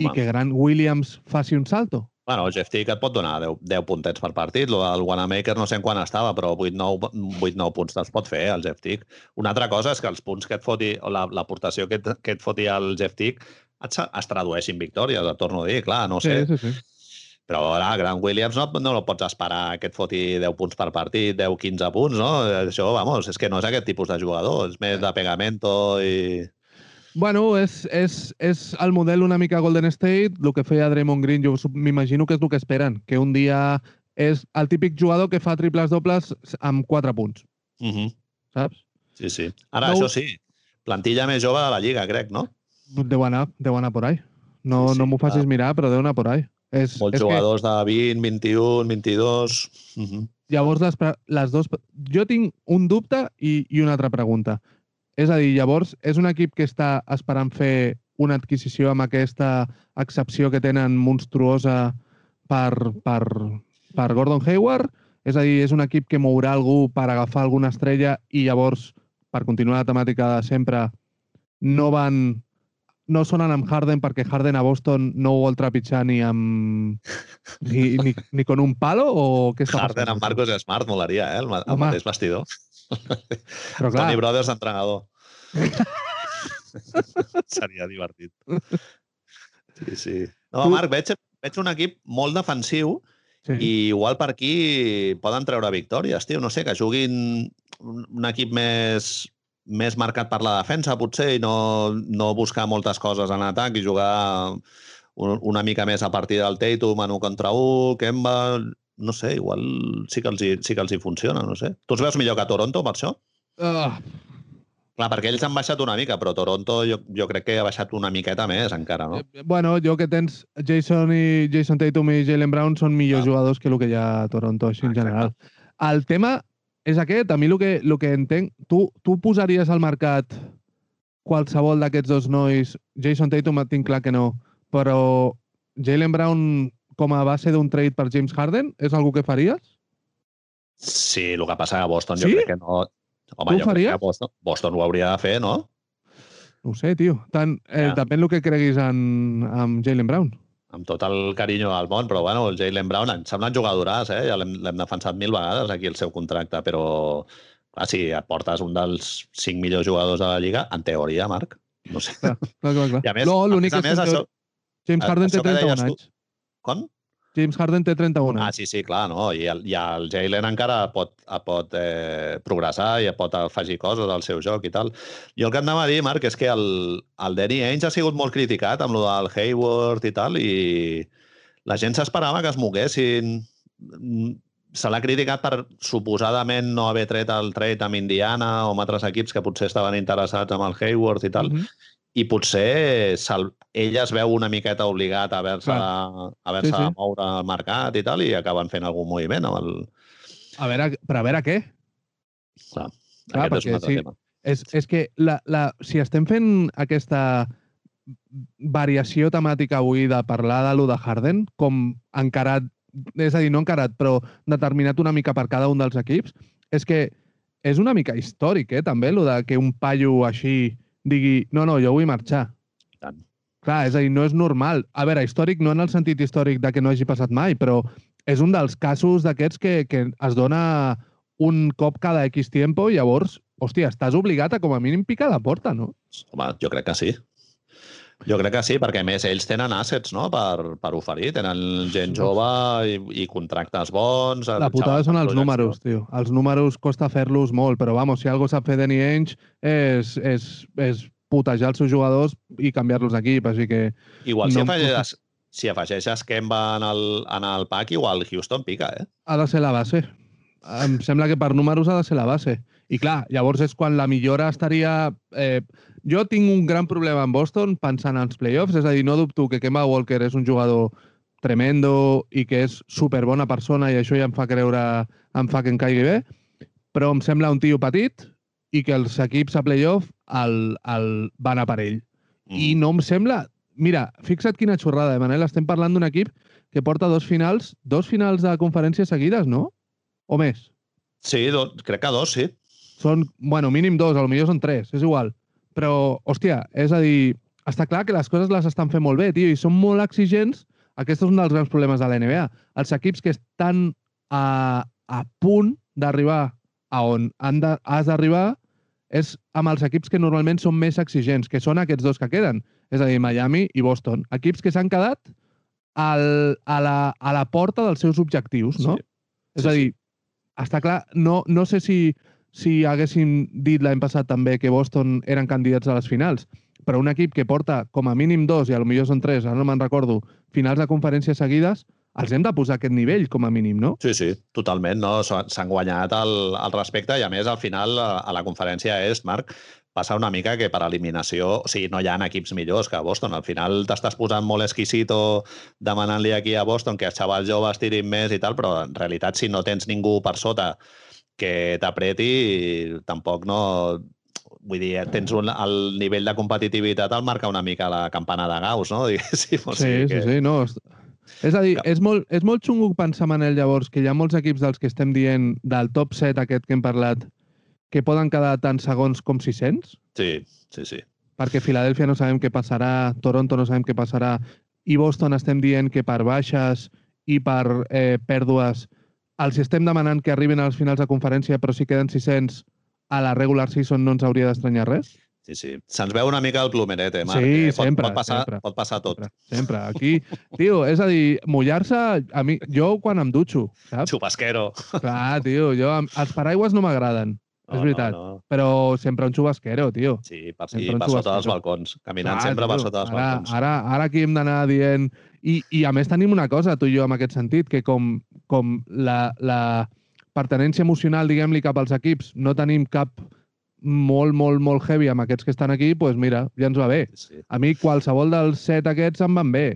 i que Grant Williams faci un salto. Bueno, el Jeff Tick et pot donar 10, 10 puntets per partit. Lo del Wanamaker no sé en quan estava, però 8-9 8-9 punts te'ls pot fer, el Jeff Tick. Una altra cosa és que els punts que et foti, o la- l'aportació que, et, que et foti el Jeff Tick et, es tradueixin victòries, et torno a dir, clar, no sé. Sí, sí, sí. Però ara, Grant Williams no, no el pots esperar que et foti 10 punts per partit, 10-15 punts, no? Això, vamos, és que no és aquest tipus de jugador, és més de pegamento i... Bueno, és, és, és el model una mica Golden State, el que feia Draymond Green, jo m'imagino que és el que esperen, que un dia és el típic jugador que fa triples dobles amb 4 punts, Uh -huh. saps? Sí, sí. Ara, No- això sí, plantilla més jove de la Lliga, crec, no? Deu anar, deu anar por ahí. No, Sí, sí, no m'ho facis clar. mirar, però deu anar por ahí. És, Molts és jugadors de 20, 21, 22... Uh -huh. que llavors les, les dos... Jo tinc un dubte i, i una altra pregunta. És a dir, llavors, és un equip que està esperant fer una adquisició amb aquesta excepció que tenen monstruosa per, per, per Gordon Hayward? És a dir, és un equip que mourà algú per agafar alguna estrella i llavors, per continuar la temàtica de sempre, no van no sonen amb Harden perquè Harden a Boston no ho vol trepitjar ni amb... ni, ni, ni con un palo o què està Harden passant? amb Marcos Smart molaria, eh? El, el Home. mateix vestidor. Però clar, Tony Brothers d'entrenador. Seria divertit. Sí, sí. No, Tu- Marc, veig, veig un equip molt defensiu sí. i igual per aquí poden treure victòries, tio. No sé, que juguin un, un equip més, més marcat per la defensa, potser, i no, no buscar moltes coses en atac i jugar un, una mica més a partir del Tatum en un contra un, Kemba... No sé, igual sí que els hi, sí que els hi funciona, no sé. Tu els veus millor que Toronto, per això? Uh, Clar, perquè ells han baixat una mica, però Toronto jo, jo crec que ha baixat una miqueta més encara, no? bueno, jo que tens Jason i Jason Tatum i Jalen Brown són millors Clar. jugadors que el que hi ha a Toronto, així en general. El tema és aquest. A mi el que, el que entenc... Tu, tu posaries al mercat qualsevol d'aquests dos nois... Jason Tatum tinc clar que no, però Jalen Brown com a base d'un trade per James Harden és algú que faries? Sí, el que passa a Boston Sí? jo crec que no... Home, Tu ho crec faries? que Boston, Boston ho hauria de fer, no? No ho sé, tio. Tant, eh, Ja. Depèn el que creguis en, en Jalen Brown. Amb tot el carinyo del món, però bueno, el Jalen Brown em sembla un jugadoràs, eh? Ja l'hem defensat mil vegades aquí el seu contracte, però clar, si et portes un dels cinc millors jugadors de la Lliga, en teoria, Marc, no sé. Clar, clar, clar. I a més, no, a l'únic més, a és que això, James Harden té això que 31 deies tu- anys. com? James Harden té 31 Ah, anys. sí, sí, clar, no? I el, i el Jalen encara pot, pot eh, progressar i pot afegir coses al seu joc i tal. Jo el que anava a dir, Marc, és que el, el Danny Ainge ha sigut molt criticat amb lo del Hayward i tal, i la gent s'esperava que es moguessin. Mm, Se l'ha criticat per suposadament no haver tret el trade amb Indiana o amb altres equips que potser estaven interessats amb el Hayward i tal, Mhm. I potser se'l- ell es veu una miqueta obligat a haver-se a haver Sí, sí. de moure al mercat i tal, i acaben fent algun moviment amb el... A veure, però a veure què? Clar, Clar, aquest és un altre sí. tema. És, és que la, la, si estem fent aquesta variació temàtica avui de parlar de lo de Harden, com encarat, és a dir, no encarat, però determinat una mica per cada un dels equips, és que és una mica històric, eh, també, lo de que un paio així digui no, no, jo vull marxar. I tant. Clar, és a dir, no és normal. A veure, històric no en el sentit històric de que no hagi passat mai, però és un dels casos d'aquests que, que es dona un cop cada X tiempo i llavors, hòstia, estàs obligat a com a mínim picar la porta, no? Home, jo crec que sí. Jo crec que sí, perquè més ells tenen assets no? per, per oferir, tenen gent jove i, i contractes bons. La putada són els números, tio. Els números costa fer-los molt, però vamos, si algo sap fer Danny Ainge és, és, és putejar els seus jugadors i canviar-los d'equip, així que... Igual si no em afegeixes, si afegeixes Kemba en el, en el pack, igual Houston pica, eh? ha de ser la base. Em sembla que per números ha de ser la base. I clar, llavors és quan la millora estaria... Eh, jo tinc un gran problema amb Boston pensant en els playoffs, és a dir, no dubto que Kemba Walker és un jugador tremendo i que és superbona persona i això ja em fa creure, em fa que em caigui bé, però em sembla un tio petit i que els equips a playoff el, el van a per ell. Mm. I no em sembla... Mira, fixa't quina xorrada, eh, Manel? Estem parlant d'un equip que porta dos finals, dos finals de conferència seguides, no? O més? Sí, do, crec que dos, sí. Són, bueno, mínim dos, millor són tres, és igual. Però, hòstia, és a dir, està clar que les coses les estan fent molt bé, tio, i són molt exigents. Aquest és un dels grans problemes de la NBA. Els equips que estan a, a punt d'arribar a on han de, has d'arribar és amb els equips que normalment són més exigents, que són aquests dos que queden és a dir, Miami i Boston. Equips que s'han quedat al, a, la, a la porta dels seus objectius, no? Sí. És sí, a dir, sí. està clar, no, no sé si, si haguéssim dit l'any passat també que Boston eren candidats a les finals, però un equip que porta com a mínim dos, i a lo millor són tres, ara no me'n recordo, finals de conferència seguides, els hem de posar aquest nivell com a mínim, no? Sí, sí, totalment. No? S'han guanyat el, el respecte i, a més, al final, a la conferència est, Marc, passa una mica que per eliminació, o sigui, no hi ha equips millors que a Boston. Al final t'estàs posant molt exquisito demanant-li aquí a Boston que els xavals joves tirin més i tal, però en realitat si no tens ningú per sota que t'apreti, tampoc no... Vull dir, tens un, el nivell de competitivitat el marca una mica la campana de Gauss, no? Diguéssim. O sigui sí, que... sí, sí, no. És a dir, és molt, és molt xungo pensar, Manel, llavors, que hi ha molts equips dels que estem dient del top 7 aquest que hem parlat, que poden quedar tant segons com 600? Sí, sí, sí. Perquè Filadèlfia no sabem què passarà, Toronto no sabem què passarà, i Boston estem dient que per baixes i per eh, pèrdues els estem demanant que arribin als finals de conferència, però si queden 600 a la regular season no ens hauria d'estranyar res? Sí, sí. Se'ns veu una mica el plumeret, eh, Marc? Sí, eh? Pot, sempre. Pot passar, sempre, pot passar tot. Sempre, sempre. Aquí, tio, és a dir, mullar-se... A mi, jo quan em dutxo, saps? Xupasquero. Clar, tio, jo, els paraigües no m'agraden. No, és veritat. No, no. Però sempre un xubasquero, tio. Sí, per, sí, per sota dels balcons. Caminant Clar, sempre tio, per sota dels ara, balcons. Ara, ara aquí hem d'anar dient... I, I a més tenim una cosa, tu i jo, en aquest sentit, que com, com la, la pertenència emocional, diguem-li, cap als equips, no tenim cap molt, molt, molt heavy amb aquests que estan aquí, doncs pues mira, ja ens va bé. Sí. A mi qualsevol dels set aquests em van bé.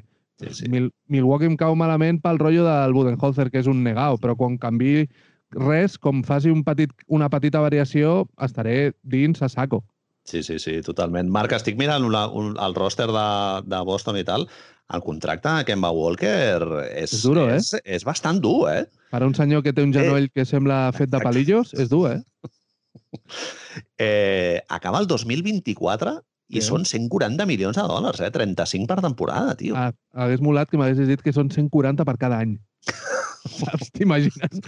Sí, sí. Mil, Milwaukee em cau malament pel rotllo del Budenholzer, que és un negau, però quan canvi res, com faci un petit, una petita variació, estaré dins a saco. Sí, sí, sí, totalment. Marc, estic mirant una, un, el roster de, de Boston i tal. El contracte de Kemba Walker és, és, duro, eh? és, és bastant dur, eh? Per un senyor que té un genoll eh, que sembla fet de palillos, és dur, eh? eh acaba el 2024 i sí. són 140 milions de dòlars, eh? 35 per temporada, tio. Ah, hagués molat que m'haguessis dit que són 140 per cada any. Saps? T'imagines?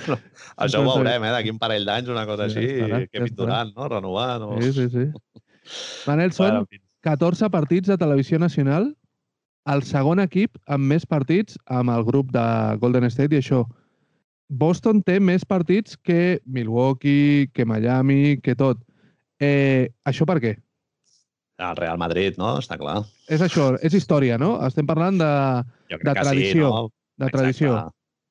Això ho veurem, eh? D'aquí un parell d'anys, una cosa sí, així, estarà, que Durant, no? Renovar, no? Sí, sí, sí. Manel, són 14 partits de televisió nacional, el segon equip amb més partits amb el grup de Golden State i això. Boston té més partits que Milwaukee, que Miami, que tot. Eh, això per què? El Real Madrid, no? Està clar. És això, és història, no? Estem parlant de, de tradició. Sí, no? De Exacte. tradició.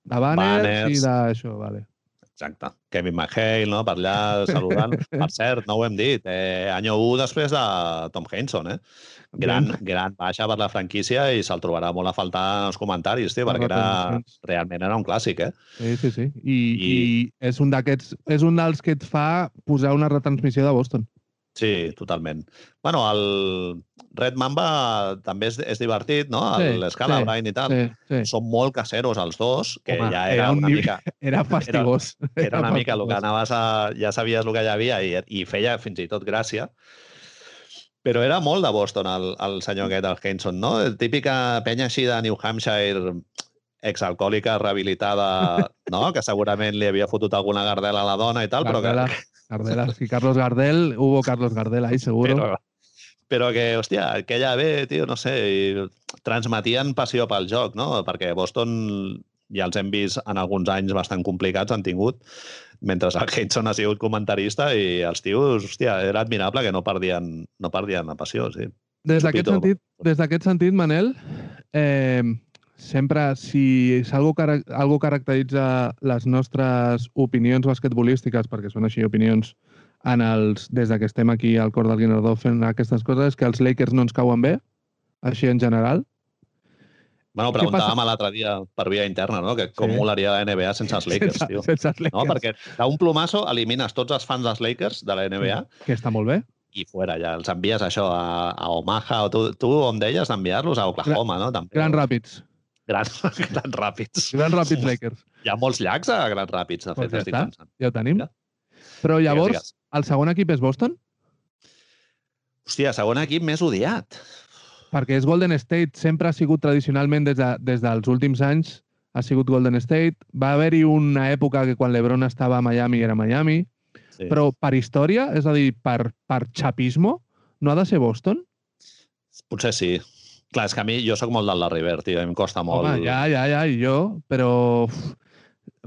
De banners, banners. i d'això, vale. Exacte. Kevin McHale, no?, per allà saludant. per cert, no ho hem dit, eh, any 1 després de Tom Henson, eh? Gran, gran baixa per la franquícia i se'l trobarà molt a faltar en els comentaris, tio, perquè era, realment era un clàssic, eh? Sí, sí, sí. I, I... i és un d'aquests, és un dels que et fa posar una retransmissió de Boston. Sí, totalment. bueno, el Red Mamba també és, és divertit, no? L'Escala sí, Brain i tal. Sí, sí. Són molt caseros els dos, que Home, ja era, era una mica... Era fastigós. Era, era una era mica el que anaves a... Ja sabies el que hi havia i, i feia fins i tot gràcia. Però era molt de Boston, el, el senyor aquest, el Henson, no? El típica penya així de New Hampshire, exalcohòlica, rehabilitada, no? que segurament li havia fotut alguna gardela a la dona i tal, Gardela. però que, Gardel, si Carlos Gardel, hubo Carlos Gardel ahí seguro. Però, però que, hòstia, aquella bé, tio, no sé, transmetien passió pel joc, no? Perquè Boston ja els hem vist en alguns anys bastant complicats, han tingut, mentre el Henson ha sigut comentarista i els tios, hòstia, era admirable que no perdien, no perdien la passió, sí. Des d'aquest sentit, des d'aquest sentit, Manel, eh, sempre, si algo, algo caracteritza les nostres opinions basquetbolístiques, perquè són així opinions en els, des de que estem aquí al cor del Guinardó fent aquestes coses és que els Lakers no ens cauen bé, així en general. Bueno, preguntàvem l'altre dia per via interna, no? Que com Sí. molaria la NBA sense els Lakers, sense, tio. sense els Lakers, No? Perquè d'un plomasso elimines tots els fans dels Lakers de la NBA que està molt bé. i fora, ja els envies això a, a Omaha o tu, tu on deies d'enviar-los a Oklahoma, no? També. Gran Ràpids. Gran, gran Ràpids. Gran Ràpids Lakers. Hi ha molts llacs a Gran Ràpids, de Pues fet, ja estic està. pensant. Ja ho tenim. Mira. Però llavors, digues. el segon equip és Boston? Hòstia, segon equip més odiat. Perquè és Golden State, sempre ha sigut tradicionalment des, de, des dels últims anys, ha sigut Golden State. Va haver-hi una època que quan l'Ebron estava a Miami era Miami, Sí. però per història, és a dir, per, per xapismo, no ha de ser Boston? Potser sí. Clar, és que a mi, jo sóc molt del Larry Bird, tio, em costa molt... Home, ja, ja, ja, i jo, però uf,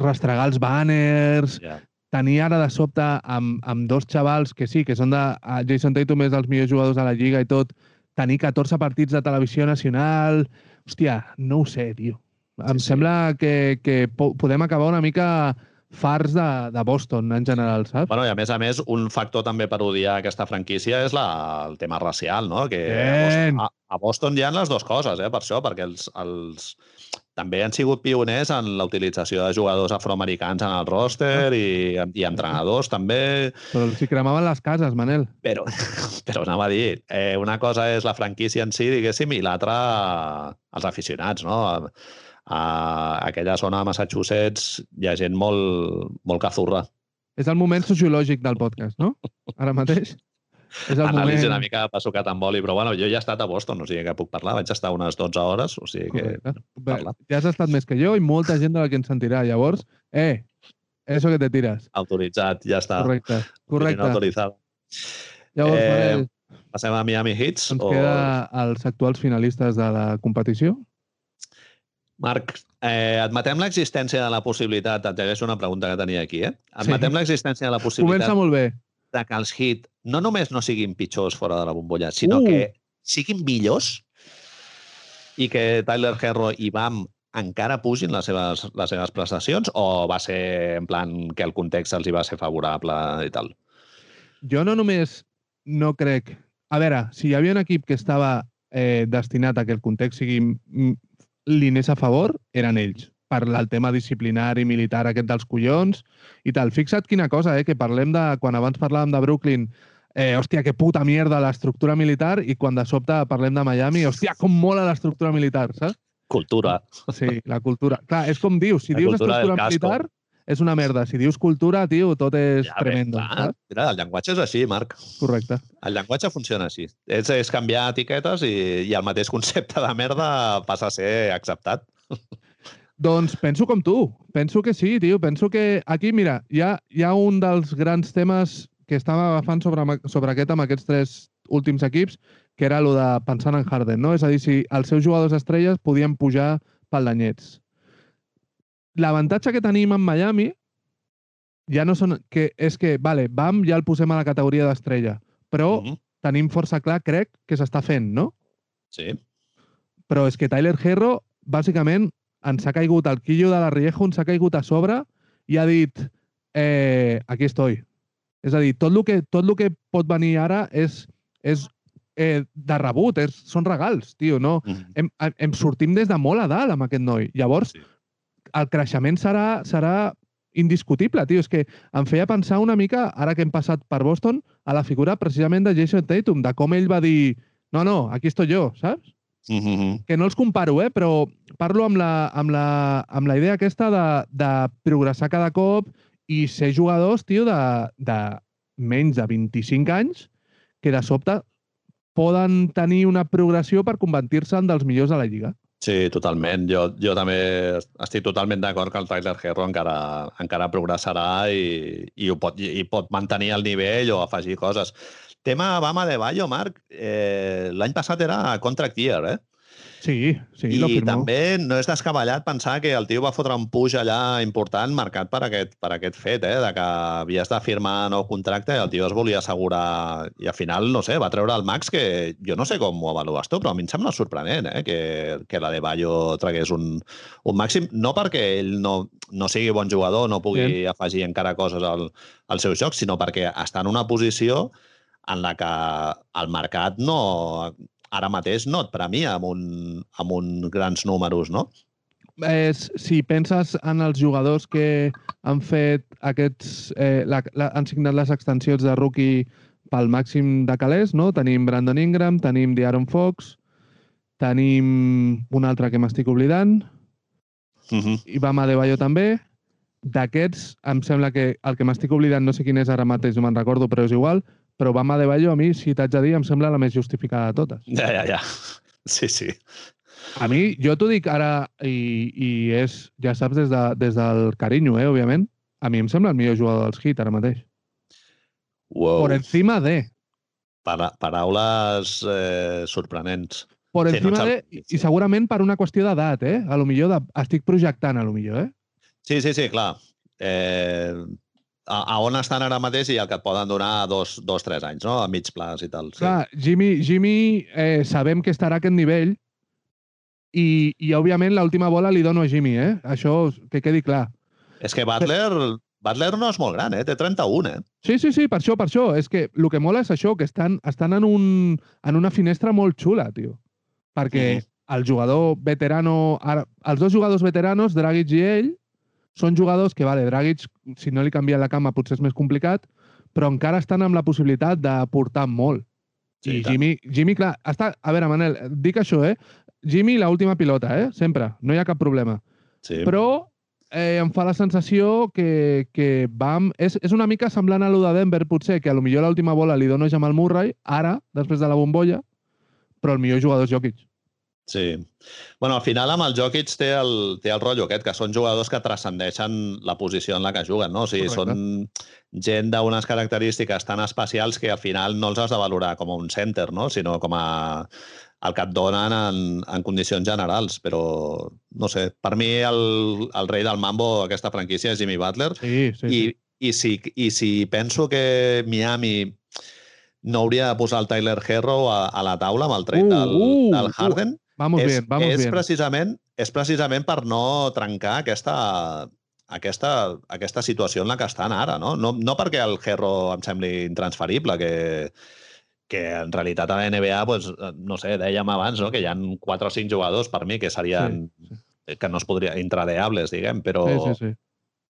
rastregar els banners, Ja. tenir ara de sobte amb, amb dos xavals que sí, que són de... a Jason Tatum és dels millors jugadors de la Lliga i tot, tenir 14 partits de televisió nacional... Hòstia, no ho sé, tio. Em Sí, sí. sembla que, que po podem acabar una mica farts de, de Boston, en general, saps? Bueno, i a més a més, un factor també per odiar aquesta franquícia és la, el tema racial, no? Que a Ben. Boston, a, a Boston hi ha les dues coses, eh, per això, perquè els, els també han sigut pioners en la utilització de jugadors afroamericans en el roster i, i entrenadors també, Però els hi cremaven les cases, Manel. però, però anava a dir, eh, una cosa és la franquícia en si, diguéssim, i l'altra els aficionats, no? A, aquella zona de Massachusetts hi ha gent molt, molt cazurra. És el moment sociològic del podcast, no? Ara mateix. És el Anàlisi moment... una mica de passucat amb boli, però bueno, jo ja he estat a Boston, o sigui que puc parlar. Vaig estar unes 12 hores, o sigui que... Correcte. Bé, ja has estat més que jo i molta gent de la que ens sentirà. Llavors, eh, eso que te tiras. Autoritzat, ja està. Correcte, correcte. Autoritzada. Llavors, Eh, Manel, Passem a Miami Heats. ens o... queda els actuals finalistes de la competició. Marc, eh, admetem l'existència de la possibilitat, et llegeixo una pregunta que tenia aquí, eh? Admetem Sí. l'existència de la possibilitat Comença molt bé. de que els Heat no només no siguin pitjors fora de la bombolla, sinó Uh! que siguin millors i que Tyler Herro i Bam encara pugin les seves, les seves prestacions o va ser en plan que el context els hi va ser favorable i tal? Jo no només no crec... A veure, si hi havia un equip que estava eh, destinat a que el context sigui li anés a favor, eren ells per el tema disciplinari militar aquest dels collons i tal. Fixa't quina cosa, eh, que parlem de... Quan abans parlàvem de Brooklyn, eh, hòstia, que puta mierda l'estructura militar, i quan de sobte parlem de Miami, hòstia, com mola l'estructura militar, saps? Cultura. Sí, la cultura. Clar, és com dius, si La dius estructura militar, és una merda. Si dius cultura, tio, tot és Ja, bé, tremendo, clar. saps? Mira, el llenguatge és així, Marc. Correcte. El llenguatge funciona així. És, és canviar etiquetes i, i el mateix concepte de merda passa a ser acceptat. Doncs penso com tu. Penso que sí, tio. Penso que aquí, mira, hi ha, hi ha un dels grans temes que estàvem agafant sobre, sobre aquest amb aquests tres últims equips, que era el de pensar en Harden, no? És a dir, si els seus jugadors estrelles podien pujar pel danyets. L'avantatge que tenim en Miami ja no són... Que és que, vale, Bam ja el posem a la categoria d'estrella, però Mhm. tenim força clar, crec, que s'està fent, no? Sí. però és que Tyler Herro, bàsicament, ens ha caigut el quillo de la Riejo, ens ha caigut a sobre i ha dit eh, aquí estoy. És a dir, tot el que, tot el que pot venir ara és, és eh, de rebut, és, són regals, tio, no? Mhm. Em, em, em sortim des de molt a dalt amb aquest noi. Llavors, Sí. El creixement serà, serà indiscutible, tio. És que em feia pensar una mica, ara que hem passat per Boston, a la figura precisament de Jason Tatum, de com ell va dir no, no, aquí estoy jo, saps? Mhm. que no els comparo, eh? però parlo amb la, amb la, amb la idea aquesta de, de progressar cada cop i ser jugadors, tio, de, de menys de 25 anys que de sobte poden tenir una progressió per convertir-se en dels millors de la Lliga. Sí, totalment. Jo, jo també estic totalment d'acord que el Tyler Herro encara, encara progressarà i, i, ho pot, i pot mantenir el nivell o afegir coses. Tema Bama de Bayo, Marc, eh, l'any passat era contract year, eh? Sí, sí, lo I firmó. també no és descabellat pensar que el tio va fotre un puix allà important marcat per aquest, per aquest fet, eh? de que havies de firmar nou contracte i el tio es volia assegurar i al final, no sé, va treure el Max que jo no sé com ho avalues tu, però a mi em sembla sorprenent eh? que, que la de Bayo tragués un, un màxim, no perquè ell no, no sigui bon jugador, no pugui Bien. afegir encara coses al, al seu joc, sinó perquè està en una posició en la que el mercat no ara mateix no et premia amb, un, amb uns grans números, no? és, si penses en els jugadors que han fet aquests... Eh, la, la, han signat les extensions de rookie pel màxim de calés, no? Tenim Brandon Ingram, tenim D'Aaron Fox, tenim un altre que m'estic oblidant, Uh -huh. i Bam Adebayo també. D'aquests, em sembla que el que m'estic oblidant, no sé quin és ara mateix, no me'n recordo, però és igual, però Bam Adebayo, a mi, si t'haig de dir, em sembla la més justificada de totes. Ja, ja, ja. Sí, sí. A mi, jo t'ho dic ara, i, i és, ja saps, des, de, des del carinyo, eh, òbviament, a mi em sembla el millor jugador dels Heat ara mateix. Wow. Por encima de... Para, paraules eh, sorprenents. Por Sí, no encima de... I segurament per una qüestió d'edat, eh? A lo millor de, estic projectant, a lo millor, eh? Sí, sí, sí, clar. Eh, a, a on estan ara mateix i el que et poden donar dos, dos tres anys, no? A mig plaç i tal. Sí. Clar, Jimmy, Jimmy eh, sabem que estarà a aquest nivell i, i òbviament, l'última bola li dono a Jimmy, eh? Això que quedi clar. És que Butler, Butler no és molt gran, eh? Té 31, eh? Sí, sí, sí, per això, per això. És que el que mola és això, que estan, estan en, un, en una finestra molt xula, tio. Perquè el jugador veterano... Ara, els dos jugadors veteranos, Dragic i ell, són jugadors que, vale, Dragic, si no li canvia la cama, potser és més complicat, però encara estan amb la possibilitat d'aportar molt. Sí, I. Jimmy, Jimmy, clar, està... A veure, Manel, dic això, eh? Jimmy, la última pilota, eh? Sempre. No hi ha cap problema. Sí. Però eh, em fa la sensació que, que vam... És, és una mica semblant a lo de Denver, potser, que a lo millor l'última bola li dona Jamal Murray, ara, després de la bombolla, però el millor jugador és Jokic. Sí. Bueno, al final amb el Jokic té el, té el rotllo aquest, que són jugadors que transcendeixen la posició en la que juguen, no? O sigui, Correcte. són gent d'unes característiques tan especials que al final no els has de valorar com a un center, no? Sinó com a el que et donen en, en condicions generals, però no sé, per mi el, el rei del mambo d'aquesta franquícia és Jimmy Butler Sí, sí, i, sí. i, si, i si penso que Miami no hauria de posar el Tyler Herro a, a la taula amb el trade Uh, del, uh, del uh. Vamos és, bien, vamos és bien. precisament és precisament per no trencar aquesta, aquesta, aquesta situació en la que estan ara, no? No, no perquè el Herro em sembli intransferible, que, que en realitat a la NBA, doncs, no sé, dèiem abans no? que hi ha 4 o 5 jugadors per mi que serien Sí, que no es podria, intradeables, diguem, però Sí, sí, sí.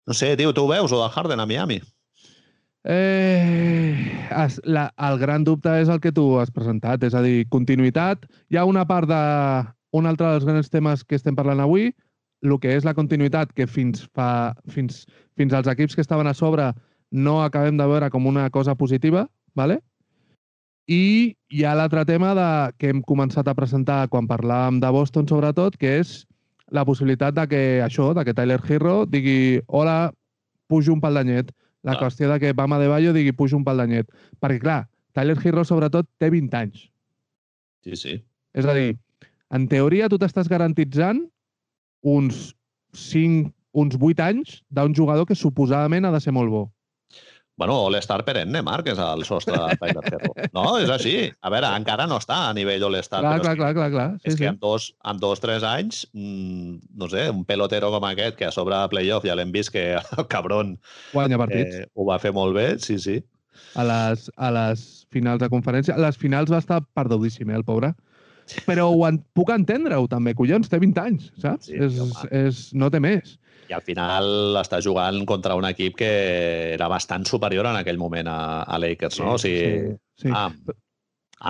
no sé, tio, tu ho veus, o de Harden a Miami? Eh, es, la, el gran dubte és el que tu has presentat, és a dir, continuïtat. Hi ha una part de... Un altre dels grans temes que estem parlant avui, el que és la continuïtat, que fins, fa, fins, fins als equips que estaven a sobre no acabem de veure com una cosa positiva, ¿vale? i hi ha l'altre tema de, que hem començat a presentar quan parlàvem de Boston, sobretot, que és la possibilitat de que això, de que Tyler Hero digui hola, pujo un pal d'anyet. La Clar. qüestió de que Bam Adebayo digui pujo un pal d'anyet. Perquè, clar, Tyler Hero, sobretot, té 20 anys. Sí, sí. És a dir, en teoria tu t'estàs garantitzant uns 5, uns 8 anys d'un jugador que suposadament ha de ser molt bo. Bueno, All-Star perenne, Marc, és el sostre de Tyler Herro. No, és així. A veure, encara no està a nivell All-Star. Clar, clar, clar, clar, clar. És Sí, que sí. en dos, en dos, tres anys, mmm, no sé, un pelotero com aquest, que a sobre de playoff ja l'hem vist que el cabron Guanya partits. eh, ho va fer molt bé, sí, sí. a les, a les finals de conferència. A les finals va estar perdudíssim, eh, el pobre. Però ho en, puc entendre-ho, també, collons, té 20 anys, saps? Sí, és, home. és, no té més. I al final està jugant contra un equip que era bastant superior en aquell moment a, a Lakers, no? O sigui, sí, sí. ah,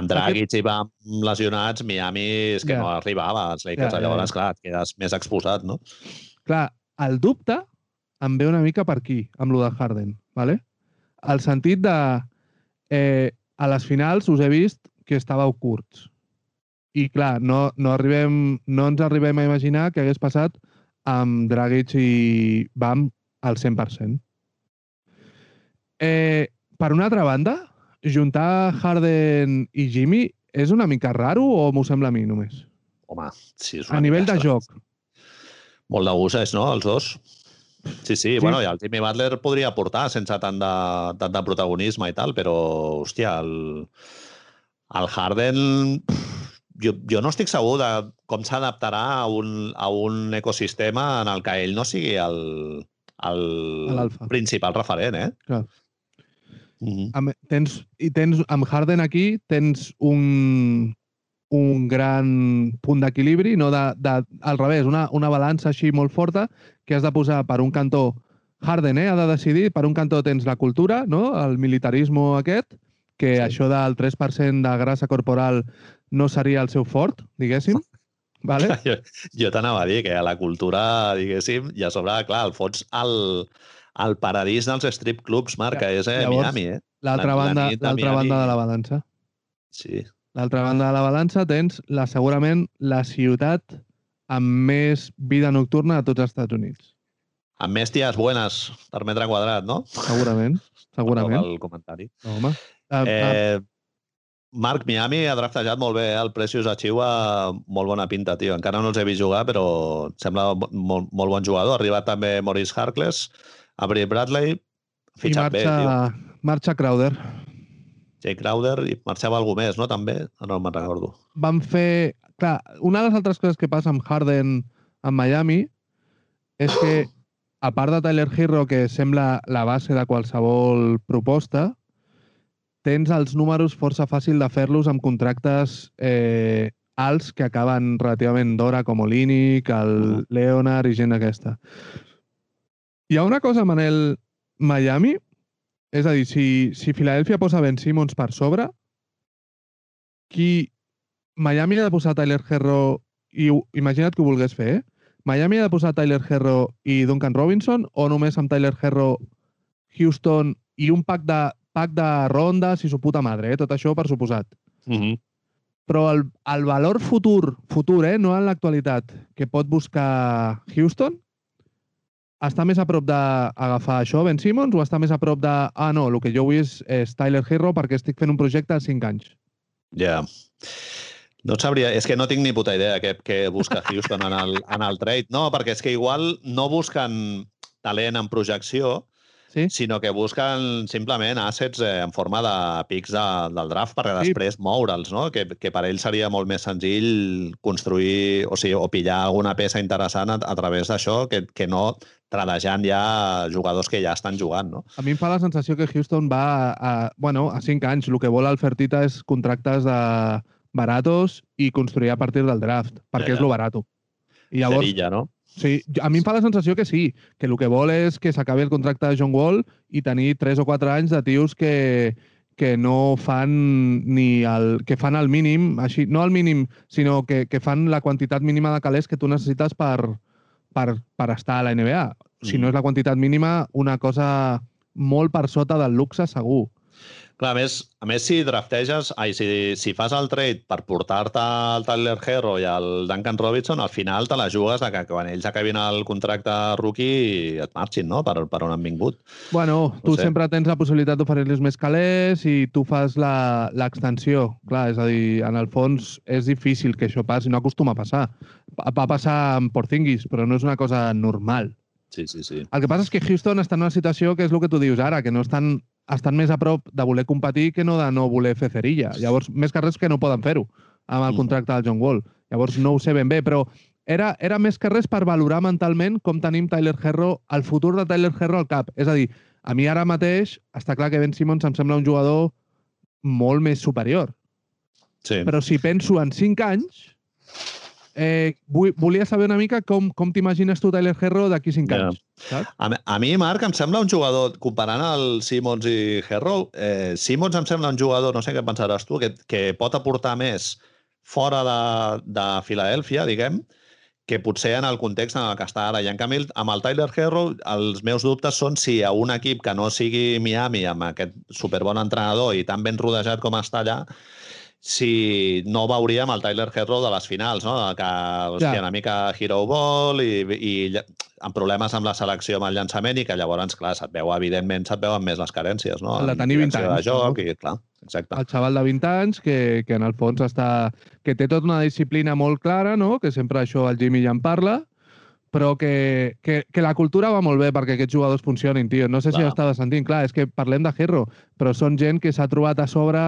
amb Dragic i Bam lesionats, Miami és que Ja. no arribava als Lakers. Ja, Llavors, ja. clar, et quedes més exposat, no? Clar, el dubte em ve una mica per aquí, amb lo de Harden, ¿vale? El sentit de... Eh, a les finals us he vist que estàveu curts. I, clar, no, no, arribem, no ens arribem a imaginar què hagués passat amb Dragic i Bam al 100%. Eh, per una altra banda, juntar Harden i Jimmy és una mica raro o m'ho sembla a mi només? home, sí, és A una nivell mica de joc. Molt de gusses, no, els dos? Sí, sí, sí, bueno, i el Jimmy Butler podria portar sense tant de, tant de protagonisme i tal, però, hòstia, el, el Harden... Jo, jo no estic segur de com s'adaptarà a, un, a un ecosistema en el que ell no sigui el, el principal referent, eh? Clar. Mm -hmm. Amb, tens, I tens, amb Harden aquí, tens un, un gran punt d'equilibri, no de, de, al revés, una, una balança així molt forta que has de posar per un cantó Harden, eh, ha de decidir, per un cantó tens la cultura, no? el militarisme aquest, que Sí. això del 3% de grassa corporal no seria el seu fort, diguéssim. Vale? Jo, jo t'anava a dir que a la cultura, diguéssim, i a sobre, clar, al fons, el, el paradís dels strip clubs, Marc, que és eh, Llavors, Miami, eh? L'altra La- la banda, de l'altra banda de la balança. Sí. L'altra banda de la balança tens la, segurament la ciutat amb més vida nocturna de tots els Estats Units. Amb més ties buenas per metre quadrat, no? Segurament, segurament. El comentari. Home. Uh, eh, Eh, Marc, Miami ha draftejat molt bé, eh? el Precious Achiuwa, molt bona pinta, tio. Encara no els he vist jugar, però em sembla molt, molt bon jugador. Ha arribat també Maurice Harkless, Avery Bradley, I fitxat bé, tio. marxa, marxa Crowder. Jake Crowder, i marxava algú més, no? També? No me'n recordo. Van fer... Clar, una de les altres coses que passa amb Harden en Miami és que, a part de Tyler Hero, que sembla la base de qualsevol proposta, tens els números força fàcil de fer-los amb contractes eh, alts que acaben relativament d'hora, com Olínic, el Mhm. Leonard i gent aquesta. Hi ha una cosa, Manel, Miami, és a dir, si, si Filadèlfia posa Ben Simmons per sobre, qui Miami ha de posar Tyler Herro i imagina't que ho volgués fer, eh? Miami ha de posar Tyler Herro i Duncan Robinson o només amb Tyler Herro, Houston i un pack de, pack de rondes i su puta madre, eh? tot això per suposat. Mm -hmm. Però el, el valor futur, futur, eh? no en l'actualitat, que pot buscar Houston, està més a prop d'agafar això, Ben Simmons, o està més a prop de, ah, no, el que jo vull és, és Tyler Herro perquè estic fent un projecte de 5 anys. Ja. No et sabria, és que no tinc ni puta idea què, què busca Houston en el, en el trade. No, perquè és que igual no busquen talent en projecció, Sí? sinó que busquen simplement assets eh, en forma de pics de, del draft per Sí. després moure'ls, no? Que, que per ells seria molt més senzill construir, o sigui, o pillar alguna peça interessant a, a través d'això que, que no tradejant ja jugadors que ja estan jugant, no? A mi em fa la sensació que Houston va a, a, bueno, a 5 anys. El que vol el Fertita és contractes de baratos i construir a partir del draft, perquè Ja, és ja. lo barato. I llavors, Cerilla, no? Sí, a mi em fa la sensació que sí, que el que vol és que s'acabi el contracte de John Wall i tenir 3 o 4 anys de tios que, que no fan ni el, que fan el mínim, així, no el mínim, sinó que, que fan la quantitat mínima de calés que tu necessites per, per, per estar a la NBA. Si Mm. no és la quantitat mínima, una cosa molt per sota del luxe segur. Clar, a més, a més si drafteges, ai, si, si fas el trade per portar-te el Tyler Herro i el Duncan Robinson, al final te la jugues de que quan ells acabin el contracte rookie et marxin, no?, per, per on han vingut. Bueno, tu sé. sempre tens la possibilitat d'oferir-los més calés i tu fas la- l'extensió. Clar, és a dir, en el fons és difícil que això passi, no acostuma a passar. Va va passar amb Porzingis, però no és una cosa normal. Sí, sí, sí. El que passa és que Houston està en una situació que és el que tu dius ara, que no estan, estan més a prop de voler competir que no de no voler fer cerilla. Llavors, més que res que no poden fer-ho amb el contracte del John Wall. Llavors, no ho sé ben bé, però era, era més que res per valorar mentalment com tenim Tyler Herro, el futur de Tyler Herro al cap. És a dir, a mi ara mateix està clar que Ben Simmons em sembla un jugador molt més superior. sí. Però si penso en 5 anys, eh, vull, volia saber una mica com, com t'imagines tu Tyler Herro d'aquí 5 Ja. anys. Saps? A, a mi, Marc, em sembla un jugador, comparant el Simmons i Herro, eh, Simmons em sembla un jugador, no sé què pensaràs tu, que, que pot aportar més fora de, de Filadèlfia, diguem, que potser en el context en el que està ara. I en canvi, amb el Tyler Herro, els meus dubtes són si a un equip que no sigui Miami, amb aquest superbon entrenador i tan ben rodejat com està allà, si no veuríem el Tyler Herro de les finals, no? Que, hòstia, Ja. una mica hero ball i, i amb problemes amb la selecció amb el llançament i que llavors, clar, se't veu, evidentment, se't veuen més les carències, no? El de En tenir 20 direcció anys, De joc, no? i, clar, exacte. el xaval de 20 anys que, que en el fons està... que té tota una disciplina molt clara, no? que sempre això el Jimmy ja en parla, però que, que, que la cultura va molt bé perquè aquests jugadors funcionin, tio. No sé si Clar. ho estava sentint. Clar, és que parlem de Herro, però són gent que s'ha trobat a sobre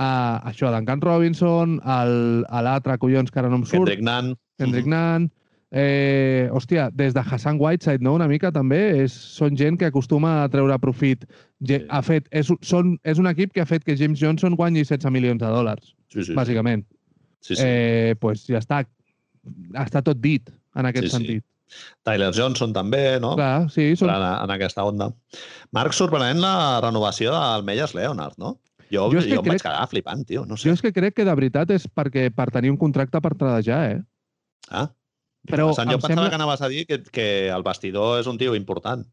a, això, Duncan Robinson, l'altre, collons, que ara no em surt, Kendrick Nunn. Kendrick Nunn, eh, hòstia, des de Hassan Whiteside, no?, una mica també, és, són gent que acostuma a treure profit. Ge Sí. ha fet, és, són, és un equip que ha fet que James Johnson guanyi 16 milions de dòlars, Sí, sí, sí. bàsicament. sí, sí. Eh, pues ja està, està tot dit en aquest Sí, sí. sentit. Tyler Johnson també, no? Clar, sí, són, en, en aquesta onda. Marc, sorprenent la renovació del Meyers Leonard, no? Jo, Jo jo, jo em vaig crec- quedar flipant, tio. No jo sé. és que crec que de veritat és perquè per tenir un contracte per tradejar, eh? Ah. Però Però, jo em pensava sembla- que anaves a dir que, que el vestidor és un tio important.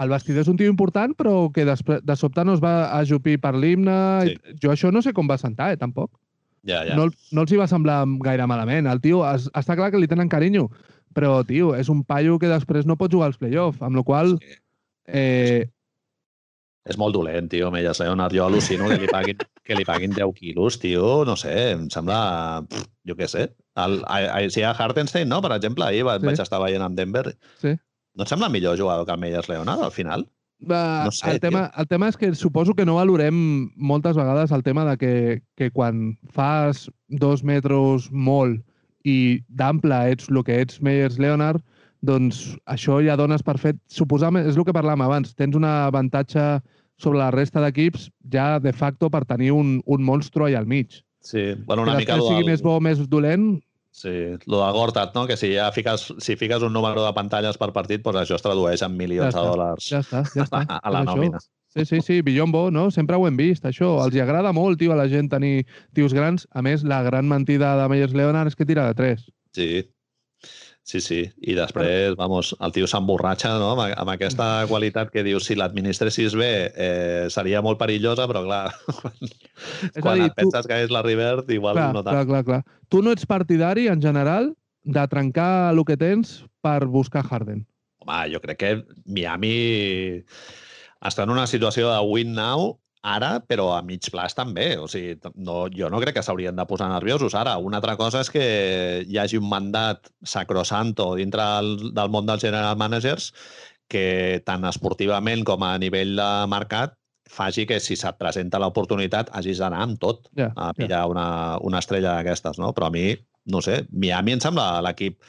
El vestidor és un tio important, però que després, de sobte no es va ajupir per l'himne. Sí. Jo això no sé com va sentar, eh, tampoc. Ja, ja. no, no els hi va semblar gaire malament. El tio, es, està clar que li tenen carinyo, però, tio, és un paio que després no pot jugar als play-off, amb la qual Sí. eh, És molt dolent, tio, Meyers Leonard. Jo al·lucino que li paguin, que li paguin 10 quilos, tio. No sé, em sembla... pff, Jo què sé. El, a, a, si a Hartenstein, no? Per exemple, ahir va, Sí. vaig estar veient amb Denver. Sí. No et sembla millor jugador que el Meyers Leonard, al final? va, No sé, el, tema, el tema és que suposo que no valorem moltes vegades el tema de que, que quan fas dos metres molt i d'ample ets el que ets Meyers Leonard, doncs això ja dones per fet. Suposament, és el que parlàvem abans, tens un avantatge sobre la resta d'equips ja de facto per tenir un, un monstru allà al mig. Sí. Bueno, que una mica... lo sigui del- més bo o més dolent, Sí, lo del Gortat, no? Que si ja fiques, si fiques un número de pantalles per partit, doncs això es tradueix en milions Ja de està, dòlars ja està, ja està. a, a la això. nòmina. Sí, sí, sí, Billombo, no? Sempre ho hem vist, això. Els hi agrada molt, tio, a la gent tenir tios grans. A més, la gran mentida de Meyers Leonard és que tira de 3. Sí, sí, sí. I després, vamos, el tio s'emborratxa, no? Amb, amb aquesta qualitat que dius, si l'administressis bé, eh, seria molt perillosa, però clar, quan, És quan dir, et penses que és la Rivert, igual clar, no tant. clar, clar, clar. Tu no ets partidari, en general, de trencar el que tens per buscar Harden. Home, jo crec que Miami està en una situació de win now ara, però a mig plaç també. O sigui, no, jo no crec que s'haurien de posar nerviosos ara. Una altra cosa és que hi hagi un mandat sacrosanto dintre del, del món dels general managers que tant esportivament com a nivell de mercat faci que si se't presenta l'oportunitat hagis d'anar amb tot Ja, a pillar una, una estrella d'aquestes, no? Però a mi, no sé, Miami em sembla l'equip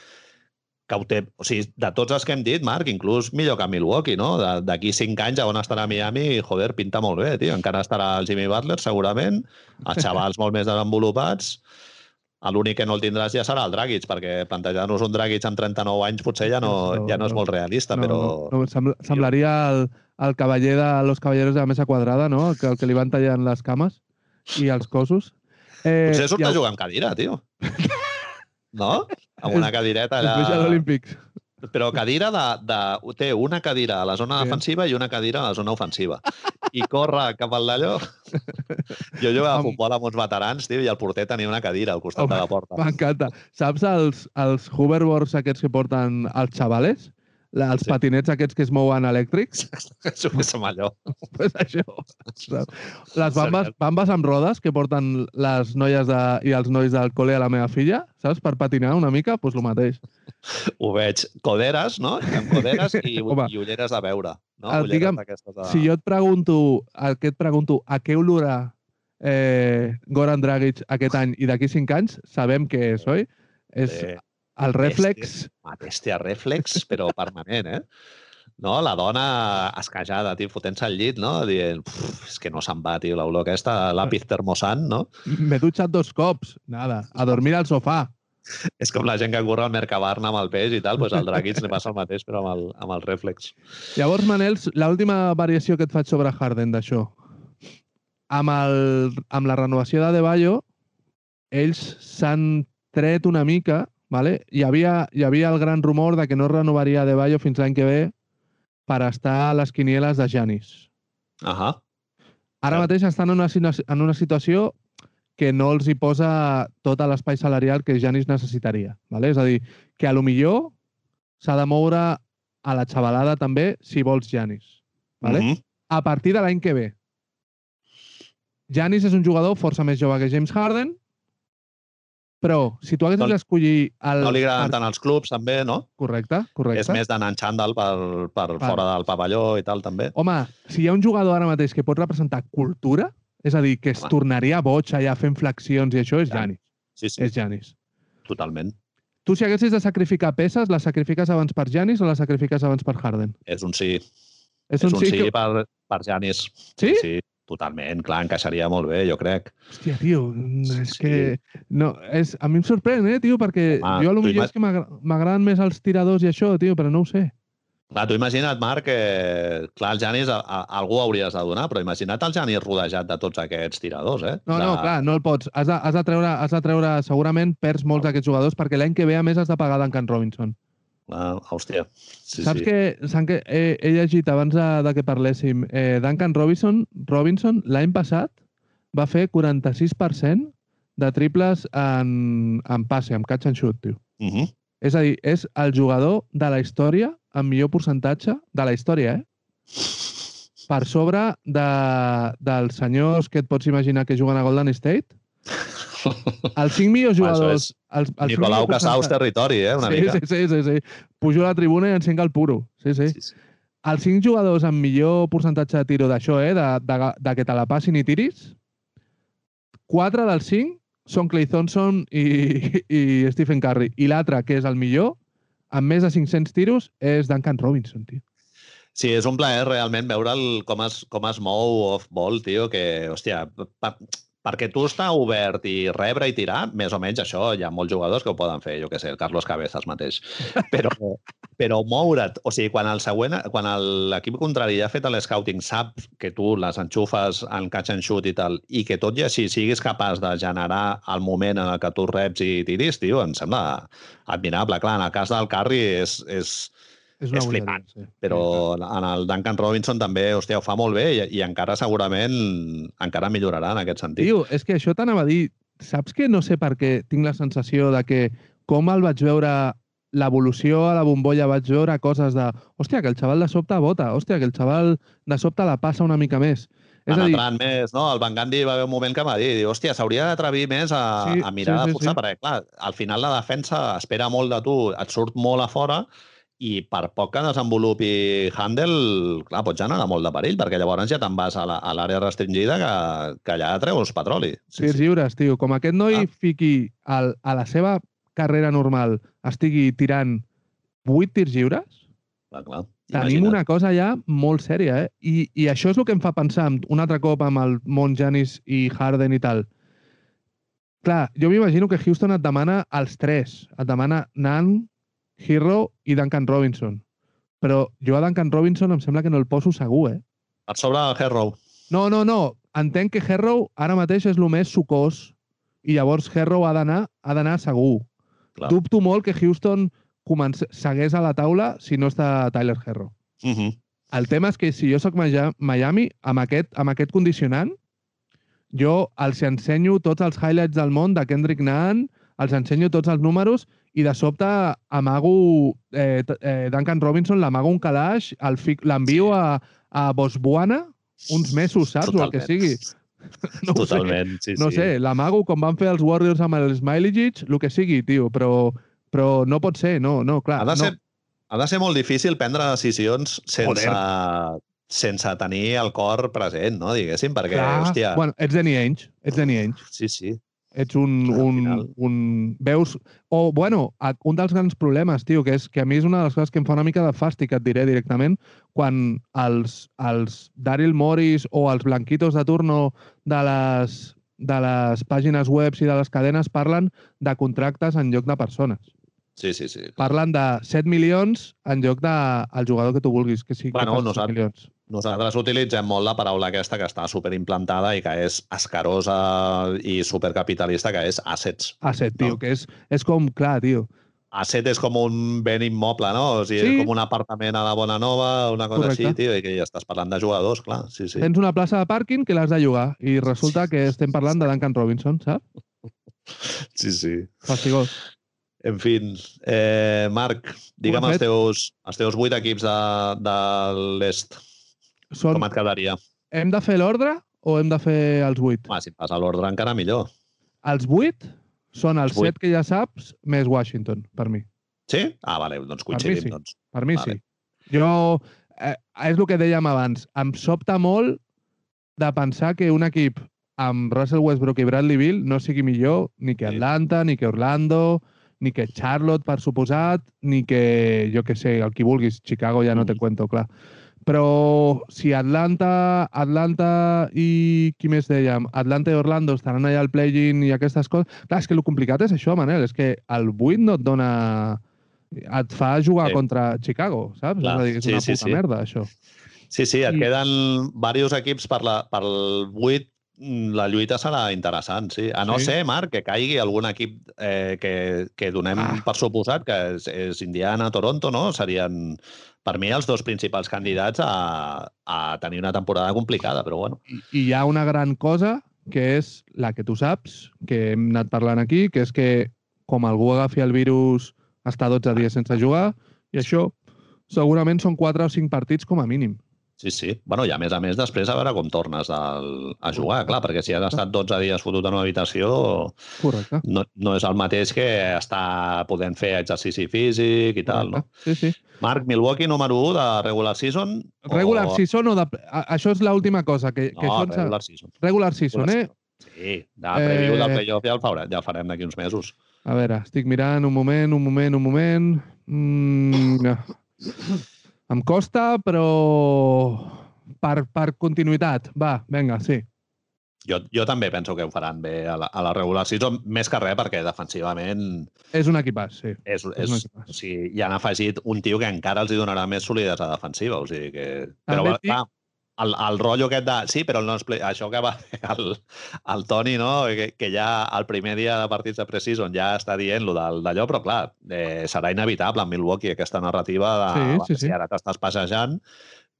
té... O sigui, de tots els que hem dit, Marc, inclús millor que Milwaukee, no? De- D'aquí cinc anys a on estarà Miami, joder, pinta molt bé, tio. Encara estarà el Jimmy Butler, segurament, els xavals molt més desenvolupats, L'únic que no el tindràs ja serà el Dragic, perquè plantejar-nos un Dragic amb 39 anys potser ja no, No, ja no és molt realista, No, però... no, no, sembla, semblaria el, el cavaller de los caballeros de la mesa quadrada, no? El que, el que li van tallant les cames i els cossos. Eh, Potser surt i a jugar amb cadira, tio. No? Amb una cadireta els Special allà... Olympics. Però cadira de, de... Té una cadira a la zona Sí. defensiva i una cadira a la zona ofensiva. I corre cap al d'allò. Jo jugava a futbol amb uns veterans, tio, i el porter tenia una cadira al costat Home, de la porta. M'encanta. Saps els, els hoverboards aquests que porten els xavales? La, els Sí. patinets aquests que es mouen elèctrics? Això és amb allò. pues això. Les bambes, bambes amb rodes que porten les noies de, i els nois del col·le a la meva filla, saps? Per patinar una mica, doncs el mateix. Ho veig. Coderes, no? Amb coderes i, Home. i ulleres de veure. No? El, Ulleres digue'm, de... Si jo et pregunto, a què et pregunto, a què olorà eh, Goran Dragic aquest any i d'aquí cinc anys, sabem què és, oi? És Sí. El reflex... Una bèstia reflex, però permanent, eh? No? La dona esquejada, tio, fotent-se al llit, no? Dient, "Uf, és que no se'n va, tio, l'olor aquesta, l'àpiz termosant, no? M'he dutxat dos cops. Nada. A dormir al sofà. És com la gent que corre al Mercabarna amb el peix i tal, doncs al Dragic li passa el mateix, però amb el, amb el reflex. Llavors, Manel, l'última variació que et faig sobre Harden d'això. Amb, el, amb la renovació de De Bayo, ells s'han tret una mica, vale? hi, havia, hi havia el gran rumor de que no renovaria De Bayo fins l'any que ve per estar a les quinieles de Janis. Ahà. Ara Clar. mateix estan en una, en una situació que no els hi posa tot l'espai salarial que Janis necessitaria. Vale? És a dir, que a lo millor s'ha de moure a la xavalada també si vols Janis. Vale? Mhm. A partir de l'any que ve. Janis és un jugador força més jove que James Harden, però si tu haguessis No- d'escollir el... No li agraden tant els clubs, també, no? Correcte, correcte. És més d'anar en xandall per, per Val. fora del pavelló i tal, també. Home, si hi ha un jugador ara mateix que pot representar cultura, és a dir, que es Home. tornaria boig allà fent flexions i això, és. Janis. Sí, sí, És Janis. totalment. Tu, si haguessis de sacrificar peces, les sacrifiques abans per Janis o les sacrifiques abans per Harden? És un sí. És, És un sí que... per, per Janis. Sí? Sí, totalment. Clar, encaixaria molt bé, jo crec. Hòstia, tio, és Sí. que... No, és... A mi em sorprèn, eh, tio, perquè Home, jo a lo millor és que m'agra- m'agraden més els tiradors i això, tio, però no ho sé. Clar, tu imagina't, Marc, que clar, el Janis a, a, algú hauries de donar, però imagina't el Janis rodejat de tots aquests tiradors, eh? No, de... no, clar, no el pots. Has de, has de, treure, has de treure, segurament perds molts d'aquests jugadors perquè l'any que ve, a més, has de pagar Duncan Robinson. Ah, hòstia. Sí, Saps sí. que, saps que he, he llegit abans de, de que parléssim, eh, Duncan Robinson, Robinson l'any passat va fer 46% de triples en, en passe, en catch and shoot, tio. Uh -huh. És a dir, és el jugador de la història amb millor percentatge de la història, eh? Per sobre de, dels senyors que et pots imaginar que juguen a Golden State. Els cinc millors Home, això jugadors... és Els, els Nicolau Casaus territori, eh? Una sí, mica. Sí, sí, sí, sí. Pujo a la tribuna i encenc el puro. Sí, sí. sí, sí. Els cinc jugadors amb millor percentatge de tiro d'això, eh? De, de, de que te la passin i tiris, quatre dels cinc són Clay Thompson i, i Stephen Curry. I l'altre, que és el millor, amb més de 500 tiros, és Duncan Robinson, tio. Sí, és un plaer realment veure'l com es, com es mou off-ball, tio, que, hòstia, per, perquè tu està obert i rebre i tirar, més o menys això, hi ha molts jugadors que ho poden fer, jo què sé, el Carlos Cabezas mateix. Però, però moure't, o sigui, quan el següent, quan l'equip contrari ja ha fet el scouting, sap que tu les enxufes en catch and shoot i tal, i que tot i així siguis capaç de generar el moment en el que tu reps i tiris, tio, em sembla admirable. Clar, en el cas del Curry és, és, És una És flipant, sí. però en el Duncan Robinson també, hòstia, ho fa molt bé i, i encara segurament encara millorarà en aquest sentit. Tio, és que això t'anava a dir. Saps que no sé per què tinc la sensació de que com el vaig veure l'evolució a la bombolla, vaig veure coses de hòstia, que el xaval de sobte vota, hòstia, que el xaval de sobte la passa una mica més. És a dir, més, no? El Van Gandhi va haver un moment que va dir, hòstia, s'hauria d'atrevir més a, Sí, a mirar sí, de sí, forçar, sí. perquè, clar, al final la defensa espera molt de tu, et surt molt a fora i per poc que desenvolupi Handel, clar, pots generar molt de perill, perquè llavors ja te'n vas a a l'àrea restringida que, que allà treus petroli. tirs lliures, tio. Com aquest noi Ah. fiqui al, a la seva carrera normal estigui tirant 8 tirs lliures, Clar, clar. tenim Imagina't. una cosa ja molt sèria, eh? I, I això és el que em fa pensar un altre cop amb el món Janis i Harden i tal. Clar, jo m'imagino que Houston et demana els tres. Et demana Nan, Hero i Duncan Robinson. Però jo a Duncan Robinson em sembla que no el poso segur, eh? Sobre del Herrow. No, no, no. Entenc que Herrow ara mateix és el més sucós i llavors Herrow ha d'anar ha d'anar segur. Clar. Dubto molt que Houston començ... segueix a la taula si no està Tyler Herro. Uh -huh. El tema és que si jo sóc Miami, amb aquest, amb aquest condicionant, jo els ensenyo tots els highlights del món de Kendrick Nunn, els ensenyo tots els números i de sobte amago eh, eh, Duncan Robinson, l'amago un calaix, l'envio a, a Botswana uns mesos, saps? O el que Totalment. sigui. No ho sé. Totalment, sí, No sí. sé, l'amago com van fer els Warriors amb el Smiley el que sigui, tio, però, però no pot ser, no, no, clar. Ha de, no. ser, ha de ser molt difícil prendre decisions sense, sense tenir el cor present, no? Diguéssim, perquè, Clar. hòstia... Bueno, ets Danny Ainge, ets Danny Ainge. Sí, sí. Ets un, un, un... Veus... O, bueno, un dels grans problemes, tio, que és que a mi és una de les coses que em fa una mica de fàstic, et diré directament, quan els, els Daryl Morris o els blanquitos de turno de les, de les pàgines web i de les cadenes parlen de contractes en lloc de persones. Sí, sí, sí. Parlen de 7 milions en lloc de el jugador que tu vulguis, que sigui Bueno, que faci 7 nosaltres- milions. Nosaltres utilitzem molt la paraula aquesta que està superimplantada i que és escarosa i supercapitalista, que és assets. Asset, tio, No. que és, és com, clar, tio, Asset és com un ben immoble, no? O sigui, Sí. és com un apartament a la Bona Nova, una cosa Correcte. així, tio, i que ja estàs parlant de jugadors, clar. Sí, sí. Tens una plaça de pàrquing que l'has de llogar i resulta que estem parlant de Duncan Robinson, saps? Sí, sí. Fastigós. En fi, eh, Marc, digue'm els teus, els teus vuit equips de, de l'est. Són... Com et quedaria? Hem de fer l'ordre o hem de fer els 8? Home, si fas l'ordre encara millor. Els 8 són els Els vuit. 7 que ja saps, més Washington, per mi. Sí? Ah, vale, doncs coincidim, sí. doncs. Per mi Vale. sí. Jo, eh, és el que dèiem abans, em sobta molt de pensar que un equip amb Russell Westbrook i Bradley Bill no sigui millor ni que Sí. Atlanta, ni que Orlando, ni que Charlotte, per suposat, ni que, jo que sé, el qui vulguis, Chicago ja no te Mm. cuento, clar. Però si Atlanta, Atlanta i qui més dèiem? Atlanta i Orlando estaran allà al play-in i aquestes coses... Clar, és que el complicat és això, Manel, és que el 8 no et dona... et fa jugar Sí. contra Chicago, saps? Clar, És a dir, és sí, una sí, puta sí. merda, això. Sí, sí, et I- queden diversos equips per la, pel 8 mm, la lluita serà interessant, sí. A no Sí. ser, Marc, que caigui algun equip eh, que, que donem Ah. per suposat, que és, és Indiana, Toronto, no? Serien, per mi, els dos principals candidats a, a tenir una temporada complicada, però bueno. I, I hi ha una gran cosa, que és la que tu saps, que hem anat parlant aquí, que és que com algú agafi el virus està 12 dies sense jugar, i això segurament són 4 o 5 partits com a mínim. Sí, sí. Bueno, i a més a més, després a veure com tornes al, a jugar, clar, perquè si has estat 12 dies fotut en una habitació, Correcte. no, no és el mateix que estar podent fer exercici físic i tal, no? Sí, sí. Marc, Milwaukee número 1 de regular season? Regular o... season o de... Això és l'última cosa, que, que No, són... regular season. regular season, eh? Sí, de preview Eh, del playoff ja el, farem, ja el farem d'aquí uns mesos. A veure, estic mirant un moment, un moment, un moment... Mm, no. Em costa, però per, per continuïtat. Va, vinga, sí. Jo, jo també penso que ho faran bé a la, a la regular season, més que res perquè defensivament És un equipàs, sí. és, És és, un equipàs. o sigui, hi han afegit un tio que encara els hi donarà més solidesa defensiva. O sigui que... Però, També dic- clar, el, el rotllo aquest de... Sí, però no es play... això que va fer el, el Toni, no? Que, que ja el primer dia de partits de preseason ja està dient lo d'allò, però clar, eh, serà inevitable en Milwaukee aquesta narrativa de Sí, sí, sí. si ara t'estàs passejant,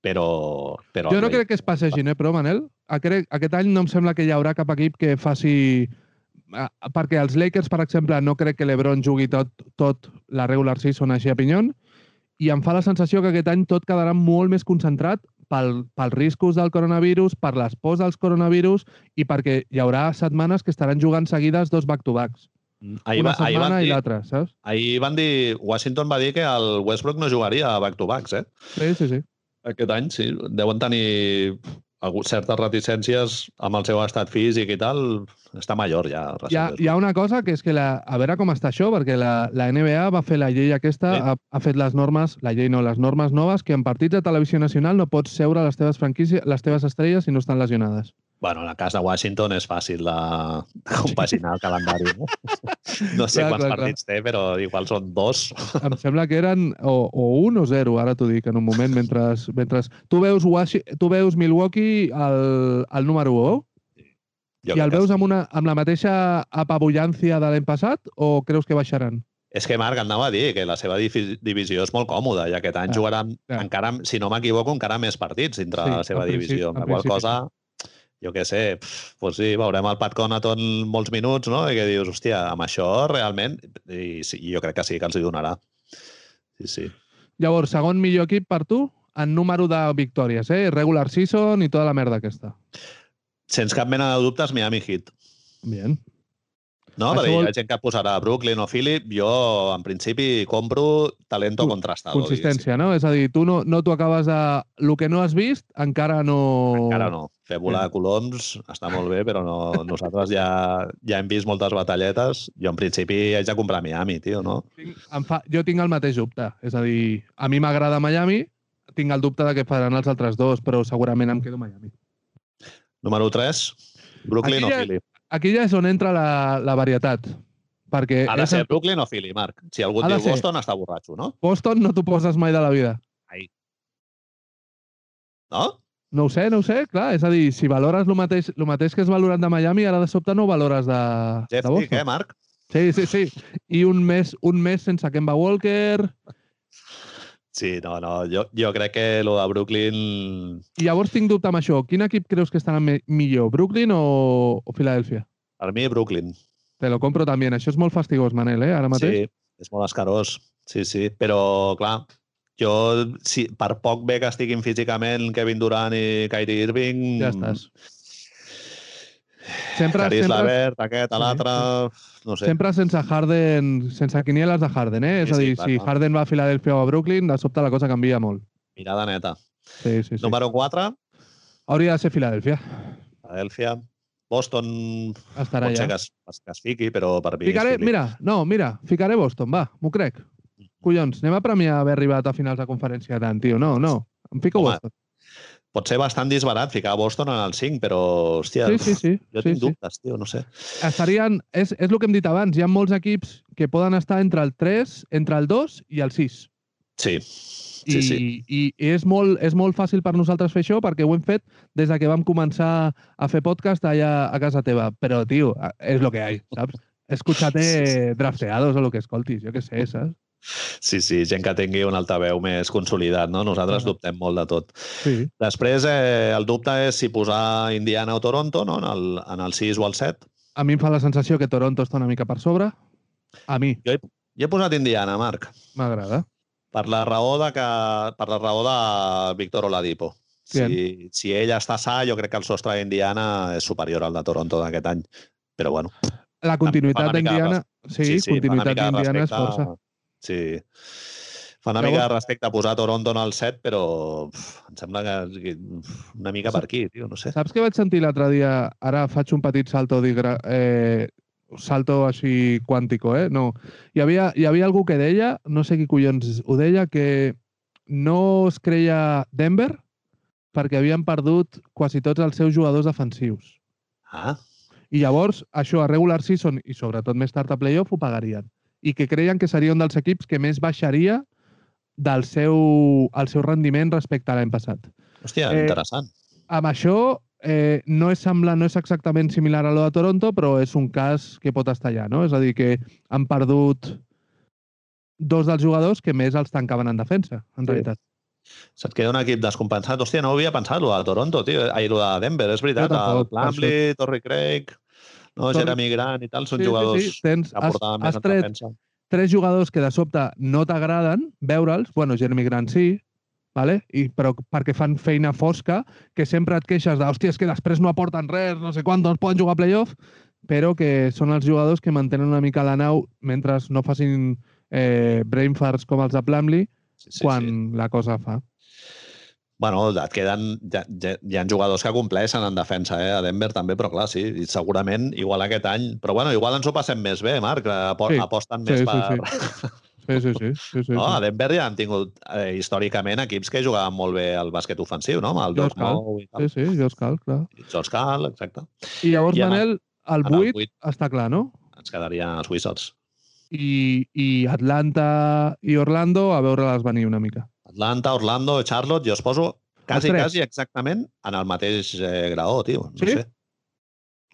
però... però Jo el no crec que es passegin, eh, però, Manel, aquest, aquest any no em sembla que hi haurà cap equip que faci... Perquè els Lakers, per exemple, no crec que l'Ebron jugui tot, tot la regular season així a pinyon, i em fa la sensació que aquest any tot quedarà molt més concentrat pel, pels riscos del coronavirus, per les pors dels coronavirus i perquè hi haurà setmanes que estaran jugant seguides dos back-to-backs. Ahir, Una va, ahir, van setmana i dir, l'altra, saps? ahir van dir... Washington va dir que el Westbrook no jugaria a back-to-backs, eh? Sí, sí, sí. Aquest any, sí. Deuen tenir certes reticències amb el seu estat físic i tal. Està major ja. Hi ha, hi ha una cosa que és que la, a veure com està això, perquè la, la NBA va fer la llei aquesta, Sí. ha, ha fet les normes, la llei no, les normes noves, que en partits de televisió nacional no pots seure les teves franquícies, les teves estrelles si no estan lesionades. Bueno, en el cas de Washington és fàcil de, de compaginar el calendari. No, no sé Clar, quants clar, clar. partits té, però igual són dos. Em sembla que eren o, o un o zero, ara t'ho dic en un moment, mentre, mentre tu, veus Washi, tu veus Milwaukee al, al número 1 Jo i el veus sí. amb, una, amb la mateixa apabullància de l'any passat o creus que baixaran? És que Marc anava a dir que la seva divi- divisió és molt còmoda i aquest any Ah, jugaran clar. encara, si no m'equivoco, encara més partits dintre Sí, de la seva divisió. la qual cosa, jo què sé, pues sí, veurem el Pat Connaughton molts minuts, no? I que dius, hòstia, amb això realment... I sí, jo crec que sí que els hi donarà. Sí, sí. Llavors, segon millor equip per tu en número de victòries, eh? Regular season i tota la merda aquesta. Sense cap mena de dubtes, Miami Heat. Bien. No, Això perquè vol- hi ha gent que posarà Brooklyn o Philip. Jo, en principi, compro talento Co- contrastado. Consistència, no? És a dir, tu no, no t'ho acabes de... El que no has vist encara no... diguéssim. Encara no. Fer volar coloms està molt bé, però no, nosaltres ja, ja hem vist moltes batalletes. Jo, en principi, haig de comprar Miami, tio, no? Tinc, em fa, jo tinc el mateix dubte. És a dir, a mi m'agrada Miami, tinc el dubte de què faran els altres dos, però segurament em quedo Miami. Número 3, Brooklyn Aquí o ja- Philly. Aquí ja és on entra la, la varietat. Perquè Ha de ser el- Brooklyn o Philly, Marc. Si algú diu ser. Boston, està borratxo, no? Boston no t'ho poses mai de la vida. No? No ho sé, no ho sé, clar. És a dir, si valores el mateix, el mateix que has valorat de Miami, ara de sobte no ho valores de, Jeff de Boston. eh, Marc? Sí, sí, sí. I un mes, un mes sense Kemba Walker... Sí, no, no, jo, jo crec que lo de Brooklyn... I llavors tinc dubte amb això. Quin equip creus que estarà millor, Brooklyn o, o Filadèlfia? Per mi, Brooklyn. Te lo compro també. Això és molt fastigós, Manel, eh, ara mateix. Sí, és molt escarós. Sí, sí, però, clar, jo, si, per poc bé que estiguin físicament Kevin Durant i Kyrie Irving... Ja estàs. Sempre, Caris sempre, Lavert, aquest, Sí, l'altre... No sé. sempre sense Harden, sense quinieles de Harden, eh? És Sí, a sí, dir, clar, si clar. Harden va a Filadèlfia o a Brooklyn, de sobte la cosa canvia molt. Mirada neta. Sí, sí, sí. Número 4, Hauria de ser Filadèlfia. Philadelphia. Boston Estarà pot ser allà. que es, que es fiqui, però per mi Ficaré, mira, no, mira, ficaré Boston, va, m'ho crec. Collons, anem a premiar haver arribat a finals de conferència tant, tio. No, no, em fico Home, Boston. Pot ser bastant disbarat ficar Boston en el 5, però, hòstia, Sí, sí, sí. jo sí, tinc sí. dubtes, tio, no sé. Estarien, és, és el que hem dit abans, hi ha molts equips que poden estar entre el 3, entre el 2 i el 6. Sí, I, sí, sí. i és, molt, és molt fàcil per nosaltres fer això perquè ho hem fet des de que vam començar a fer podcast allà a casa teva. Però, tio, és lo que hay, saps? Escuchate Sí, sí. drafteados o lo que escoltis, jo què sé, saps? Sí, sí, gent que tingui un altaveu més consolidat, no? Nosaltres Clar. dubtem molt de tot. Sí. Després, eh, el dubte és si posar Indiana o Toronto, no? En el, en el 6 o el 7. A mi em fa la sensació que Toronto està una mica per sobre. A mi Jo he, jo he posat Indiana, Marc, m'agrada. per la raó de que per la raó de Víctor Oladipo. Si, si ell està sa, jo crec que el sostre d'Indiana és superior al de Toronto d'aquest any. Però, bueno, La continuïtat d'Indiana... Sí, sí, sí, continuïtat d'Indiana és força. Sí. Fa una Llavors- mica de respecte a posar Toronto en el 7, però uf, em sembla que una mica per aquí, tio, no sé. Saps què vaig sentir l'altre dia? Ara faig un petit salto digra... eh, salto així quàntico, eh? No. Hi havia, hi havia algú que deia, no sé qui collons ho deia, que no es creia Denver perquè havien perdut quasi tots els seus jugadors defensius. Ah, I llavors, això a regular season i sobretot més tard a playoff ho pagarien. I que creien que seria un dels equips que més baixaria del seu, el seu rendiment respecte a l'any passat. hòstia, Eh, interessant. Amb això, eh, no és semblant, no és exactament similar a lo de Toronto, però és un cas que pot estar allà, no? És a dir, que han perdut dos dels jugadors que més els tancaven en defensa, en Sí. realitat. Se't queda un equip descompensat. Hòstia, no ho havia pensat, lo de Toronto, tio. Ai, lo de Denver, és veritat. Jo tampoc, el Plumlee, Torrey Craig, no, Torrey- Jeremy Grant i tal, són Sí, sí, jugadors sí. Tens, que has, aportaven més has en tret tres jugadors que de sobte no t'agraden veure'ls, bueno, Jeremy Grant sí, vale? I, però perquè fan feina fosca, que sempre et queixes de, hòstia, és que després no aporten res, no sé quant, no es poden jugar a playoff, però que són els jugadors que mantenen una mica la nau mentre no facin eh, brain farts com els de Plumlee Sí, sí, quan sí. la cosa fa. Bueno, et queden... Hi ha, hi ha jugadors que compleixen en defensa, eh? A Denver també, però clar, sí, segurament igual aquest any... Però bueno, igual ens ho passem més bé, Marc, apo Sí, aposten sí, més sí, per... Sí, sí, sí. sí, sí, No, a sí. Denver ja han tingut eh, històricament equips que jugaven molt bé al bàsquet ofensiu, no? Amb el George Moe i Sí, tal. sí, jo cal, clar. George Cal, exacte. I llavors, I en Manel, el en el 8 vuit. està clar, no? Ens quedarien els Wizards. I, i Atlanta i Orlando a veure-les venir una mica. Atlanta, Orlando, Charlotte, jo els poso quasi, quasi exactament en el mateix eh, graó, tio. No Sí? sé.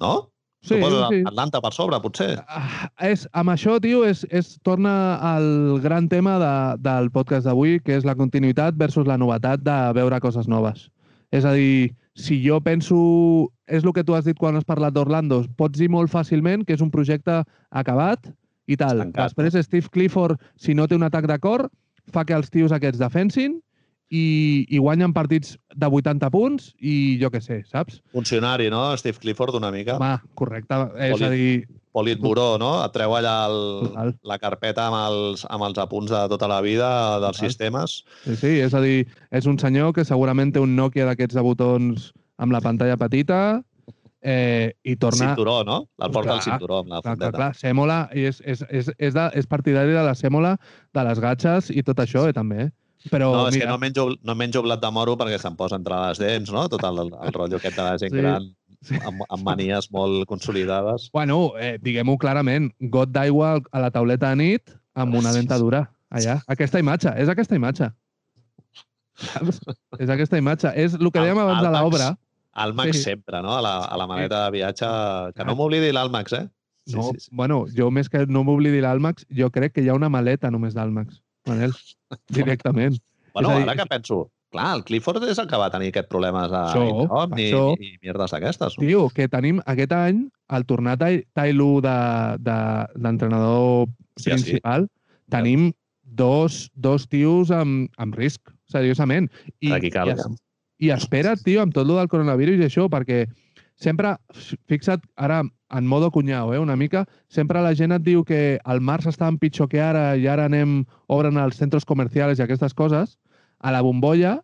No? Sí, tu poses sí. Atlanta per sobre, potser? Ah, és, amb això, tio, és, és, torna al gran tema de, del podcast d'avui, que és la continuïtat versus la novetat de veure coses noves. És a dir, si jo penso... És el que tu has dit quan has parlat d'Orlando. Pots dir molt fàcilment que és un projecte acabat i tal. Estancat, Després, Steve Clifford, si no té un atac de cor, fa que els tios aquests defensin i, i guanyen partits de 80 punts i jo què sé, saps? Funcionari, no? Steve Clifford una mica. Home, correcte. És Poli- a dir, Politburó, no? Et treu allà el, Total. la carpeta amb els, amb els apunts de tota la vida dels Total. sistemes. Sí, sí, és a dir, és un senyor que segurament té un Nokia d'aquests de botons amb la pantalla petita eh, i torna... Cinturó, no? El porta al Clar, cinturó amb la Clar, clar, fundeta. clar, sèmola, i és, és, és, és, de, és partidari de la sèmola, de les gatxes i tot això, eh, també. Però, No, és mira, que no menjo, no menjo blat de moro perquè se'm posa entre les dents, no? Tot el, el rotllo aquest de la gent Sí. gran Sí. amb, amb manies molt consolidades. Bueno, eh, diguem-ho clarament, got d'aigua a la tauleta de nit amb una dentadura. Allà. Aquesta imatge, és aquesta imatge. És aquesta imatge. És el que dèiem abans de l'obra. Àlmax Sí. sempre, no? A la, a la maleta de viatge. Que no m'oblidi l'Àlmax, eh? Sí, no, sí, sí. bueno, jo més que no m'oblidi l'Almax, jo crec que hi ha una maleta només d'Almax, Manel, directament. Bueno, a dir, ara que penso, clar, el Clifford és el que va tenir aquests problemes a Això, Insomni això. i, i mierdes d'aquestes. no? Tio, que tenim aquest any el tornar Tai, tai Lu de- de- d'entrenador Sí, sí. principal, tenim dos, dos tios amb, amb risc, seriosament. I, Aquí cal, i, I espera't, tio, amb tot lo del coronavirus i això, perquè sempre, fixa't, ara en modo cunyau, eh, una mica, sempre la gent et diu que al març estàvem pitjor que ara i ara anem, obren els centres comercials i aquestes coses. A la bombolla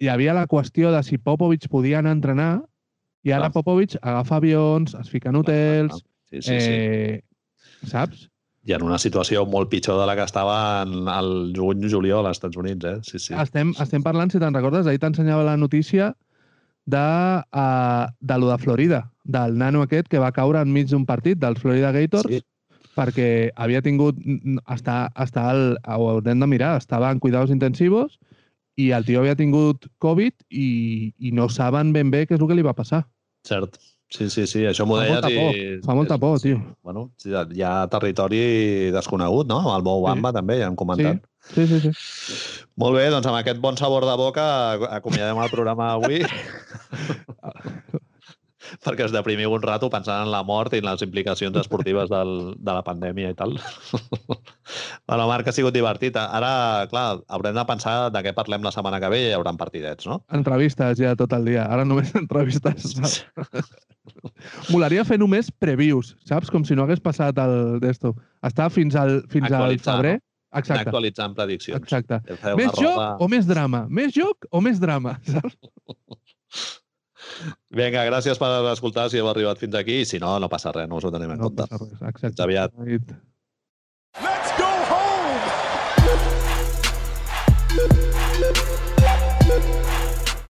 hi havia la qüestió de si Popovich podia anar a entrenar i ara Clar. Popovich agafa avions, es fica en hotels, Sí, sí, sí. eh, saps? I en una situació molt pitjor de la que estava en el juny-juliol als Estats Units, eh? Sí, sí. Estem, estem parlant, si te'n recordes, ahir t'ensenyava la notícia de, uh, de lo de Florida, del nano aquest que va caure enmig d'un partit dels Florida Gators Sí. perquè havia tingut... Està, està el, ho haurem de mirar, estava en cuidados intensivos i el tio havia tingut Covid i, i no saben ben bé què és el que li va passar. Cert. Sí, sí, sí, això m'ho Fa deies molta i... fa molta por, tio. Bueno, sí, hi ha territori desconegut, no? El Mou Bamba també, ja hem comentat. Sí, sí, sí. Molt bé, doncs amb aquest bon sabor de boca acomiadem el programa avui. perquè es deprimiu un rato pensant en la mort i en les implicacions esportives del, de la pandèmia i tal. bueno, Marc, ha sigut divertit. Ara, clar, haurem de pensar de què parlem la setmana que ve i hi haurà partidets, no? Entrevistes ja tot el dia. Ara només entrevistes. Molaria fer només previews, saps? Com si no hagués passat el d'esto. Està fins al, fins al febrer. Anar Exacte, actualitzant prediccions. exacte. Més joc roda... o més drama? Més joc o més drama? Saps? Vinga, gràcies per escoltar si heu arribat fins aquí i si no, no passa res, no us ho tenim en No compte. passa res. Exacte. Fins aviat.